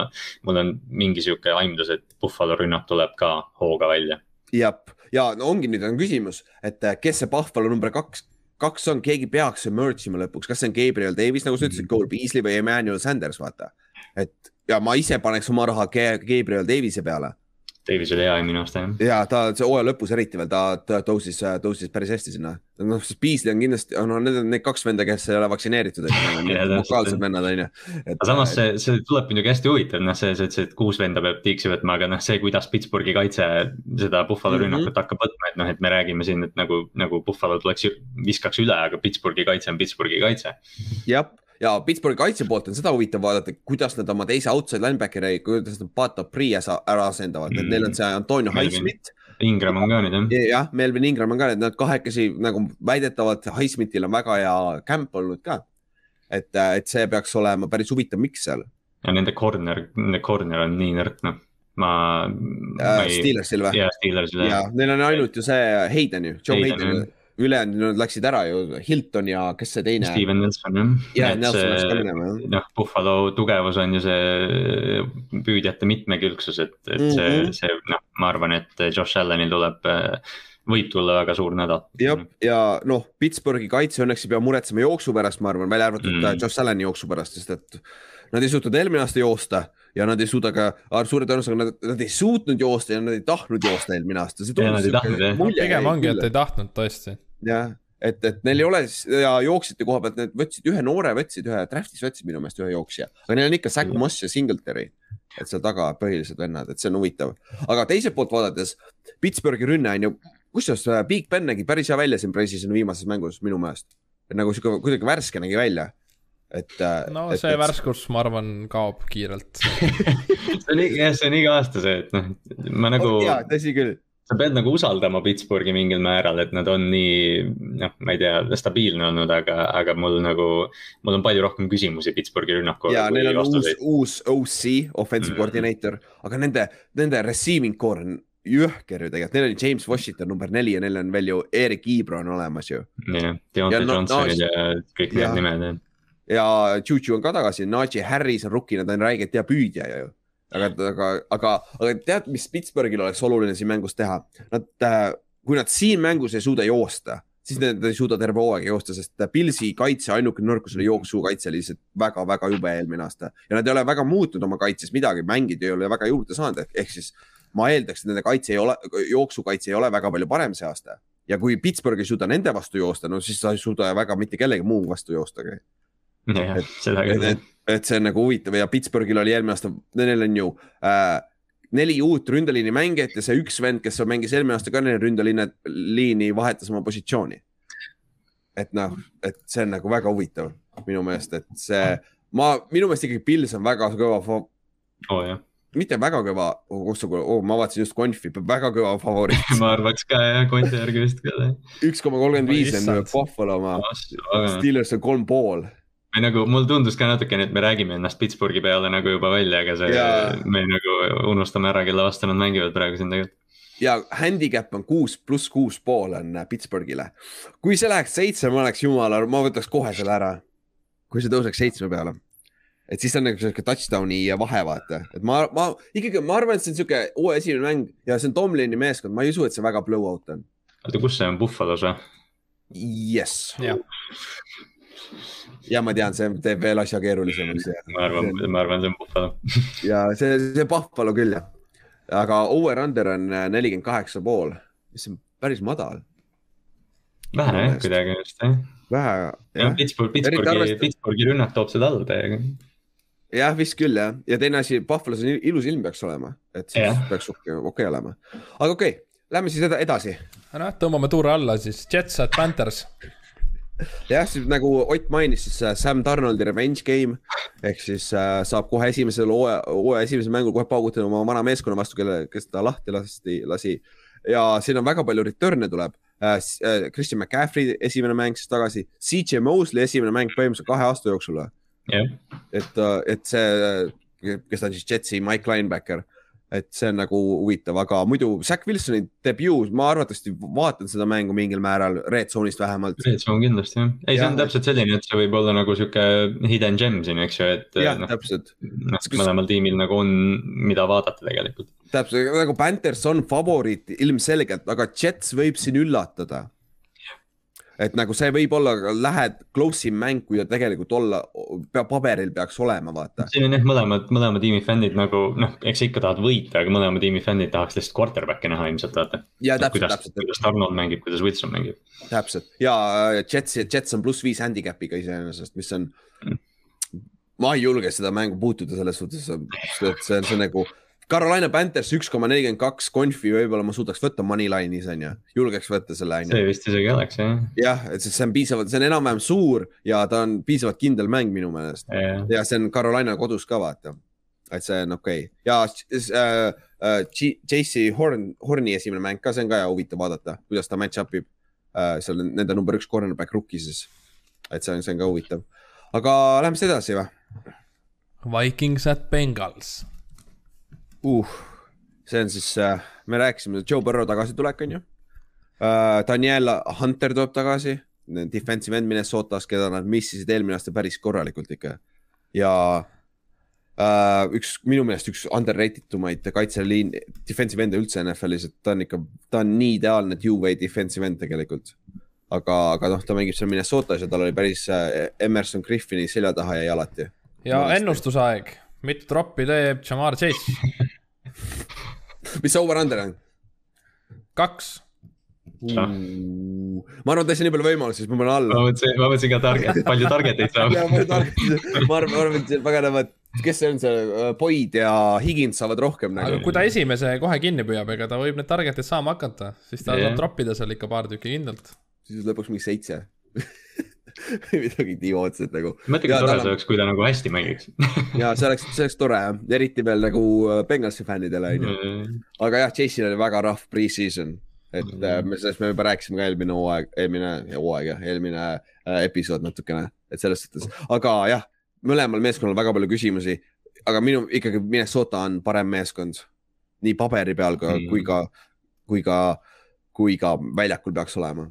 mul on mingi sihuke aimdus, et Buffalo rünnak tuleb ka hooga välja.
jah, ja no ongi nüüd on küsimus, et kes see Buffalo number kaks kaks on, keegi peaks emerge ima lõpuks, kas see on Gabriel Davis, nagu sa ütlesid mm, -hmm. Cole Beasley või Emmanuel Sanders, vaata. et ja ma ise paneks oma raha Gabriel Davise peale
Davis oli hea minu arust jah.
ja ta see hooaja lõpus eriti veel, ta, ta tõusis, tõusis päris hästi sinna. noh, siis Beasley on kindlasti, no need on need kaks venda, kes ei ole vaktsineeritud, lokaalsed vennad on ju.
aga samas see, see tuleb muidugi hästi huvitav, noh, see, see, see, et kuus venda peab tiiksi võtma, aga noh, see, kuidas Pittsburghi kaitse seda Buffalo rünnakut mm -hmm. hakkab võtma, et noh, et me räägime siin, et nagu, nagu Buffalo tuleks, viskaks üle, aga Pittsburghi kaitse on Pittsburghi kaitse.
jah ja Pittsburghi kaitse poolt on seda huvitav vaadata, kuidas nad oma teise outside linebackeri, kuidas nad Pato Priia ära asendavad mm., et neil on see Antonio Highsmith.
Ingram on ka nüüd
jah. jah, Melvin Ingram on ka, et nad kahekesi nagu väidetavalt Highsmithil on väga hea camp olnud ka. et, et see peaks olema päris huvitav, miks seal.
ja nende corner, nende corner on nii nõrk noh ma,
ma ei.... Steelersil või?
jaa, Steelersil
jah. Neil on ainult ju see Hayden ju, Joe Hayden, Hayden ülejäänud nad läksid ära ju, Hilton ja kes see teine.
Steven Nelson
jah. ja, Nelson läks ka minema
jah. noh, Buffalo tugevus on ju see püüdjate mitmekülgsus, et, et mm -hmm. see, mhm. see noh, ma arvan, et Josh Allanil tuleb võib tulla väga suur nädal.
jah, ja noh, Pittsburghi kaitse õnneks ei pea muretsema jooksu pärast, ma arvan, välja arvatud mm. Josh Allani jooksu pärast, sest et nad ei suutnud eelmine aasta joosta ja nad ei suuda ka, suure tõenäosusega nad, nad ei suutnud joosta ja nad ei tahtnud joosta eelmine aasta.
pigem ongi, et ei tahtnud tõesti
jah, et, et neil ei ole ja jooksjate koha pealt, need võtsid ühe noore, võtsid ühe, Draftis võtsid minu meelest ühe jooksja, aga neil on ikka Zack Moss ja Singletary. et seal taga põhilised vennad, et see on huvitav, aga teiselt poolt vaadates Pittsburghi rünne on ju, kusjuures äh, Big Ben nägi päris hea välja siin Precisoni viimases mängus minu meelest. nagu sihuke kuidagi värske nägi välja et. Äh,
no see et, värskus, ma arvan, kaob kiirelt
see on jah, see on iga aasta see, et noh, ma nagu.
jaa, tõsi küll
sa pead nagu usaldama Pittsburghi mingil määral, et nad on nii, noh, ma ei tea, stabiilne olnud, aga, aga mul nagu, mul on palju rohkem küsimusi Pittsburghi rünnaku.
ja neil on vastuseid. uus, uus OC, offensive mm. coordinator, aga nende, nende receiving core on jõhker ju tegelikult, neil on James Washington number neli ja neil on veel ju Erik Ibro on olemas ju.
jah, Deontay no, ja kõik need nimed jah.
ja Juju on ka tagasi, Najee Harris on rookie, nad on räigelt hea püüdja ju aga, aga, aga, aga tead, mis Pittsburghil oleks oluline siin mängus teha? Nad, äh, kui nad siin mängus ei suuda joosta, siis nad ei suuda terve hooaeg joosta, sest Pilsi kaitse ainuke nõrkus oli jooksukaitse lihtsalt väga-väga jube eelmine aasta ja nad ei ole väga muutnud oma kaitses midagi, mängida ei ole väga juurde saanud, ehk siis ma eeldaks, et nende kaitse ei ole, jooksukaitse ei ole väga palju parem see aasta ja kui Pittsburgh ei suuda nende vastu joosta, no siis sa ei suuda väga mitte kellegi muu vastu joostagi.
Jah, seda küll
et see on nagu huvitav ja Pittsburghil oli eelmine aasta, neil on ju äh, neli uut ründeliini mängijat ja see üks vend, kes mängis eelmine aasta ka neil ründeliine, liini, vahetas oma positsiooni. et noh, et see on nagu väga huvitav minu meelest, et see, ma, minu meelest ikkagi Pils on väga kõva
oh,. jah
mitte väga kõva oh,, oh, ma vaatasin just Confi, väga kõva favoriit
ma arvaks ka jah, Conti järgi vist ka.
üks koma kolmkümmend viis on Buffalo oma, Steelers on kolm pool
või nagu mul tundus ka natukene, et me räägime ennast Pittsburghi peale nagu juba välja, aga see ja..., me nagu unustame ära, kelle vastu nad mängivad praegu siin tegelikult.
ja handicap on kuus pluss kuus pool on äh, Pittsburghile. kui see läheks seitse, ma oleks jumala, ma võtaks kohe selle ära. kui see tõuseks seitsme peale. et siis on nagu sihuke touchdown'i vahe, vaata, et ma, ma ikkagi, ma arvan, et see on sihuke uue esimene mäng ja see on Tomlini meeskond, ma ei usu, et see väga blowout on.
oota, kus see on, Buffalos või?
Jess ja ma tean, see teeb veel asja keerulisemaks.
ma arvan, ma arvan, see on Buffalo
ja see, see Buffalo küll jah. aga over-under on äh, nelikümmend kaheksa pool, mis on päris madal.
vähe jah, kuidagi vist jah.
vähe
jah. Pittsburgh, Pittsburghi Pittsburghi rünnak toob seda alla täiega.
jah, vist küll jah, ja teine asi, Buffalo's on ilus ilm peaks olema, et siis ja. peaks okei okay olema. aga okei okay,, lähme siis edasi.
noh, tõmbame tuure alla siis, Jets at Panthers
jah, siis nagu Ott mainis, siis äh, Sam Donaldi revenge game. Ehk siis äh, saab kohe esimesel hooaja, hooaja esimesel mängul kohe paugutada oma vana meeskonna vastu, kelle, kes ta lahti lasti, lasi. ja siin on väga palju return'e tuleb. Äh,. äh Christian McCaffrey esimene mäng siis tagasi, CJ Mosley esimene mäng põhimõtteliselt kahe aasta jooksul
yeah..
et, äh, et see, kes ta on siis Jetsi Mike Linebacker et see on nagu huvitav, aga muidu Zack Wilsoni debüü, ma arvatavasti vaatan seda mängu mingil määral red zone'ist vähemalt.
Red zone kindlasti jah, ei, see on täpselt selline, et see võib olla nagu sihuke hidden gem siin, eks ju, et.
jah no,, täpselt.
noh, mõlemal tiimil nagu on, mida vaadata tegelikult.
täpselt, nagu Panthers on favoriit ilmselgelt, aga Jets võib siin üllatada et nagu see võib olla, lähed close im mäng, kui ta tegelikult olla, paberil peaks olema, vaata.
siin on jah, mõlemad, mõlema tiimi fännid nagu noh, eks ikka tahad võita, aga mõlema tiimi fännid tahaks lihtsalt quarterback'i näha ilmselt, vaata.
täpselt.
kuidas Arnold mängib, kuidas Wilson mängib.
täpselt ja äh, Jets, Jets on pluss viis handicap'iga iseenesest, mis on mm. ma ei julge seda mängu puutuda selles suhtes, et see on, see on nagu Carolina Panthers üks koma nelikümmend kaks konfi, võib-olla ma suudaks võtta Moneyline'is on ju, julgeks võtta selle on
ju. see vist isegi oleks jah.
jah, et see on piisavalt, see on enam-vähem suur ja ta on piisavalt kindel mäng minu meelest yeah. ja see on Carolina kodus ka vaata. et see on okei okay. ja äh, äh, JC Horn, Horni esimene mäng ka, see on ka huvitav vaadata, kuidas ta match up ib äh,. seal on nende number üks cornerback rookie siis. et see on, see on ka huvitav, aga lähme siis edasi või?
Vikings at Bengals
uh,. see on siis äh,, me rääkisime, Joe Burrow tagasitulek on ju uh,. Daniel Hunter tuleb tagasi, defensive end Minnesotas, keda nad missisid eelmine aasta päris korralikult ikka. ja uh, üks, minu meelest üks underrated umaid kaitseliin, defensive end'e üldse NFL-is, et ta on ikka, ta on nii ideaalne two-way defensive end tegelikult aga, aga noh, ta mängib seal Minnesotas ja tal oli päris äh, Emerson Griffini selja taha jäi alati.
ja ennustusaeg mitu troppi teeb Jamar Chase
mis see over-under on?
kaks
uh,. ma arvan, et ta ei saa nii palju võimalusi, siis ma panen alla.
ma mõtlesin, ma mõtlesin ka target, palju targeteid saab
ma arvan, ma arvan, et paganamad, kes see on see, äh, Boyd ja Higins saavad rohkem
nagu. aga kui ta esimese kohe kinni püüab, ega ta võib need target'id saama hakata, siis ta yeah. saab troppida seal ikka paar tükki kindlalt.
siis lõpuks mingi seitse midagi idiootset nagu.
mõtle, kui tore see oleks, kui ta nagu hästi mängiks
ja see oleks, see oleks tore jah, eriti veel nagu äh, Bengalsi fännidele onju. Mm. aga jah, Chase'il oli väga rough pre-season, et mm. me sellest me juba rääkisime ka eelmine hooaeg, eelmine hooaeg jah, eelmine äh, episood natukene, et selles suhtes, aga jah, mõlemal meeskonnal väga palju küsimusi, aga minu ikkagi Minnesota on parem meeskond nii paberi peal ka mm. kui ka, kui ka, kui ka väljakul peaks olema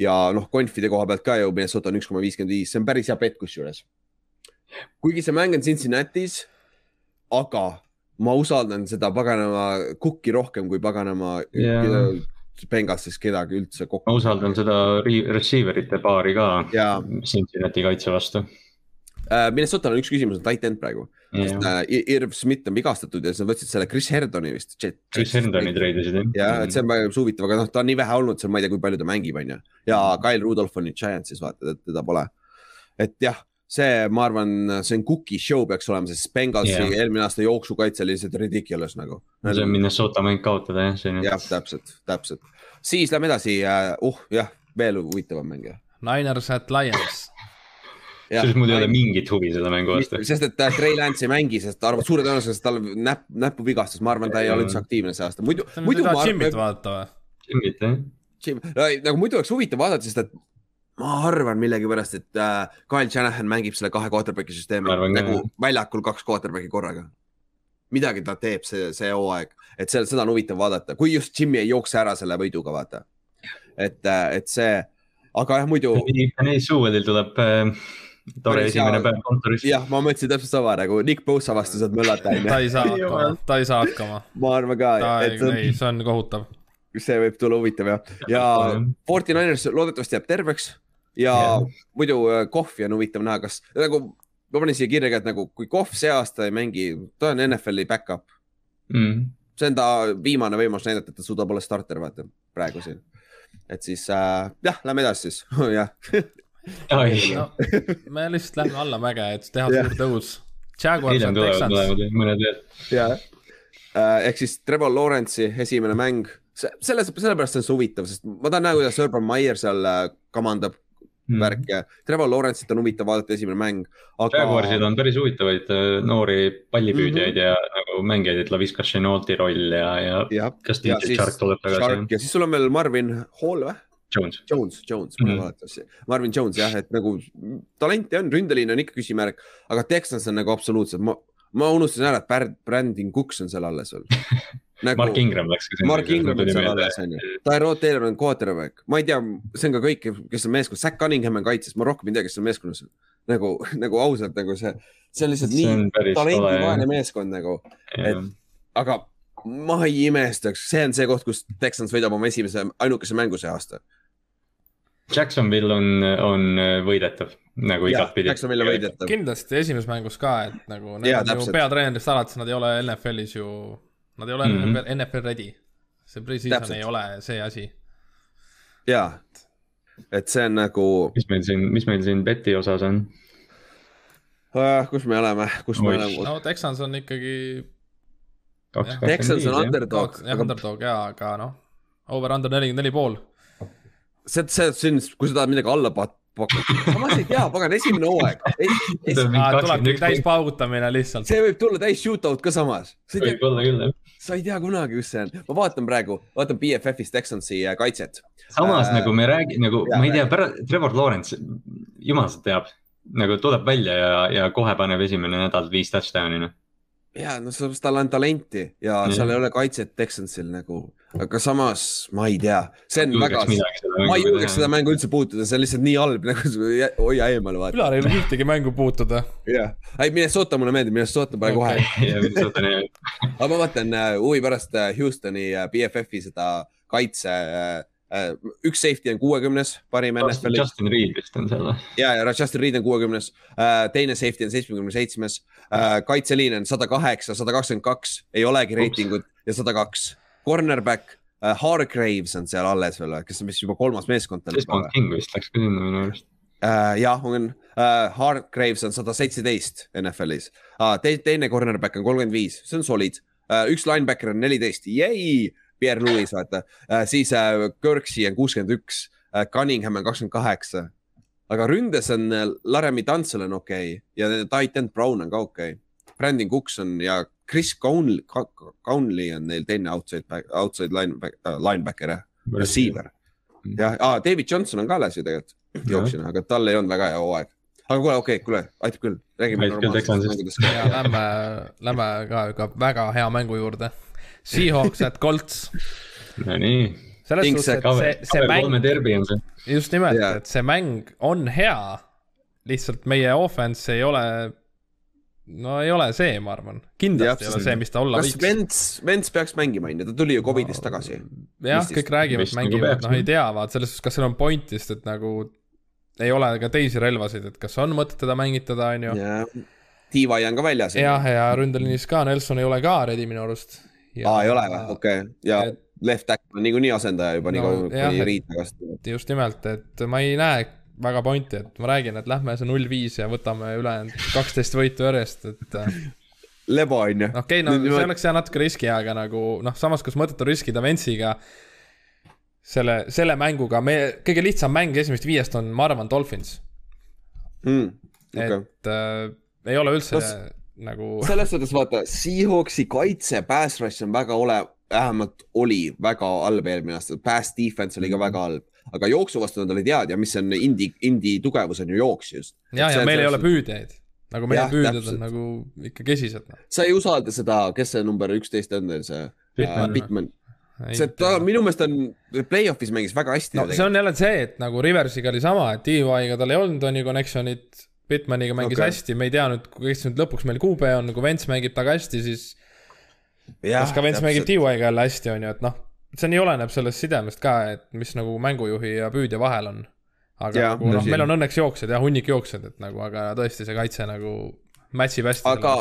ja noh, konfide koha pealt ka ju Minnesota on üks koma viiskümmend viis, see on päris hea bet kusjuures. kuigi see mäng on Cincinnati's, aga ma usaldan seda paganama Cooki rohkem kui paganama yeah. Bengalsis kedagi üldse kokku.
ma usaldan seda receiver'ite paari ka yeah. Cincinnati kaitse vastu
Äh, Minnesotal on üks küsimus, on tight end praegu yeah.. sest äh, Irv Schmidt on vigastatud ja siis nad võtsid selle Chris Herdoni vist.
Chris Herdoni treidisid jah.
ja, et see on päris huvitav, aga noh, ta on nii vähe olnud seal, ma ei tea, kui palju ta mängib, on ju. ja Kyle Rudolph on nüüd Giantsis, vaata, teda pole. et jah, see, ma arvan, see on cookie show peaks olema, sest Bengalsi yeah. eelmine aasta jooksukaitse oli lihtsalt ridiculous nagu.
no see on Minnesota mäng kaotada jah, see
on. jah, täpselt, täpselt. siis lähme edasi uh,, uh jah, veel huvitavam mäng jah.
Niners at Lions
sest mul ei ole mingit huvi selle mängu vastu.
sest et äh, Trey Lance ei mängi, sest ta arvab suure tõenäosusega, tal näpp, näpuvigastus, ma arvan, ta ei ole üldse aktiivne see aasta, muidu.
muidu ma arvan. Jimmit vaadata või?
Jimmit jah.
Jim, nagu muidu oleks huvitav vaadata, sest et ma arvan millegipärast, et äh, Kyle Shanahan mängib selle kahe quarterback'i süsteemi nagu väljakul kaks quarterback'i korraga. midagi ta teeb see, see hooaeg, et seal, seda on huvitav vaadata, kui just Jimmy ei jookse ära selle võiduga, vaata. et, äh, et see, aga jah, muidu.
Penny Sewellil tuleb äh tore esimene päev kontoris.
jah, ma mõtlesin täpselt sama nagu Nick Bosa vastu saad möllata onju.
ta ei saa hakkama, ta ei saa hakkama.
ma arvan ka.
ei, ei, see on kohutav.
see võib tulla huvitav jah, ja Forty Niners loodetavasti jääb terveks ja yeah. muidu äh, Kohvi on huvitav näha, kas nagu ma panin siia kirja ka, et nagu kui Kohv see aasta ei mängi, ta on NFL-i back-up mm.. see on ta viimane võimalus näidata, et ta suudab olla starter, vaata praegu siin. et siis äh, jah, lähme edasi siis jah
no, me lihtsalt lähme allamäge, et teha suur tõus.
tulevad mõned veel.
jah, äh, ehk siis Trevor Lawrence'i esimene mäng, selles, sellepärast on see huvitav, sest ma tahan näha, kuidas Urban Meyer seal äh, kamandab mm. värk ja Trevor Lawrence'it on huvitav vaadata, esimene mäng
aga.... Jaguarsil on päris huvitavaid äh, noori pallipüüdjaid mm -hmm. ja nagu mängijaid, et Laviska Chenault'i roll ja, ja,
ja
kas DJ Shark tuleb tagasi.
ja siis sul on veel Marvin Hall või?
Jones.
Jones, Jones mm, -hmm. vaadates, Marvin Jones jah, et nagu talenti on, ründeliin on ikka küsimärk, aga Texans on nagu absoluutselt, ma, ma unustasin ära, et Brandon Cooks on seal alles veel
nagu,. Mark Ingram läks ka.
Mark Ingram on seal alles, on ju. Tyrod Taylor on quarterback, ma ei tea, see on ka kõik, kes on meeskonnas, Zack Cunningham on kaitses, ma rohkem ei tea, kes on meeskonnas. nagu, nagu ausalt nagu see, see on lihtsalt see on nii talendivaene meeskond nagu, et aga ma ei imestaks, see on see koht, kus Texans võidab oma esimese, ainukese mängu see aasta.
Jacksonville on, on võidetav nagu igatpidi.
Jacksonville on võidetav.
kindlasti esimeses mängus ka, et nagu need on ju peatreenerist alates, nad ei ole NFL-is ju Nad ei ole mm -hmm. NFL ready. see pre-season ei ole see asi.
jaa, et see on nagu.
mis meil siin, mis meil siin beti osas on
uh,? kus me oleme, kus Oish. me oleme?
no Texans on ikkagi.
Texans on underdog.
jah, underdog jaa, aga noh, over-under nelikümmend neli pool.
see, see, see, kui sa tahad midagi alla pat-, pakkuda, samas ei tea, pagan, esimene hooaeg
es.... tulebki täis paugutamine lihtsalt.
see võib tulla täis shootout ka samas.
võib olla küll, jah
sa ei tea kunagi, kus see on. ma vaatan praegu, vaatan BFF-is Texansi äh, kaitset.
samas äh, nagu me räägime, nagu ja, ma ei tea, pärast Trevor Lawrence, jumal seda teab, nagu tuleb välja ja, ja kohe paneb esimene nädal viis touchdown'i noh
ja no sellepärast tal on talenti ja mm. seal ei ole kaitset Texansil nagu, aga samas ma ei tea, see on väga, ma ei julgeks seda mängu üldse puutuda, see on lihtsalt nii halb nagu hoia eemale vaata.
Ülar ei julge ühtegi mängu puutuda.
jah, ei Minnesota mulle meeldib, Minnesota pane okay. kohe. aga ma vaatan uh, huvi pärast uh, Houstoni uh, BFF-i seda kaitse Äh, üks safety on kuuekümnes, parim NFL-is.
Justin Reed vist on seal või?
ja, ja Justin Reed on kuuekümnes, äh, teine safety on seitsmekümne seitsmes, äh, kaitseliin on sada kaheksa, sada kakskümmend kaks, ei olegi reitingut ja sada kaks. Cornerback Hargraves on seal alles veel, kes on vist juba kolmas meeskond.
Desmond King vist läks ka sinna minu arust.
Jah, on. Hargraves on sada seitseteist NFL-is Te, teine cornerback on kolmkümmend viis, see on solid. Üks linebacker on neliteist, jäi Pierre Louis, vaata äh,. siis äh, Kirksey on kuuskümmend üks äh,, Cunningham on kakskümmend kaheksa. aga ründes on äh, Laremy Tantsel on okei okay. ja Titan Brown on ka okei okay.. Brandon Cooks on ja Chris Cownley, Cownley on neil teine outside, outside linebacker äh,, linebacker jah, receiver. ja ah, David Johnson on ka alles ju tegelikult jooksjana, aga tal ei olnud väga hea hooaeg aga kuule, okei okay,, kuule, aitab küll, räägime normaalsetest
mängudest. Lähme, lähme ka, ka väga hea mängu juurde Seahawks at Colts.
Nonii.
selles suhtes, et see, see mäng, just nimelt
yeah.,
et see mäng on hea. lihtsalt meie offense ei ole, no ei ole see, ma arvan. kindlasti ja, ei ole see, mis ta olla
võiks. kas Vents, Vents peaks mängima, on ju, ta tuli ju Covidist no, tagasi.
jah, kõik räägivad, mängivad, noh ei tea, vaat selles suhtes, kas seal on point'ist, et nagu ei ole ka teisi relvasid, et kas on mõtet teda mängitada, on ju.
T-Y on ka väljas.
jah, ja ründeliinis ka, Nelson ei ole ka ready minu arust
aa, ei ole või, okei okay., ja et, left back on niikuinii asendaja juba no, nii kaua, kuni Riit tagasi
tuleb. just nimelt, et ma ei näe väga pointi, et ma räägin, et lähme see null viis ja võtame ülejäänud kaksteist võitu järjest, et äh,
lebo on ju.
okei okay,, no Nüüd see oleks jah natuke riski, aga nagu noh, samas, kas mõtet on riskida Ventsiga selle, selle mänguga, me, kõige lihtsam mäng esimesest viiest on, ma arvan, Dolphins
mm,. Okay.
et äh, ei ole üldse Kas nagu.
selles suhtes vaata, Seahawksi kaitse, pass rush on väga ole, vähemalt oli väga halb eelmine aasta, pass defense oli ka väga halb, aga jooksu vastu nad olid head ja mis on Indi, Indi tugevus on ju jooks just.
ja, ja meil ei ole püüdjaid nagu meie püüdjad on nagu ikka kesised. Noh.
sa ei usalda seda, kes see number üksteist on teil, see Bitman äh,? see, ta minu meelest on, play-off'is mängis väga hästi.
no see on jälle see, et nagu Riversiga oli sama, et DY-ga tal ei olnud, on ju, connection'it Bitmaniga mängis okay. hästi, me ei tea nüüd, kes nüüd lõpuks meil QB on, kui Vents mängib taga hästi, siis ja, kas ka Vents mängib DY-ga jälle hästi, on ju, et noh, see nii oleneb sellest sidemest ka, et mis nagu mängujuhi ja püüdja vahel on. aga ja, nagu noh, meil on õnneks jooksjad jah, hunnik jooksjad, et nagu, aga tõesti see kaitse nagu match ib hästi.
aga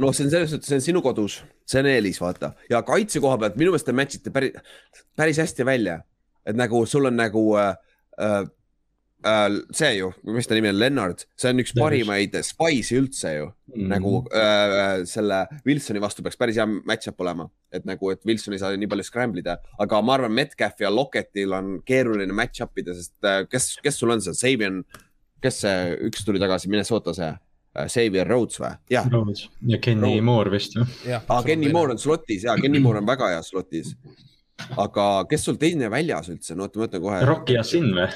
noh, see on selles suhtes, see on sinu kodus, see on eelis, vaata. ja kaitse koha pealt minu meelest te match ite päris, päris hästi välja. et nagu sul on nagu äh, äh, äh, see ju, mis ta nimi on, Lennart, see on üks parimaid spice'i üldse ju mm. -hmm. nagu äh, selle Wilsoni vastu peaks päris hea match-up olema, et nagu, et Wilson ei saa nii palju scramble ida, aga ma arvan, Metcalf ja Lockettil on keeruline match-up ida, sest äh, kes, kes sul on see, Savion, kes see üks tuli tagasi, Minnesota see äh,? Xavier Rhodes või? jah.
ja Kenny Rhodes. Moore vist ju.
aa, Kenny Moore on slotis ja Kenny Moore on väga hea slotis. aga kes sul teine väljas üldse, no oota, ma ütlen kohe.
Rocky Yassin või?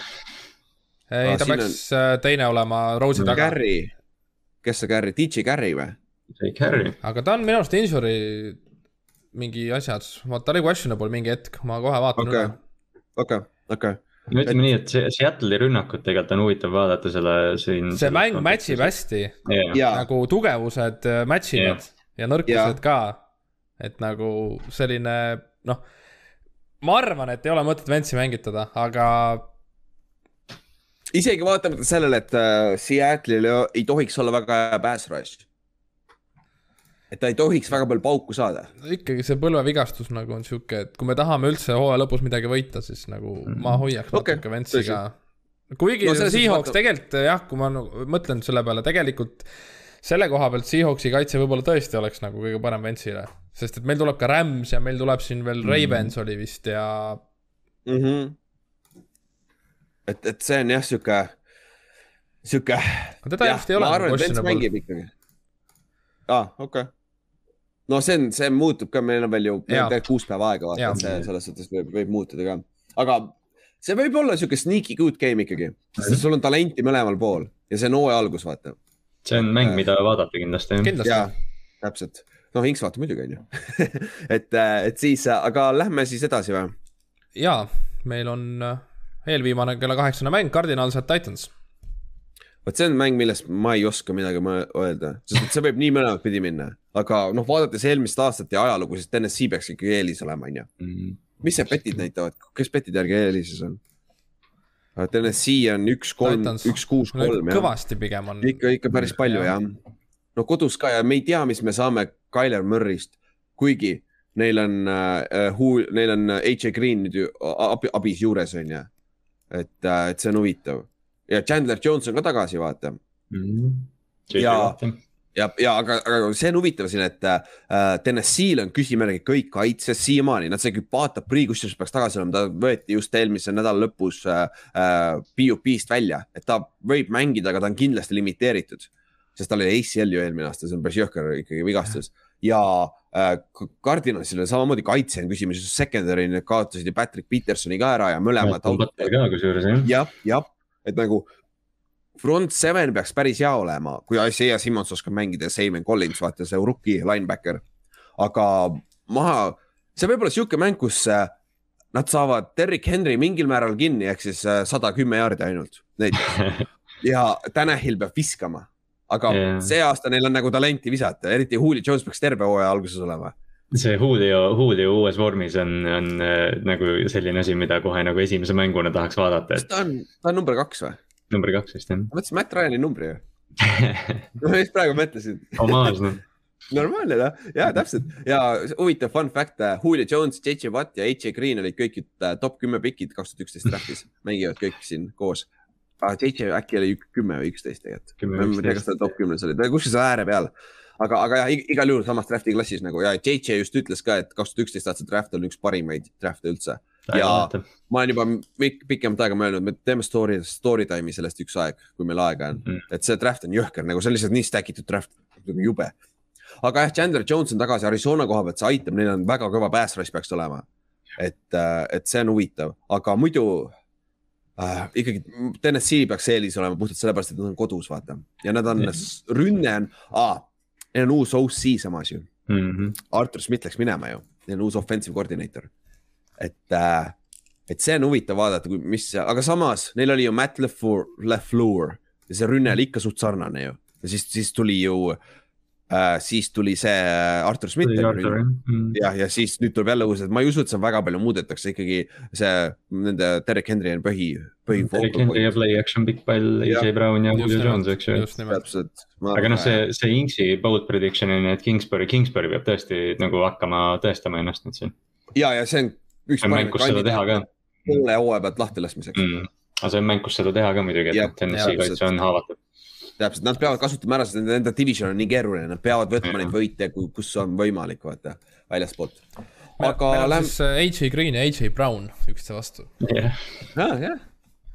Ei ta peaks on... Äh, teine olema Rose'i taga.
Carry, kes see Carry, DJ Carry või?
DJ Carry.
aga ta on minu arust injury mingi asjad, vaata ta oli questionable mingi hetk, ma kohe vaatan
okay. üle. okei, okei
no ütleme et... nii, et see Seattle'i rünnakut tegelikult on huvitav vaadata selle siin.
see mäng match ib hästi
yeah.,
nagu tugevused äh, match ivad yeah. ja nõrkused yeah. ka. et nagu selline noh, ma arvan, et ei ole mõtet Ventsi mängitada, aga
isegi vaatamata sellele, et äh, Seattle'il ei tohiks olla väga hea pass rush. et ta ei tohiks väga palju pauku saada.
ikkagi see põlvevigastus nagu on sihuke, et kui me tahame üldse hooaja lõpus midagi võita, siis nagu mm -hmm. ma hoiaks okay. natuke Ventsi ka. kuigi no, Seahawks vaata... tegelikult jah, kui ma nagu mõtlen selle peale, tegelikult selle koha pealt Seahawksi kaitse võib-olla tõesti oleks nagu kõige parem Ventsile. sest et meil tuleb ka Rams ja meil tuleb siin veel mm -hmm. Ravens oli vist ja
mm. -hmm et, et see on jah, sihuke, sihuke.
teda vist ei ole.
ma arvan, et Vents mängib ikkagi. aa ah,, okei okay. no see on, see muutub ka, meil on veel ju tegelikult kuus päeva aega, vaata, et see selles suhtes võib, võib muutuda ka. aga see võib olla sihuke sneaky good game ikkagi, sest sul on talenti mõlemal pool ja see on hooaja algus, vaata.
see on mäng, mida vaadata kindlasti.
jaa,
täpselt. noh, Inks vaatab muidugi, on ju. et, et siis, aga lähme siis edasi või?
jaa, meil on eelviimane kella kaheksane mäng, Cardinals at Titans.
vot see on mäng, millest ma ei oska midagi öelda, sest et see võib nii mõlemat pidi minna, aga noh, vaadates eelmist aastat ja ajalugu, siis TNS-i peaks ikkagi eelis olema, on ju. Mhm. mis see betid näitavad, kes betide järgi eelises on? TNS-i on üks, kolm, üks, kuus, kolm.
kõvasti pigem on.
ikka, ikka päris palju jah. no kodus ka ja me ei tea, mis me saame Tyler Murry'st, kuigi neil on uh,, neil on H.A. Green nüüd ju abi, abis juures on ju et, äh, et see on huvitav. Ja Chandler Jones on ka tagasi, vaata. Mm.
-hmm.
ja, ja, ja aga, aga see on huvitav siin, et äh, Tennessee'l on küsimärgi kõik kaitses siiamaani, nad see Pata Pri kusjuures peaks tagasi olema, ta võeti just eelmise nädala lõpus äh, äh, PUP-st välja, et ta võib mängida, aga ta on kindlasti limiteeritud. sest tal oli ACL ju eelmine aasta, see on päris jõhker ikkagi vigastus ja äh, Cardinalsil on samamoodi kaitse on küsimus, secondary need kaotasid ju Patrick Petersoni ka ära ja mõlemad.
jah,
jah, et nagu front seven peaks päris hea olema, kui Isaiah Simmons oskab mängida ja Simon Collins, vaata see rookie linebacker. aga maha, see võib olla sihuke mäng, kus äh, nad saavad Derrick Henry mingil määral kinni, ehk siis äh, sada kümme jaardi ainult näiteks. ja Tanahil peab viskama aga yeah. see aasta neil on nagu talenti visata, eriti Julio Jones peaks terve hooaja alguses olema.
see Julio, Julio uues vormis on, on äh, nagu selline asi, mida kohe nagu esimese mänguna tahaks vaadata
et.... ta on, ta on number kaks või?
number kaks vist jah.
ma mõtlesin Matt Ryan'i numbri ju ma just praegu mõtlesin
homaaž noh
normaalne noh, ja täpselt ja huvitav fun fact, äh, Julio Jones, JJ Watt ja AJ Green olid kõik äh, top kümme pikid kaks tuhat üksteist draft'is, mängivad kõik siin koos ah,. JJ äkki oli kümme või üksteist tegelikult. ma ei tea, kas ta top kümnes oli, ta oli kuskil seal ääre peal. aga, aga jah, igal juhul samas draft'i klassis nagu ja JJ just ütles ka, et kaks tuhat üksteist aasta draft on üks parimaid draft'e üldse. ja ma olen juba pikemat aega mõelnud, me teeme story, story time'i sellest üks aeg, kui meil aega on mm.. et see draft on jõhker, nagu see on lihtsalt nii stack itud draft, nagu jube. aga jah, Chandler Jones on tagasi Arizona koha pealt, see aitab, neil on väga kõva pass rush peaks olema. et, äh, et see on huvitav, aga muidu äh, ikkagi Tennessee peaks eelis olema puhtalt sellepärast, et nad on kodus, vaata. ja nad on, rünne on ah,, neil on uus OC samas ju
mm. -hmm.
Artur Schmidt läks minema ju, neil on uus offensive coordinator. et äh,, et see on huvitav vaadata, mis, aga samas neil oli ju Matt LeFleur, LeFleur ja see rünne oli ikka suht sarnane ju. ja siis, siis tuli ju äh, Uh, siis tuli see äh, Artur Schmidt.
Mm.
jah, ja siis nüüd tuleb jälle uus, et ma ei usu, et seal väga palju muudetakse ikkagi see nende Derek Henry on põhi, põhi.
Derek Henry ja play action pikk pall, AJ Brown ja Julio Jones, eks ju.
täpselt.
aga noh, see, see Inksi bold prediction on ju, et Kingsbury, Kingsbury peab tõesti nagu hakkama tõestama ennast nüüd siin.
ja, ja see on
üks. mäng, kus seda teha ka.
poole hooaja pealt lahti laskmiseks
mm aga see on mäng, kus seda teha ka muidugi, et noh, TNS-i kaitse on haavatud
täpselt, nad peavad kasutama ära, sest nende enda division on nii keeruline, nad peavad võtma neid võite, kus on võimalik, vaata, väljaspoolt.
aga lähme. AJ Green ja AJ Brown üksteise vastu.
jah,
jah,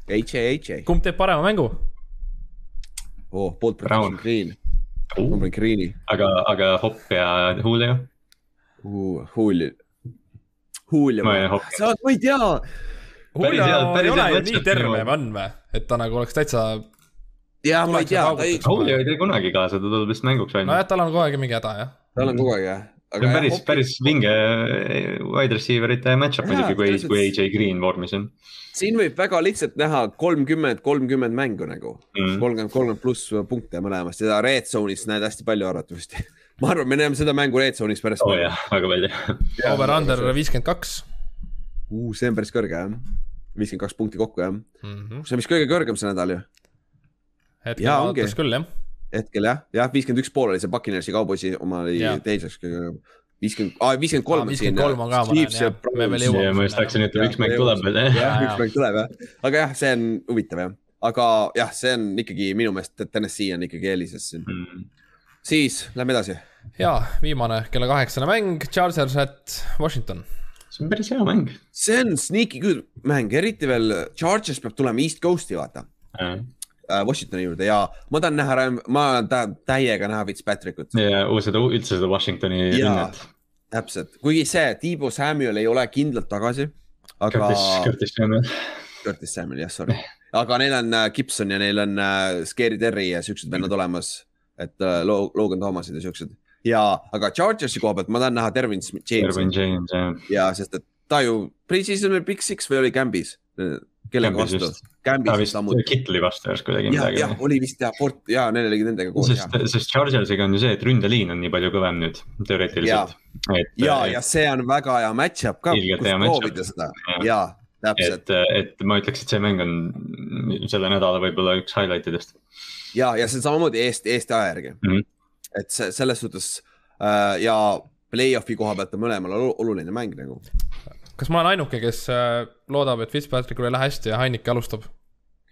AJ, AJ.
kumb teeb parema mängu?
oo oh,, poolt protection Green uh.. ma panen Greeni.
aga, aga Hopp ja Julio
uh,? Julio. Julio.
ma ei, Hopp.
sa, ma ei tea.
Julio ei ole ju nii terve vann või, et ta nagu oleks täitsa
ja ma ei tea,
ta ei. Pauli ei tee kunagi kaasa, ta tuleb vist mänguks välja.
nojah, tal on kogu aeg mingi häda jah.
tal on kogu aeg jah.
see on päris, päris vinge eh, wide receiver ite match-up muidugi, kui, kui AJ Green vormis on.
siin võib väga lihtsalt näha kolmkümmend, kolmkümmend mängu nagu mm., kolmkümmend, kolmkümmend pluss punkte mõlemast ja red zone'is näed hästi palju arvatavasti ma arvan, me näeme seda mängu red zone'is pärast.
oo oh, jah, väga palju.
Over-under viiskümmend kaks.
see on päris kõrge jah, viiskümmend kaks punkti kokku jah mm -hmm., see on vist kõige kõrgem see nädal ju
hetkel vaadates küll jah.
hetkel jah, jah, viiskümmend üks pool oli see Buccaneersi kauboisi oma oli teiseks viiskümmend, viiskümmend kolm
on siin. viiskümmend kolm on ka, ma näen jah, me veel
jõuame. ma just tahtsin ütelda, üks mäng tuleb veel
jah. üks mäng tuleb jah, aga jah, see on huvitav jah, aga jah, see on ikkagi minu meelest, Tennessee on ikkagi eelises siin mm.. siis lähme edasi.
ja viimane kella kaheksane mäng, Chargers at Washington
see on päris hea mäng.
see on sneaky good mäng, eriti veel Chargers peab tulema East Coast'i vaata mm Washingtoni juurde ja ma tahan näha, ma tahan täiega näha Fitzpatrickut.
ja seda üldse seda Washingtoni rünnet.
täpselt, kuigi see Tiibo Samuel ei ole kindlalt tagasi. aga.
Curtis, Curtis Samuel.
Curtis Samuel, jah, sorry. aga neil on äh, Gibson ja neil on uh, Scary Terry ja siuksed vennad olemas. et Logan Thomased ja siuksed ja, aga Chargersi koha pealt ma tahan näha Dervin James.
Dervin James, jah.
ja sest, et ta ju, pre-season'il Big Six või oli Gambis kellega vastu?
Gambis samuti. Kitli vastu järsku tegi midagi.
jah, oli vist jah, Fort ja neil oligi nendega koos.
sest, sest Chargersiga on ju see, et ründeliin on nii palju kõvem nüüd teoreetiliselt.
ja, ja, ja see on väga hea match-up ka, kus proovida seda ja, ja täpselt.
et, et ma ütleks, et see mäng on selle nädala võib-olla üks highlight idest.
ja, ja see on samamoodi Eesti, Eesti aja järgi mm. -hmm. et see selles suhtes äh, ja play-off'i koha pealt on mõlemal oluline mäng nagu
kas ma olen ainuke, kes äh, loodab, et Fitzpatrickul ei lähe hästi ja Heinike alustab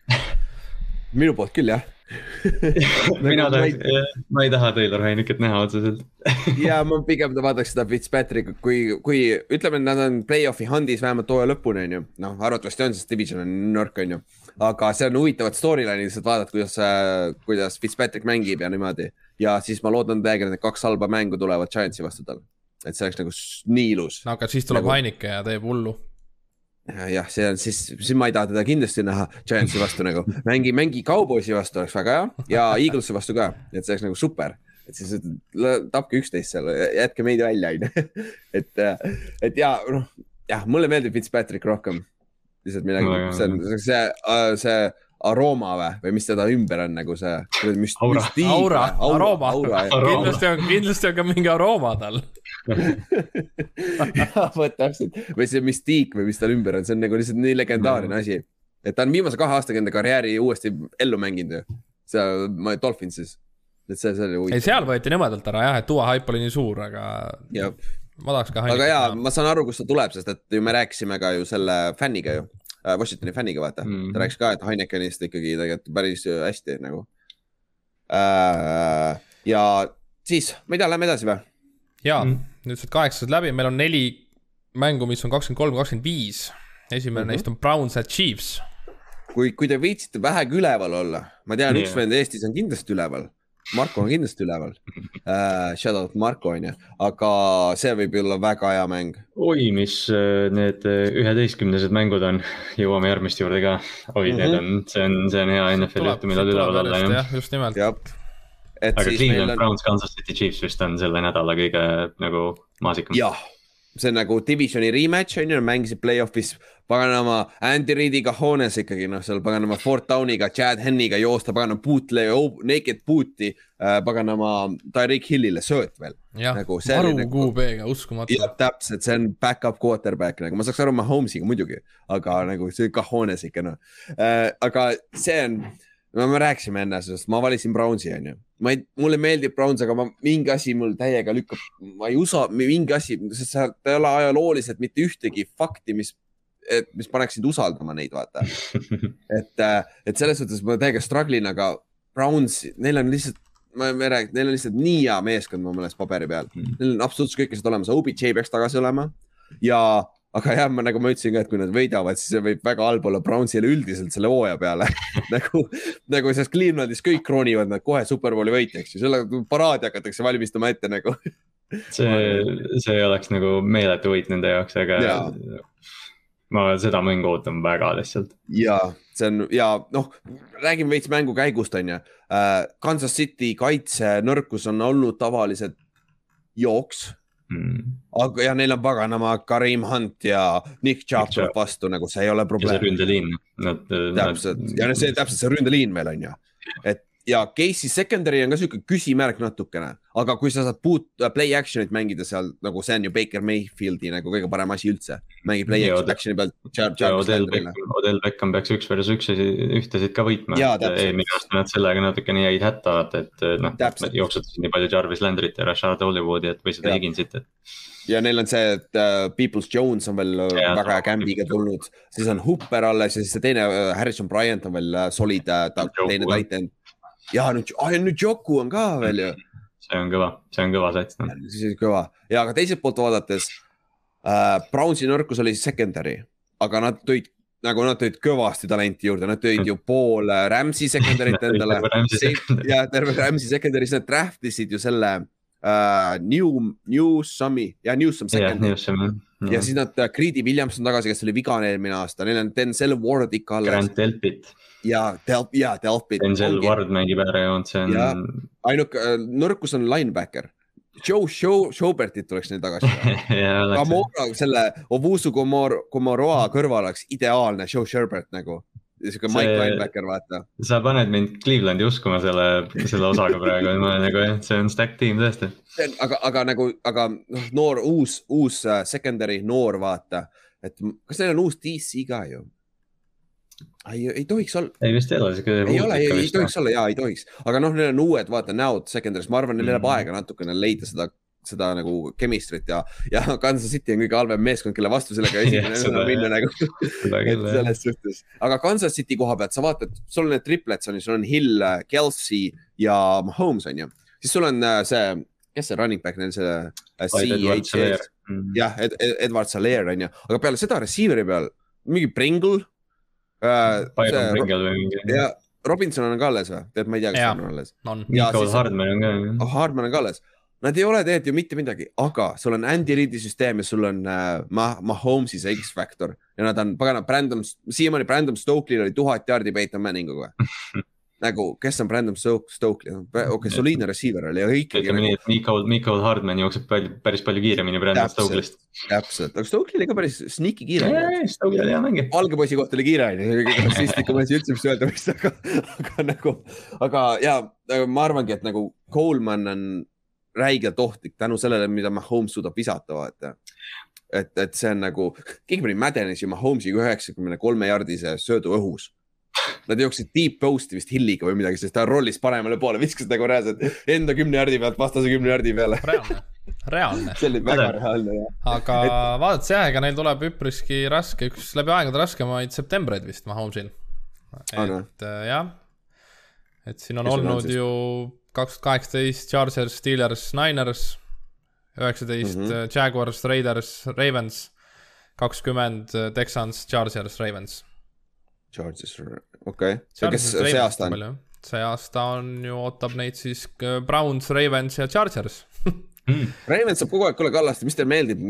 minu poolt küll, jah
mina tahaks, ma ei taha Taylor Heinikut näha otseselt
ja ma pigem vaataks seda Fitzpatrickut, kui, kui ütleme, et nad on play-off'i handis vähemalt hooaja lõpuni, on ju. noh, arvatavasti on, sest division on nõrk, on ju. aga see on huvitavad storyline'id, lihtsalt vaadata, kuidas, kuidas Fitzpatrick mängib ja niimoodi. ja siis ma loodan täiega, et need kaks halba mängu tulevad Giantsi vastu tal et see oleks nagu nii ilus.
no aga siis tuleb nagu... Heinike ja teeb hullu.
jah, see on siis, siis ma ei taha teda kindlasti näha Giantsi vastu nagu, mängi, mängi Cowboysi vastu oleks väga hea ja Eaglesi vastu ka, et see oleks nagu super et siis tapke üksteist seal, jätke meid välja, onju. et, et ja noh, jah, mulle meeldib Fitzpatrick rohkem. lihtsalt midagi, see on see, see arooma või, või mis teda ümber on nagu see.
aura, aura, arooma, kindlasti on, kindlasti on ka mingi arooma tal
vot täpselt või see müstiik või mis tal ümber on, see on nagu lihtsalt nii legendaarne mm. asi. et ta on viimase kahe aastaga enda karjääri uuesti ellu mänginud ju, seal Dolphinsis. et see, see oli
huvitav. ei, seal võeti nõmedalt ära jah, et Duo hype oli nii suur, aga. ma tahaks ka.
aga jaa, ma saan aru, kust ta tuleb, sest et ju me rääkisime ka ju selle fänniga ju Washingtoni fänniga, vaata mm. -hmm. ta rääkis ka, et Heinekenist ikkagi tegelikult päris hästi nagu äh,. ja siis, ma ei tea, lähme edasi või?
ja mm, -hmm. nüüd saad kaheksased läbi, meil on neli mängu, mis on kakskümmend kolm, kakskümmend viis. esimene mm -hmm. neist on Browns at Chiefs.
kui, kui te viitsite vähegi üleval olla, ma tean yeah., üks vend Eestis on kindlasti üleval Marko on kindlasti üleval uh,. Shout out Marko on ju, aga see võib olla väga hea mäng.
oi, mis äh, need äh, üheteistkümnesed mängud on, jõuame järgmiste juurde ka. oi mm, -hmm. need mhm. on, see on, see on hea NFL juhtum, millal üleval olla
jah. jah, just nimelt.
aga Cleveland on... Browns, Kansas City Chiefs vist on selle nädala kõige nagu maasikam.
jah see on nagu divisioni rematch on ju, mängisid play-off'is paganama Andy Reidiga hoones ikkagi noh, seal paganama Fort Downiga, Chad Henniga joosta, paganama boot'le, naked boot'i äh,, paganama Tyreek Hillile sööt veel.
nagu,, maru nagu, QB-ga, uskumatu.
jah, täpselt, see on back-up quarterback nagu, ma saaks aru Mahomes'iga muidugi, aga nagu see kahones ikka noh äh,. aga see on no me rääkisime enne sellest, ma valisin Brownsi, onju. Ma ei, mulle meeldib Browns, aga ma, mingi asi mul täiega lükkab, ma ei usu, mingi asi, sest seal ei ole ajalooliselt mitte ühtegi fakti, mis mis paneksid usaldama neid, vaata. et, äh, et selles suhtes ma täiega struggle in, aga Browns, neil on lihtsalt, ma ei räägi, neil on lihtsalt nii hea meeskond mu meelest paberi peal. Mm.. Neil on absoluutselt kõik asjad olemas, OBJ peaks tagasi olema. Ja aga jah, ma nagu ma ütlesin ka, et kui nad võidavad, siis see võib väga halb olla Brownsile üldiselt selle hooaja peale nagu, nagu sest Clevelandis kõik kroonivad nad kohe superbowli võitjaks ju, selle paraadi hakatakse valmistama ette nagu
see, see oleks nagu meeletu võit nende jaoks, aga ja. ma seda mängu ootan väga lihtsalt.
ja see on ja noh, räägime veits mängu käigust, on ju. Äh, Kansas City kaitse nõrkus on olnud tavaliselt jooks mm.. aga ja neil on paganama Karim Hunt ja Nick tuleb vastu, nagu see ei ole probleem.
ründeliin.
täpselt ja see täpselt see ründeliin veel on ju, et ja Casey secondary on ka sihuke küsimärk natukene, aga kui sa saad puut-, play action'it mängida seal nagu see on ju Baker Mayfieldi nagu kõige parem asi üldse. mängib play ja, action'i pealt.
Odell Beckham, Odell Beckham peaks üks versus üks ühtesid ka võitma. eelmine aasta nad sellega natukene jäid hätta, et noh, jooksutasid nii palju Jarvis Landrit ja Rashad Hollywoodi, et või seda Higginsit, et.
Ja neil on see, et uh, Peoples Jones on veel äh, ja, väga hea kämbiga tulnud, siis on Hooper alles ja siis see teine uh, Harrison Bryant on veel uh, solid uh, ta, teine titan ja nüüd ah,, nüüd Joku on ka veel ju.
see on kõva, see on kõva sats no..
see on kõva ja aga teiselt poolt vaadates äh,. Brownsi nõrkus oli secondary, aga nad tõid nagu nad tõid kõvasti talenti juurde, nad tõid ju pool äh, Rams'i secondary't endale. ja terve Rams'i secondary, siis nad draft isid ju selle uh, New, Newsom'i ja Newsom secondary. Ja, ja siis nad, äh, Greedy Williams on tagasi, kes oli vigane eelmine aasta, neil on Denzel Ward ikka alles.
Grant Delpit
ja Delp, ja Delpit.
Denzel Ward mängib äärejoont, see on.
ainuke äh, nõrkus on linebacker. Joe Show, Showbertit tuleks neil tagasi Kamora, selle Ovusu Komor-, Komoroa kõrval oleks ideaalne Joe Sherbert nagu sihuke Mike linebacker, vaata.
sa paned mind Clevelandi uskuma selle, selle osaga praegu, ma olen nagu jah, see on stack tiim tõesti.
aga, aga nagu, aga noh, noor, uus, uus uh, secondary, noor, vaata, et kas neil on uus DC ka ju? Ei, ei tohiks olla.
ei vist ei ole
siuke. ei ole, ei, ei tohiks olla ja ei tohiks, aga noh, neil on uued vaata näod secondary's, ma arvan, neil läheb mm. aega natukene leida seda, seda nagu chemistry't ja, ja Kansas City on kõige halvem meeskond, kelle vastu sellega esimene nädal minna nagu et selles suhtes, aga Kansas City koha pealt sa vaatad, sul on need triplets on ju, sul on Hill, Kelsey ja Mahomes on ju, siis sul on äh, see, kes see running back neil see äh,. Mm. jah, Edward Salaire on ju, aga peale seda receiver'i peal mingi Pringle
Byron Pringle või mingi.
ja Robinson on ka alles või? tead, ma ei tea, kas ta on alles.
Nicole Hardman on ka.
oh, Hardman on ka alles. Nad ei ole tegelikult ju mitte midagi, aga sul on Andy Reidi süsteem ja sul on äh, Mahomes'i see X-Factor ja nad on, pagana, Brandon, siiamaani Brandon Stokely'l oli tuhat jaardi Peyton Manninguga nagu, kes on Brandon Stokely, okei okay,, soliidne receiver oli, aga ikkagi.
ütleme nii, et Michael, Michael Hardman jookseb palju, päris palju kiiremini Brandon Stokely'st.
täpselt, aga Stokely oli ka päris sneaky kiire.
Stokely oli hea mängija.
algepoisi kohta oli kiire, on ju, rassistlikum asi üldse, mis öelda võiks, aga, aga nagu, aga ja ma arvangi, et nagu Coleman on räigelt ohtlik tänu sellele, mida Mahomes suudab visata, vaata et, et see on nagu, keegi pani Maddenis ju Mahomes'iga üheksakümne kolme jardise söödu õhus Nad jooksid deep post'i vist Hilliga või midagi, sest ta rollis paremale poole, viskas nagu reaalselt enda kümne jardi pealt vastase kümne jardi peale.
reaalne, reaalne.
see oli väga reaalne jah.
aga et... vaadates jah, ega neil tuleb üpriski raske, üks läbi aegade raskemaid septembreid vist Mahomes'il. et äh, jah, et siin on Kes olnud on ju kaks tuhat kaheksateist Chargers, Steelers, Niners, üheksateist mm -hmm. Jaguars, Raiders, Ravens, kakskümmend äh, Texans, Chargers, Ravens
Charges, okei okay., ja kes see aasta on?
see aasta on ju, ootab neid siis Browns, Ravens ja Chargers
mm.. Ravens saab kogu aeg, kuule Kallaste, mis teile meeldib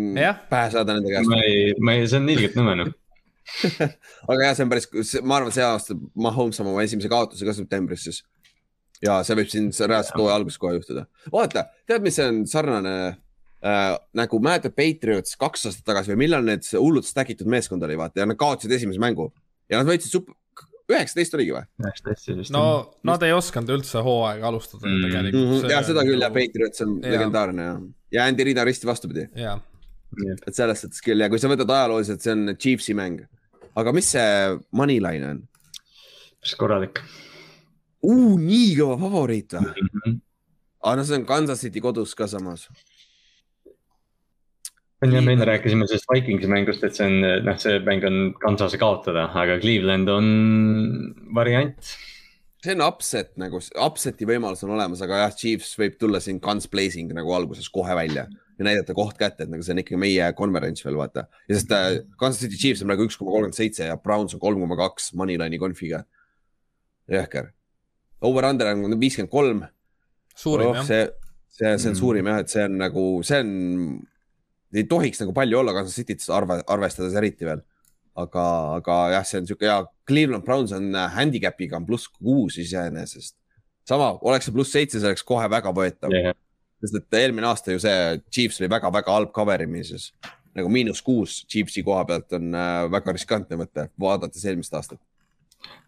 pähe saada nende käest?
ma ei, ma ei, see on ilgelt nõme noh
aga jah, see on päris, ma arvan, see aasta Mahomes saab oma esimese kaotuse ka septembris siis. ja see võib siin reaalselt hooaja alguses kohe juhtuda. vaata, tead, mis on sarnane äh, nagu mäletad Patriots kaks aastat tagasi või millal need hullult stack itud meeskond oli, vaata ja nad kaotasid esimese mängu ja nad võitsid sup-, üheksateist oligi või?
üheksateist vist.
no nad ei osanud üldse hooaega alustada mm. tegelikult
mm. -hmm. ja seda küll ja Patriots on ja. legendaarne ja, ja Andy Reid on risti vastupidi. et selles suhtes küll ja kui sa võtad ajalooliselt, see on Chiefsi mäng. aga mis see moneyline on?
päris korralik.
nii kõva favoriit või mm? -hmm. aga no see on Kansas City kodus ka samas
jah, me enne rääkisime sellest Vikingsi mängust, et see on, noh, see mäng on Kansase kaotada, aga Cleveland on variant.
see on upset nagu, upset'i võimalus on olemas, aga jah, Chiefs võib tulla siin guns blazing nagu alguses kohe välja ja näidata koht kätte, et nagu see on ikkagi meie konverents veel vaata. ja sest äh, Kansas City Chiefs on praegu üks koma kolmkümmend seitse ja Browns on kolm koma kaks Moneyline'i konfiga. jõhker. Over-under on viiskümmend kolm.
suurim oh, jah.
see, see, see on mm. suurim jah, et see on nagu, see on ei tohiks nagu palju olla Kansas Cityt arve, arvestades eriti veel. aga, aga jah, see on sihuke ja Cleveland Browns on äh, handicap'iga on pluss kuus iseenesest. sama, oleks see pluss seitse, see oleks kohe väga võetav yeah.. sest et eelmine aasta ju see Chiefs oli väga-väga halb cover imises. nagu miinus kuus Chiefsi koha pealt on äh, väga riskantne mõte, vaadates eelmist aastat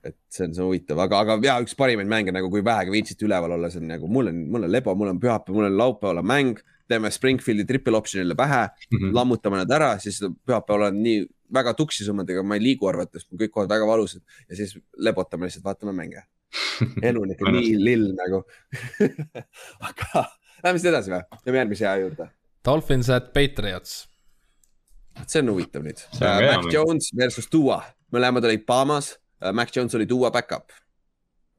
et see on, see on huvitav, aga, aga ja üks parimaid mänge nagu, kui vähegi viitsite üleval olla, see on nagu mul on, mul on lebo, mul on pühapäev, mul on laupäeval on mäng teeme Springfieldi triple option'ile pähe mm, -hmm. lammutame nad ära, siis pühapäeval on nii väga tuksi sõmmadega, ma ei liigu arvates, kõik kohad väga valusad ja siis lebotame lihtsalt, vaatame mänge. elu on ikka nii lill nagu aga lähme siis edasi või, lähme järgmise hea juurde.
Dolphins at Patriots.
see on huvitav nüüd. Uh, Mac Jones versus Duo, mõlemad olid Bahamas uh,, Mac Jones oli Duo back-up.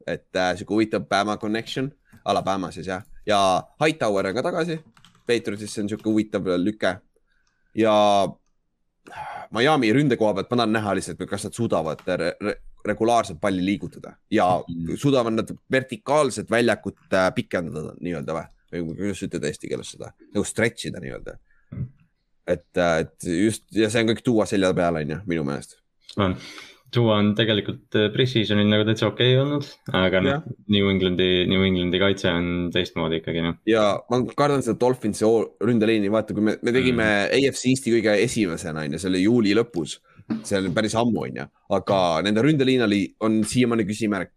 et uh, sihuke huvitav Bama connection, Alabama siis jah, ja Hightower on ka tagasi Patriotisse on sihuke huvitav lüke. ja Miami ründe koha pealt ma tahan näha lihtsalt, kas nad suudavad re re regulaarselt palli liigutada ja mm. suudavad nad vertikaalset väljakut äh, pikendada nii-öelda või, või kuidas ütled eesti keeles seda, nagu stretch ida nii-öelda mm.. et, äh, et just ja see on kõik tuua selja peal, on ju, minu meelest.
on Tua on tegelikult äh, pre-season'il nagu täitsa okei okay olnud, aga noh, New Englandi, New Englandi kaitse on teistmoodi ikkagi noh.
ja ma kardan seda Dolphinsi ründeliini, vaata, kui me, me tegime mm. AFC Eesti kõige esimesena on ju, see oli juuli lõpus. see oli päris ammu on ju, aga nende ründeliin oli, on siiamaani küsimärk.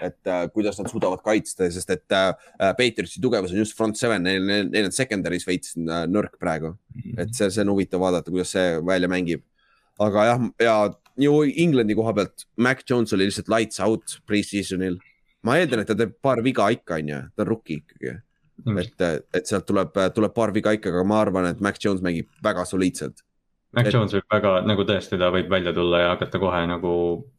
et äh, kuidas nad suudavad kaitsta, sest et äh, Patriotsi tugevus on just front seven, neil, neil on secondary's veits äh, nõrk praegu. Mm. et see, see on huvitav vaadata, kuidas see välja mängib. aga jah, ja New Englandi koha pealt, Mac Jones oli lihtsalt lights out pre-season'il. ma eeldan, et ta teeb paar viga ikka, on ju, ta on rookie ikkagi mm.. et, et sealt tuleb, tuleb paar viga ikka, aga ma arvan, et Mac Jones mängib väga soliidselt.
Mac et... Jones võib väga nagu tõesti, ta võib välja tulla ja hakata kohe nagu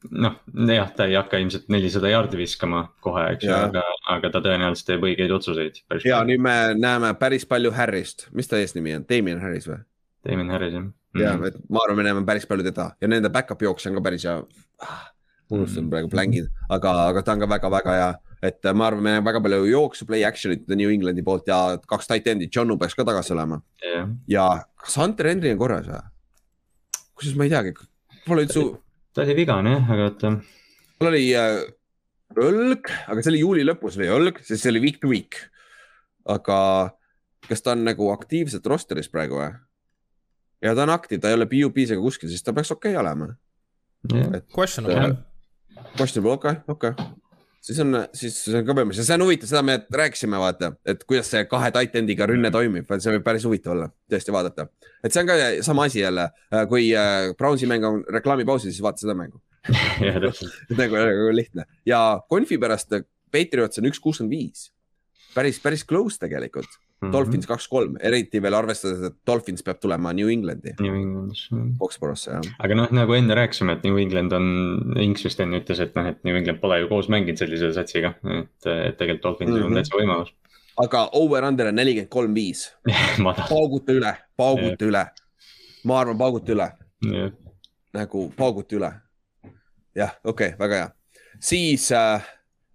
noh, jah, ta ei hakka ilmselt nelisada jaardi viskama kohe, eks ju, aga, aga ta tõenäoliselt teeb õigeid otsuseid.
ja palju. nüüd me näeme päris palju Harry'st, mis ta eesnimi on, Damien Harris või?
Damien Harris jah
ja mm., et ma arvan, me näeme päris palju teda ja nende back-up jooksja on ka päris hea ah,. unustan mm. praegu blängid, aga, aga ta on ka väga-väga hea, et ma arvan, me näeme väga palju jooksu play action'it New Englandi poolt ja kaks tight end'i, Johnu peaks ka tagasi olema
yeah..
ja kas Hunter Henry on korras või? kusjuures ma ei teagi, pole üldse.
ta oli vigane jah, aga oota.
tal oli äh, õlg, aga see oli juuli lõpus oli õlg, sest see oli week to week. aga kas ta on nagu aktiivselt roster'is praegu või? Ja ta on aktiiv, ta ei ole PUP-s ega kuskil, siis ta peaks okei okay olema
yeah.. Questionable.
Questionable, okei okay,, okei okay. siis on, siis see on ja see on huvitav, seda me rääkisime, vaata, et kuidas see kahe tight end'iga rünne toimib, see võib päris huvitav olla, tõesti vaadata. et see on ka sama asi jälle, kui äh, Brownsi mäng on reklaamipausil, siis vaata seda mängu nagu, nagu lihtne ja konfi pärast Patriots on üks kuuskümmend viis. päris, päris close tegelikult Mm -hmm. Dolphins kaks-kolm, eriti veel arvestades, et Dolphins peab tulema New Englandi.
New Englandis.
Foxborosse, jah.
aga noh, nagu enne rääkisime, et New England on, Inks vist enne ütles, et noh, et New England pole ju koos mänginud sellise satsiga, et, et tegelikult Dolphinsil mm -hmm. on mhm. täitsa võimalus.
aga over-under on nelikümmend kolm, viis. pauguta üle, pauguta üle. ma arvan, pauguta üle. nagu pauguta üle. jah, okei okay,, väga hea. siis äh,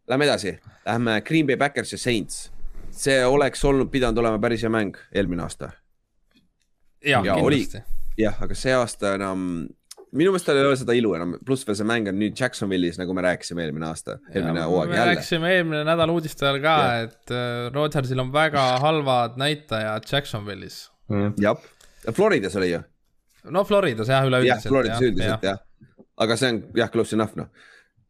lähme edasi, lähme Green Bay Backers ja Saints see oleks olnud, pidanud olema päris hea mäng eelmine aasta.
ja, ja, kindlasti.
jah, aga see aasta enam, minu meelest tal ei ole seda ilu enam, pluss veel see mäng on nüüd Jacksonville'is, nagu me rääkisime eelmine aasta, eelmine hooaeg
jälle. rääkisime eelmine nädal uudiste ajal ka, et äh, Rodgersil on väga halvad näitajad Jacksonville'is
mm.. jah, Floridas oli ju.
no Floridas jah, üleüldiselt.
jah, Floridas üldiselt jah ja., aga see on jah, close enough noh,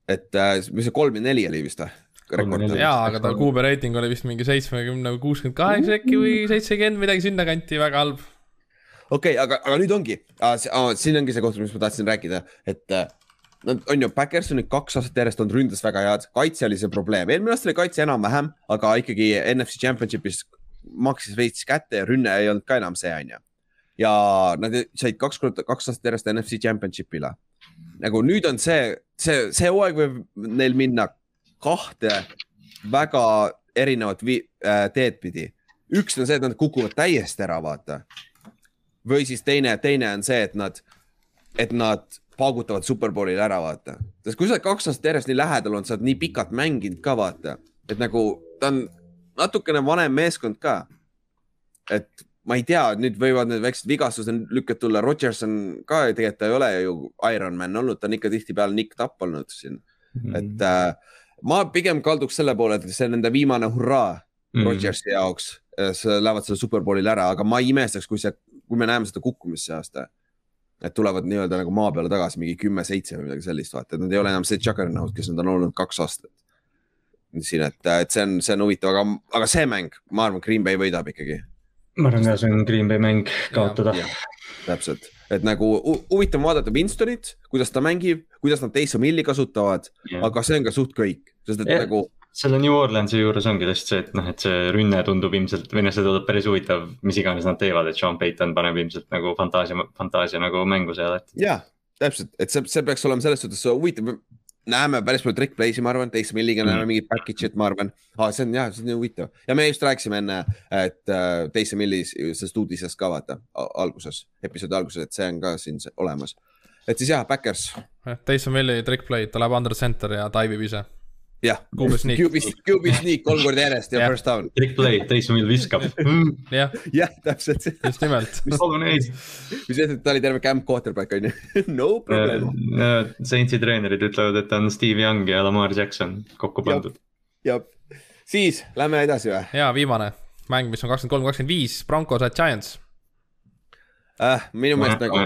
et äh, mis see kolm ja neli oli vist või?
Rekord. jaa, aga tal kuube reiting oli vist mingi seitsmekümne või kuuskümmend kaheksa äkki või seitsekümmend, midagi sinnakanti, väga halb.
okei okay,, aga, aga nüüd ongi, siin ongi see koht, mis ma tahtsin rääkida, et Nad on ju, Backers on nüüd kaks aastat järjest olnud ründes väga head, kaitse oli see probleem, eelmine aasta oli kaitse enam-vähem, aga ikkagi NFC Championship'is maksis veits kätte ja rünne ei olnud ka enam see, on ju. ja nad said kaks korda, kaks aastat järjest NFC Championship'ile. nagu nüüd on see, see, see hooaeg võib neil minna kahte väga erinevat äh, teed pidi. üks on see, et nad kukuvad täiesti ära, vaata. või siis teine, teine on see, et nad, et nad paugutavad Superbowlil ära, vaata. sest kui sa oled kaks aastat järjest nii lähedal olnud, sa oled nii pikalt mänginud ka, vaata, et nagu ta on natukene vanem meeskond ka. et ma ei tea, nüüd võivad need väiksed vigastused lükked tulla, Rodgers on ka tegelikult ta ei ole ju Ironman olnud, ta on ikka tihtipeale Nick Tapp olnud siin mm. -hmm. et äh, ma pigem kalduks selle poole, et see on nende viimane hurraa mm. Rodgersi jaoks. Lähevad selle superbowlil ära, aga ma ei imestaks, kui see, kui me näeme seda kukkumist see aasta. et tulevad nii-öelda nagu maa peale tagasi mingi kümme-seitse või midagi sellist, vaata, et nad ei ole enam see Juggernaut, kes nad on olnud kaks aastat. siin, et, et see on, see on huvitav, aga, aga see mäng, ma arvan, Green Bay võidab ikkagi
ma arvan ka, see on Green Bay mäng kaotada.
täpselt, et nagu huvitav vaadata Winstonit, kuidas ta mängib, kuidas nad Taysom Hilli kasutavad, aga see on ka suht kõik, sest et ja. nagu
selle New Orleansi juures ongi lihtsalt see, et noh, et see rünne tundub ilmselt või noh, see tundub päris huvitav, mis iganes nad teevad, et Sean Payton paneb ilmselt nagu fantaasia, fantaasia nagu mängu seal, et.
jah, täpselt, et see, see peaks olema selles suhtes huvitav, näeme päris palju trick play'si, ma arvan, Taysom Hilliga näeme mm. mingit package'it, ma arvan ah,. see on jah, see on huvitav ja me just rääkisime enne, et uh, Taysom Hilli sellest uudisest ka vaata alguses, episoodi alguses, et see on ka siin olemas. et siis jah, backers.
Taysom Hilli trick play, ta läheb under center ja taibib ise
jah, QB sneak kolm korda järjest ja first down.
Trick play, Taysom Hill viskab.
jah,
jah, täpselt.
just nimelt.
mis sest, et ta oli terve camp quarterback on ju, no problem.
Saintsi treenerid ütlevad, et ta on Steve Young ja Lamar Jackson kokku pandud.
jah, siis lähme edasi või?
ja viimane mäng, mis on kakskümmend kolm, kakskümmend viis, Broncos at Giants
äh,. minu meelest nagu,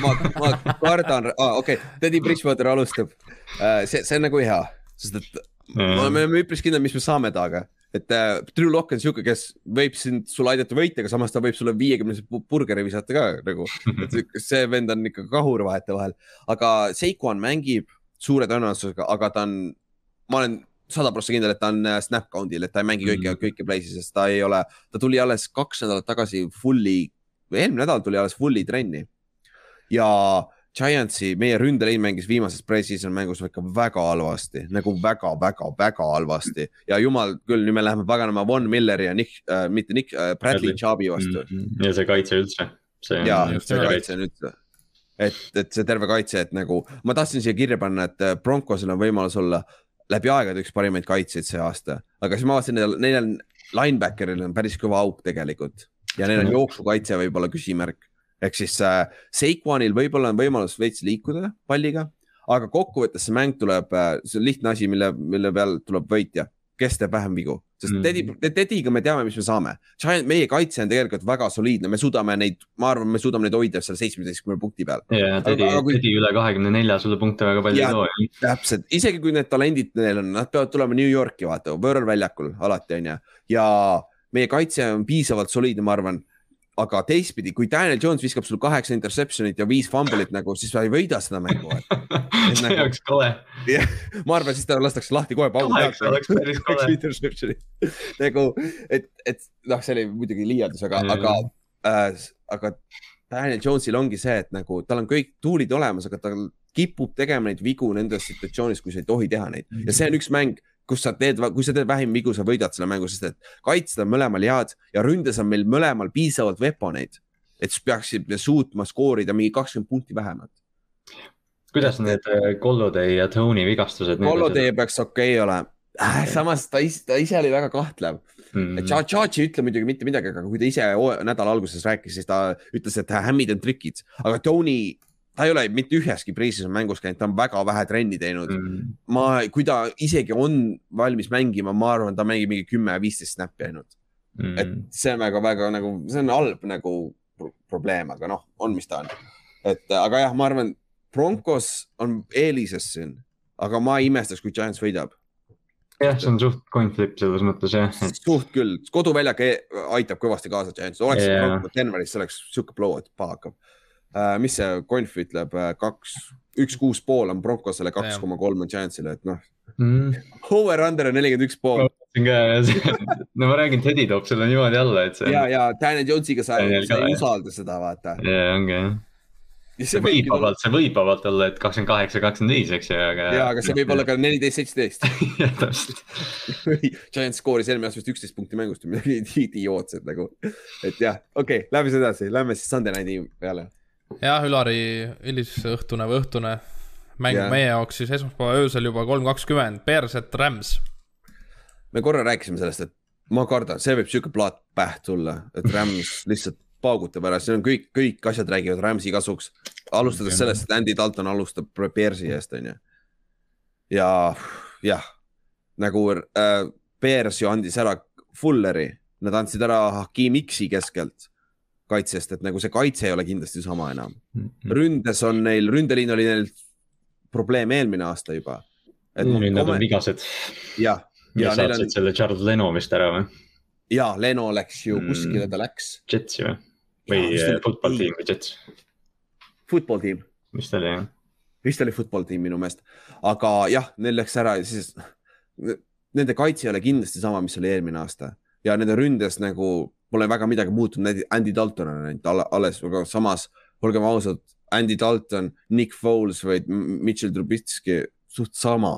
ma, ma kardan okei Teddy Bridgewater alustab uh,. see, see on nagu hea sest et mm. me oleme üpris kindlad, mis me saame temaga. et äh, Drew Lock on sihuke, kes võib sind, sulle aidata võita, aga samas ta võib sulle viiekümnese burgeri visata ka nagu. et see vend on ikka kahur vahetevahel, aga Seikuan mängib suure tõenäosusega, aga ta on, ma olen sada prossa kindel, et ta on äh, snap count'il, et ta ei mängi kõiki mm., kõiki play'si, sest ta ei ole, ta tuli alles kaks nädalat tagasi fully, või eelmine nädal tuli alles fully trenni. ja Giantsi, meie ründeliin mängis viimases pre-season mängus ikka väga halvasti, nagu väga-väga-väga halvasti. Ja jumal küll, nüüd me läheme paganama Von Milleri ja Nick äh,, mitte Nick äh,, Bradley Chubb'i vastu. Mm.
-hmm. ja see kaitse üldse.
ja, see kaitse on üldse, et, et see terve kaitse, et nagu ma tahtsin siia kirja panna, et äh, Broncosel on võimalus olla läbi aegade üks parimaid kaitseid see aasta, aga siis ma vaatasin, neil on linebacker'il on päris kõva auk tegelikult. Ja neil on jooksukaitse võib-olla küsimärk ehk siis äh, Seikuanil võib-olla on võimalus veits liikuda palliga, aga kokkuvõttes see mäng tuleb äh,, see on lihtne asi, mille, mille peal tuleb võitja, kes teeb vähem vigu, sest mm. Teddy, Teddy'ga me teame, mis me saame. meie kaitse on tegelikult väga soliidne, me suudame neid, ma arvan, me suudame neid hoida seal seitsmeteistkümne punkti peal.
ja Teddy, kui... Teddy üle kahekümne nelja sulle punkte väga palju ei too.
täpselt, isegi kui need talendid neil on, nad peavad tulema New Yorki, vaata, võõral väljakul alati on ju ja meie kaitse on piisavalt soliidne, ma arvan aga teistpidi, kui Daniel Jones viskab sul kaheksa interception'it ja viis fumble'it nagu, siis sa ei võida seda mängu.
see nagu, oleks kole.
ma arvan, siis ta lastakse lahti kohe
pealt. oleks päris kole.
nagu, et, et noh, see oli muidugi liialdus, aga aga äh,, aga Daniel Jones'il ongi see, et nagu tal on kõik tuulid olemas, aga ta kipub tegema neid vigu nendes situatsioonis, kui sa ei tohi teha neid ja see on üks mäng kus sa teed, kui sa teed vähim vigu, sa võidad selle mängu, sest et kaitsta on mõlemal head ja ründes on meil mõlemal piisavalt veponeid, et peaksime suutma skoorida mingi kakskümmend punkti vähemalt.
kuidas need äh, ja Tony vigastused?
Kollodei peaks okei okay olema äh,, samas ta ise, ta ise oli väga kahtlev mm. -hmm. Chachi ei ütle muidugi mitte midagi, aga kui ta ise nädala alguses rääkis, siis ta ütles, et hämmid on trikid, aga Tony ta ei ole mitte üheski pre-season mängus käinud, ta on väga vähe trenni teinud. Mm.. ma, kui ta isegi on valmis mängima, ma arvan, ta mängib mingi kümme, viisteist snappi ainult. Mm.. et see on väga-väga nagu, see on halb nagu probleem, aga noh, on, mis ta on. et aga jah, ma arvan, Broncos on eelises siin, aga ma ei imestaks, kui Giants võidab.
Jah, see on suht coin flip selles mõttes jah et....
suht küll, koduväljak e-, aitab kõvasti kaasa Giants, oleks yeah. Denveris, see oleks sihuke blow, et paha hakkab. Mis see Conf ütleb, äh, kaks, üks kuus pool on Broncosele, kaks koma kolm on Giantsile, et noh mm.. Over-under on nelikümmend üks pool.
no ma räägin, Teddy toob selle niimoodi alla, et see.
ja, ja Daniel Jonesiga sa, sa ei usalda seda, vaata.
ja, ongi jah see võib vabalt, see võib vabalt olla, et kakskümmend kaheksa, kakskümmend viis, eks ju, aga.
ja, aga see võib olla ka neliteist, seitseteist.
jah, täpselt
Giant skooris eelmine aasta vist üksteist punkti mängust, midagi idiootsed nagu. et jah, okei okay,, lähme siis edasi, lähme siis Sunday Nighti peale.
Jah, Ülari hilisõhtune või õhtune mäng yeah. meie jaoks siis esmaspäeva öösel juba kolm kakskümmend, Bears et Rams.
me korra rääkisime sellest, et ma kardan, see võib sihuke plaat pähe tulla, et Rams lihtsalt paugutab ära, siin on kõik, kõik asjad räägivad Rams'i kasuks. alustades sellest, et Andy Dalton alustab Bearsi eest, onju. ja jah, nagu äh, Bears ju andis ära Fulleri, nad andsid ära Hakim X-i keskelt kaitsest, et nagu see kaitse ei ole kindlasti sama enam. Mhm. ründes on neil, ründeliin oli neil probleem eelmine aasta juba.
nüüd nad on vigased.
jah.
ja saatsid on... selle Charles Leno vist ära või?
ja, Leno läks ju mm. kuskile, ta läks.
Jetsi või? või ja, football tiim või Jets?
Football tiim.
vist oli jah.
vist oli football tiim minu meelest, aga jah, neil läks ära ja siis nende kaitse ei ole kindlasti sama, mis oli eelmine aasta ja nende ründes nagu pole väga midagi muutunud, Andy Dalton on ainult alles, aga samas olgem ausad, Andy Dalton, Nick Foles või Mitchell Trubisky suht sama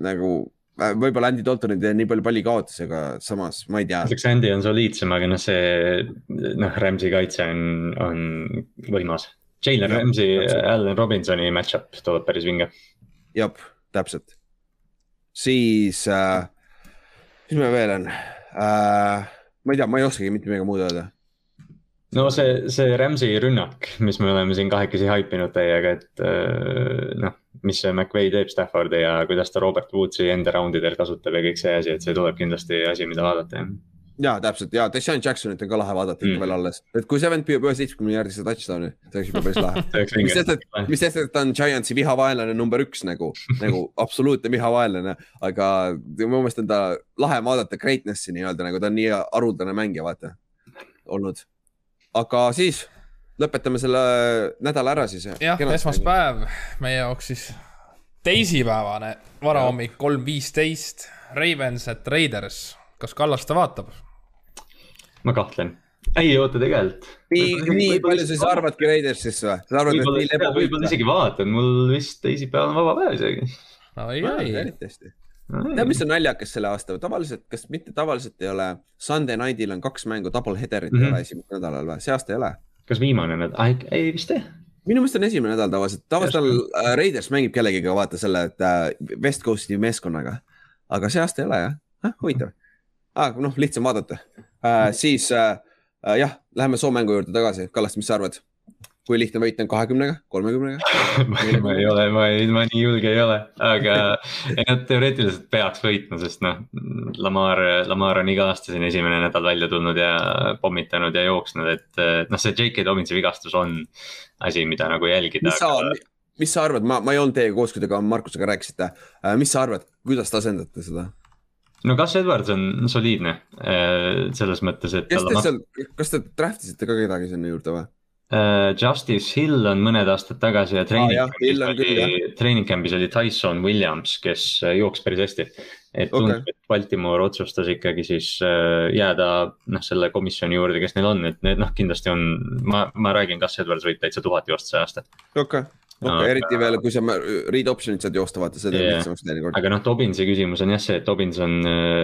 nagu võib-olla Andy Dalton ei tee nii palju palli kaotusi, aga samas ma ei tea.
ütleks Andy on soliidsem, aga noh, see noh, Rams'i kaitse on, on võimas. Jalen Rams'i, Allan Robinsoni match-up tuleb päris vinge.
jah, täpselt. siis äh,, mis meil veel on äh,? Ma ei tea, ma ei oskagi mitte midagi muud öelda.
No see, see Rams'i rünnak, mis me oleme siin kahekesi haipinud teiega, et äh, noh, mis see McVay teeb Staffordi ja kuidas ta Robert Woodsi enda round idel kasutab ja kõik see asi, et see tuleb kindlasti asi, mida vaadata jah
ja täpselt. Ja Deshaun Jacksonit on ka lahe vaadata mm. veel alles, et kui see vend püüab ühe seitsmekümne jaardise touchdown'i, see oleks juba päris lahe. Mis sest, et, mis sest, et ta on Giantsi vihavaenlane number üks nagu nagu absoluutne vihavaenlane, aga minu meelest on ta lahe vaadata greatness'i nii-öelda nagu ta on nii haruldane mängija, vaata olnud. Aga siis lõpetame selle nädala ära siis.
jah, esmaspäev meie jaoks siis teisipäevane varahommik kolm viisteist, Ravens at Raiders, kas Kallaste vaatab?
ma kahtlen, ei oota tegelikult.
nii, nii palju sa siis arvadki Raidersist või? sa arvad, et
neil ebab võib-olla isegi vaatan, mul vist teisipäeval on vaba päev isegi.
oi, oi.
tead, mis on naljakas selle aasta, tavaliselt, kas mitte tavaliselt ei ole, Sunday night'il on kaks mängu, double header'it mm -hmm. ei ole esimesel nädalal või, see aasta ei ole?
kas viimane nädal, ei vist ei
minu meelest on esimene nädal tavaliselt, tavaliselt äh, Raiders mängib kellegiga, vaata selle, et äh, West Coast'i meeskonnaga. aga see aasta ei ole jah ah,, huvitav ah,. noh, lihtsam vaadata äh,. siis äh, äh, jah, läheme soo mängu juurde tagasi, Kallaste, mis sa arvad? kui lihtne võit on kahekümnega, kolmekümnega
ma ei ole, ma ei, ma nii julge ei ole, aga nad teoreetiliselt peaks võitma, sest noh, Lamar, Lamar on iga aasta siin esimene nädal välja tulnud ja pommitanud ja jooksnud, et noh, see J.K. Dobbinsi vigastus on asi, mida nagu jälgida.
mis sa aga..., mis sa arvad, ma, ma ei olnud teiega koos, kui te ka Markusega rääkisite, äh, mis sa arvad, kuidas te asendate seda?
No Gus Edwards on soliidne äh, selles mõttes, et.
kes te seal, kas te draft isite ka kedagi sinna juurde või?
Äh, Justice Hill on mõned aastad tagasi ja treening ah, camp'is treening camp'is oli Tyson Williams, kes äh, jooksis päris hästi. et tundub okay., et Baltimore otsustas ikkagi siis jääda noh, selle komisjoni juurde, kes neil on, et need noh, kindlasti on, ma, ma räägin, kas Edwards võib täitsa tuhat joosta see aasta.
okei okay okei okay, aga..., eriti veel, kui sa read option'it saad joosta, vaata, see teeb yeah. lihtsamaks teinekord.
aga noh, Dobbinsi küsimus on jah see, et Dobbins on,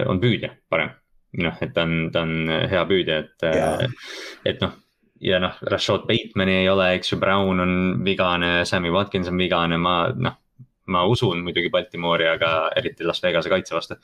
on püüdja parem. noh, et ta on, ta on hea püüdja, et yeah., et noh ja noh, Rashad Bateman'i ei ole, eks ju, Brown on vigane, Sammy Watkins on vigane, ma noh, ma usun muidugi Baltimoori, aga eriti Las Vegase kaitse vastu,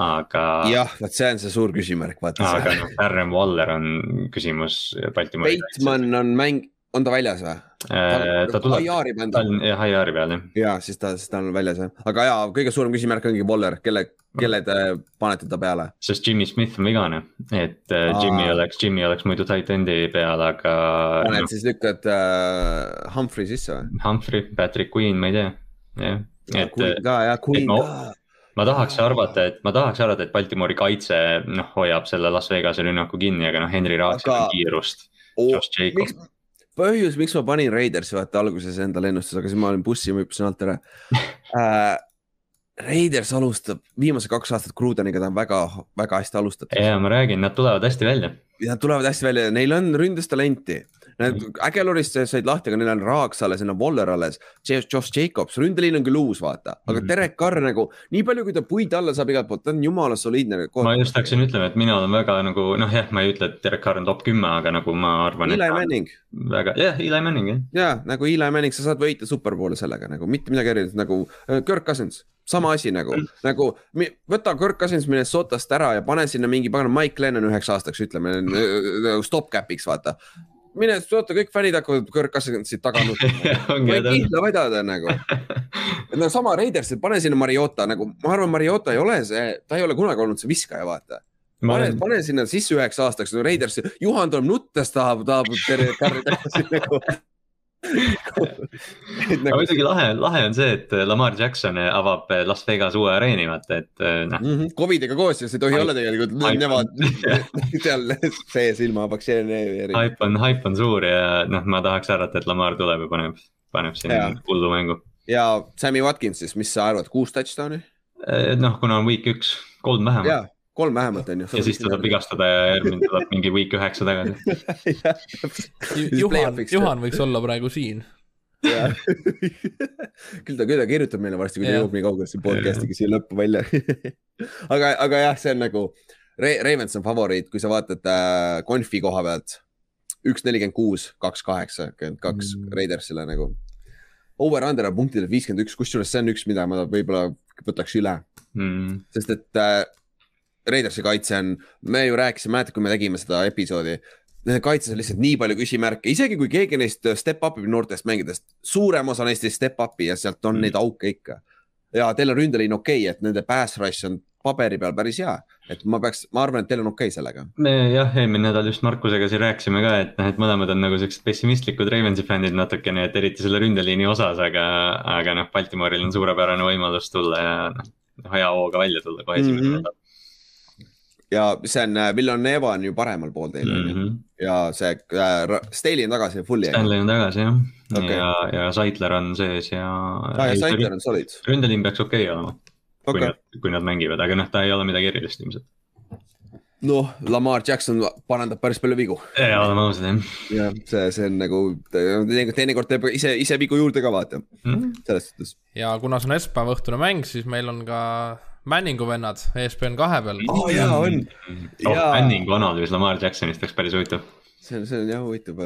aga.
jah, vot see on see suur küsimärk, vaata.
aga noh, Darren Waller on küsimus Baltimoori.
Bateman on mäng, on ta väljas või?
Äh, ta tuleb, ta on jah, IR-i peal jah.
ja siis ta, siis ta on väljas jah, aga ja kõige suurem küsimärk ongi Waller, kelle, kelle te panete ta peale?
sest Jimmy Smith on vigane, et äh, Aa. Jimmy oleks, Jimmy oleks muidu tight end'i peal, aga.
paned no. siis lükkad uh, Humphrey sisse või?
Humphrey, Patrick Queen, ma ei tea, jah.
et. Ka jah, Queen no, ka
ma tahaks arvata, et ma tahaks arvata, et Baltimori kaitse noh, hoiab selle Las Vegase rünnaku kinni, aga noh, Henry Raatsil aga... on kiirust
oh,. Josh Jacob põhjus, miks ma panin Raidersi vaata alguses endale ennustuse, aga siis ma olin bussi ja ma hüppasin alt ära äh,. Raiders alustab viimased kaks aastat Grudeniga, ta on väga, väga hästi alustatud.
ja ma räägin, nad tulevad hästi välja.
Nad tulevad hästi välja, neil on ründes talenti Need Ägelorist said lahti, aga neil on Raaks alles, neil on Waller alles, Josh Jacobs, ründeliin on küll uus, vaata, aga mm. Derek Carr nagu nii palju, kui ta puid alla saab igalt poolt, ta on jumala soliidne.
ma just hakkasin ütlema, et mina olen väga nagu noh, jah, ma ei ütle, et Derek Carr on top kümme, aga nagu ma arvan.
Eli Manning.
väga, jah, Eli Manning jah.
ja nagu Eli Manning, sa saad võita superbowle sellega nagu mitte midagi erilist nagu äh, Kirk Cousins sama asi nagu nagu võta Kirk Cousins Minnesotast ära ja pane sinna mingi pagan Mike Lennon üheks aastaks, ütleme nagu stopcap'iks vaata mine oota, kõik fännid hakkavad Cousinsit taga nutma ma ei kihla vedada nagu. et no sama Raidersil, pane sinna Mariota nagu, ma arvan, Mariota ei ole see, ta ei ole kunagi olnud see viskaja, vaata. pane olen..., pane sinna sisse üheks aastaks no, Raiders, Juhan tuleb nuttes, tahab, tahab terve karri tagasi nagu
nagu... muidugi lahe, lahe on see, et Lamar Jackson avab Las Vegas uue areeni, vaata, et noh mm
-hmm.. Covidiga koos ja see ei tohi Hype. olla tegelikult, nemad seal sees ilma vaktsineeri.
Hype on, hype on suur ja noh, ma tahaks arvata, et Lamar tuleb ja paneb, paneb siin hullu mängu.
ja Sammy Watkins siis, mis sa arvad, kuus touchdown'i?
Noh, kuna on week üks, kolm vähemalt
kolm vähemalt on ju.
ja siis ta saab vigastada ja järgmine tuleb mingi week üheksa tagasi.
Juhan, Juhan võiks olla praegu siin.
Küll ta, küll ta kirjutab meile varsti, kui ta jõuab nii kaugele siin podcast'iga siia lõppu välja. Aga, aga jah, see on nagu Re, Ravens on favoriit, kui sa vaatad äh, konfi koha pealt. üks nelikümmend kuus, kaks kaheksakümmend kaks mm. Raidersile nagu. Over-under on punktidel viiskümmend üks, kusjuures see on üks, mida ma võib-olla võtaks üle. Mm.. sest et äh, Raidersi kaitse on, me ju rääkisime, mäletad, kui me tegime seda episoodi. Nende kaitses on lihtsalt nii palju küsimärke, isegi kui keegi neist step up ib noortest mängidest, suurem osa neist ei step up'i ja sealt on mm. neid auke ikka. ja teil on ründeliin okei okay,, et nende pass rush on paberi peal päris hea, et ma peaks, ma arvan, et teil on okei okay sellega.
me jah, eelmine nädal just Markusega siin rääkisime ka, et noh, et mõlemad on nagu siuksed pessimistlikud Ravensi fännid natukene, et eriti selle ründeliini osas, aga, aga noh, Baltimooril on suurepärane võimalus tulla ja noh, hea hooga välja tulla kohe esimene mm -hmm. nädal
ja see on, äh, Villaneva on ju paremal pool teil on mm -hmm. ju ja see äh, Staley on tagasi fully.
Stanley on tagasi jah okay., ja, ja Saitler on sees ja
ah,. ja Saitler on solid.
ründeliin peaks okei okay olema okay., kui nad, kui nad mängivad, aga noh, ta ei ole midagi erilist ilmselt.
noh, Lamar Jackson parandab päris palju vigu.
ja, oleme ausad jah.
jah, see, see on nagu teinekord teeb ise, ise vigu juurde ka vaata mm, -hmm. selles suhtes.
ja kuna see on esmaspäeva õhtune mäng, siis meil on ka Manningu vennad ESPN kahe peal.
aa oh, jaa, on
oh,. Manningu analüüs Lamar Jacksonist oleks päris huvitav.
see on, see on jah huvitav.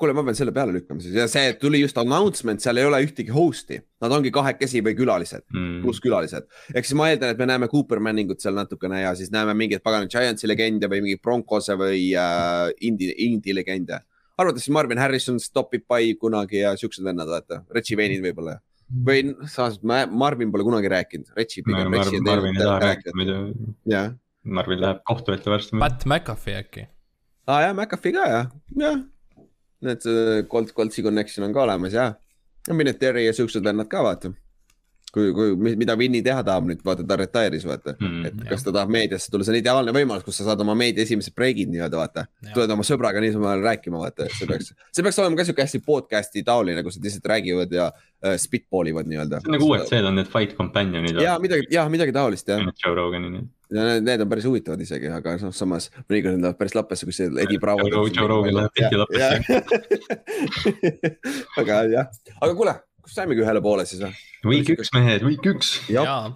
kuule, ma pean selle peale lükkama siis ja see tuli just announcement, seal ei ole ühtegi host'i, nad ongi kahekesi või külalised mm., pluss külalised. ehk siis ma eeldan, et me näeme Cooper Manningut seal natukene ja siis näeme mingeid pagana Giantsi legende või mingeid Broncose või äh, Indi, Indi legende. arvates Marvin Harrison stopib by kunagi ja siuksed vennad, vaata, Reggie Wayne'id võib-olla või samas Marvin pole kunagi rääkinud, Retši pigem.
Marvin, Marvin ei taha rääkida muidu. Marvin läheb kohtu ette varsti.
Pat McAfee äkki?
aa ah, jah, McAfee ka jah, jah. Need Colt, Coltsi connection on ka olemas ja. ja Mineteri ja siuksed vennad ka vaata kui, kui, mida Winny teha tahab nüüd, vaata ta retire'is, vaata mm,. et kas ta tahab meediasse tulla, see on ideaalne võimalus, kus sa saad oma meedia esimesed breigid nii-öelda, vaata. tuled oma sõbraga niisama rääkima, vaata, see peaks, see peaks olema ka sihuke hästi podcast'i taoline, kus nad lihtsalt räägivad ja uh, spitball ivad nii-öelda.
nagu UFC-l on need fight companion'id.
ja midagi, jah, midagi taolist jah.
Joe Roganini.
ja need, need on päris huvitavad isegi, aga noh, samas mõnikord lähevad päris lappesse, kui see Eddie Bravo.
Joe Rogan läheb tihti lappesse.
aga jah, aga kuule kas saimegi ühele poole siis või?
Week üks mehed, week üks.
jah,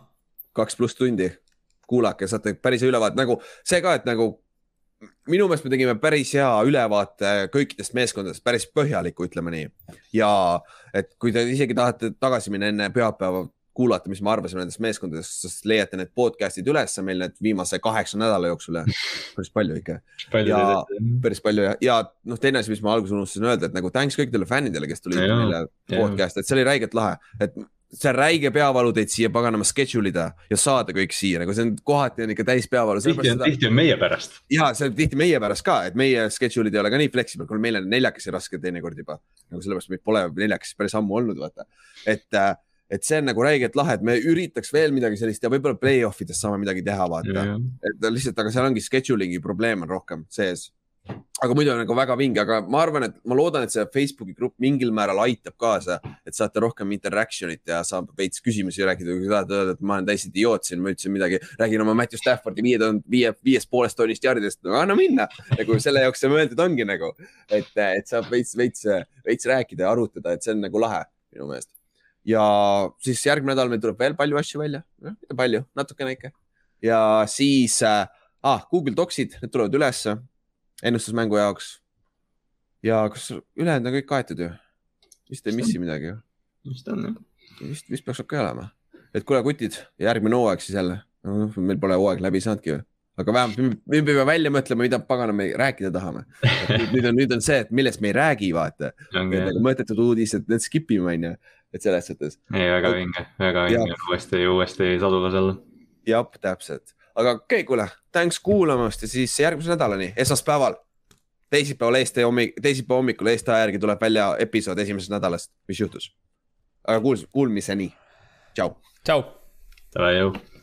kaks pluss tundi. kuulake, saate päris hea ülevaate, nagu see ka, et nagu minu meelest me tegime päris hea ülevaate kõikidest meeskondadest, päris põhjaliku, ütleme nii. ja et kui te isegi tahate tagasi minna enne pühapäeva kuulata, mis me arvasime nendest meeskondadest, siis leiate need podcast'id ülesse meil need viimase kaheksa nädala jooksul ja päris palju ikka. ja päris palju ja, ja noh, teine asi, mis ma alguses unustasin öelda, et nagu thanks kõikidele fännidele, kes tulid ja, meile podcast'i, et see oli räigelt lahe, et see on räige peavalu teid siia paganama schedule ida ja saada kõik siia, nagu see on kohati on ikka täis peavalu.
tihti on, tihti on meie pärast.
ja see on tihti meie pärast ka, et meie schedule'id ei ole ka nii flexible, kuna meil on neljakesi raske teinekord juba. nagu sellepärast meid pole neljakesi päris ammu olnud, vaata. et äh, et see on nagu räigelt lahe, et me üritaks veel midagi sellist ja võib-olla play-off ides saame midagi teha, vaata. et lihtsalt, aga seal ongi scheduling'i probleem on rohkem sees aga muidu on nagu väga vinge, aga ma arvan, et ma loodan, et see Facebooki grupp mingil määral aitab kaasa, et saate rohkem interaction'it ja saab veits küsimusi rääkida, kui tahad öelda, et ma olen täiesti idioot siin, ma ütlesin midagi, räägin oma Matthew Staffordi viie tuhande, viie, viiest poolest tonnist jardidest, no anna minna. nagu selle jaoks see mõeldud ongi nagu, et, et saab veits, veits, veits rääkida ja arutada, et see on nagu lahe minu meelest. Ja siis järgmine nädal meil tuleb veel palju asju välja, noh, palju, natukene ikka. ja siis äh,, ah, Google Docsid, need tulevad ülesse ennustusmängu jaoks. ja kas ülejäänud on kõik kaetud ju? vist ei missi midagi ju?
vist on jah.
vist, vist peaks okei olema. et kuule, kutid, järgmine hooaeg siis jälle meil pole hooaeg läbi saanudki ju aga vähemalt me peame välja mõtlema, mida pagana me rääkida tahame. nüüd on, nüüd on see, et millest me ei räägi, vaata. Mõttetud uudised, need skip ime, onju, et selles suhtes.
ei, väga vinge, väga vinge uuesti, uuesti sadulas olla.
jah, täpselt aga okei okay,, kuule, thanks kuulamast ja siis järgmise nädalani, esmaspäeval. teisipäeval Eesti hommik, teisipäeva hommikul Eesti aja järgi tuleb välja episood esimesest nädalast, mis juhtus. aga kuuls-, kuulmiseni. tšau.
tšau.
Davai, jõu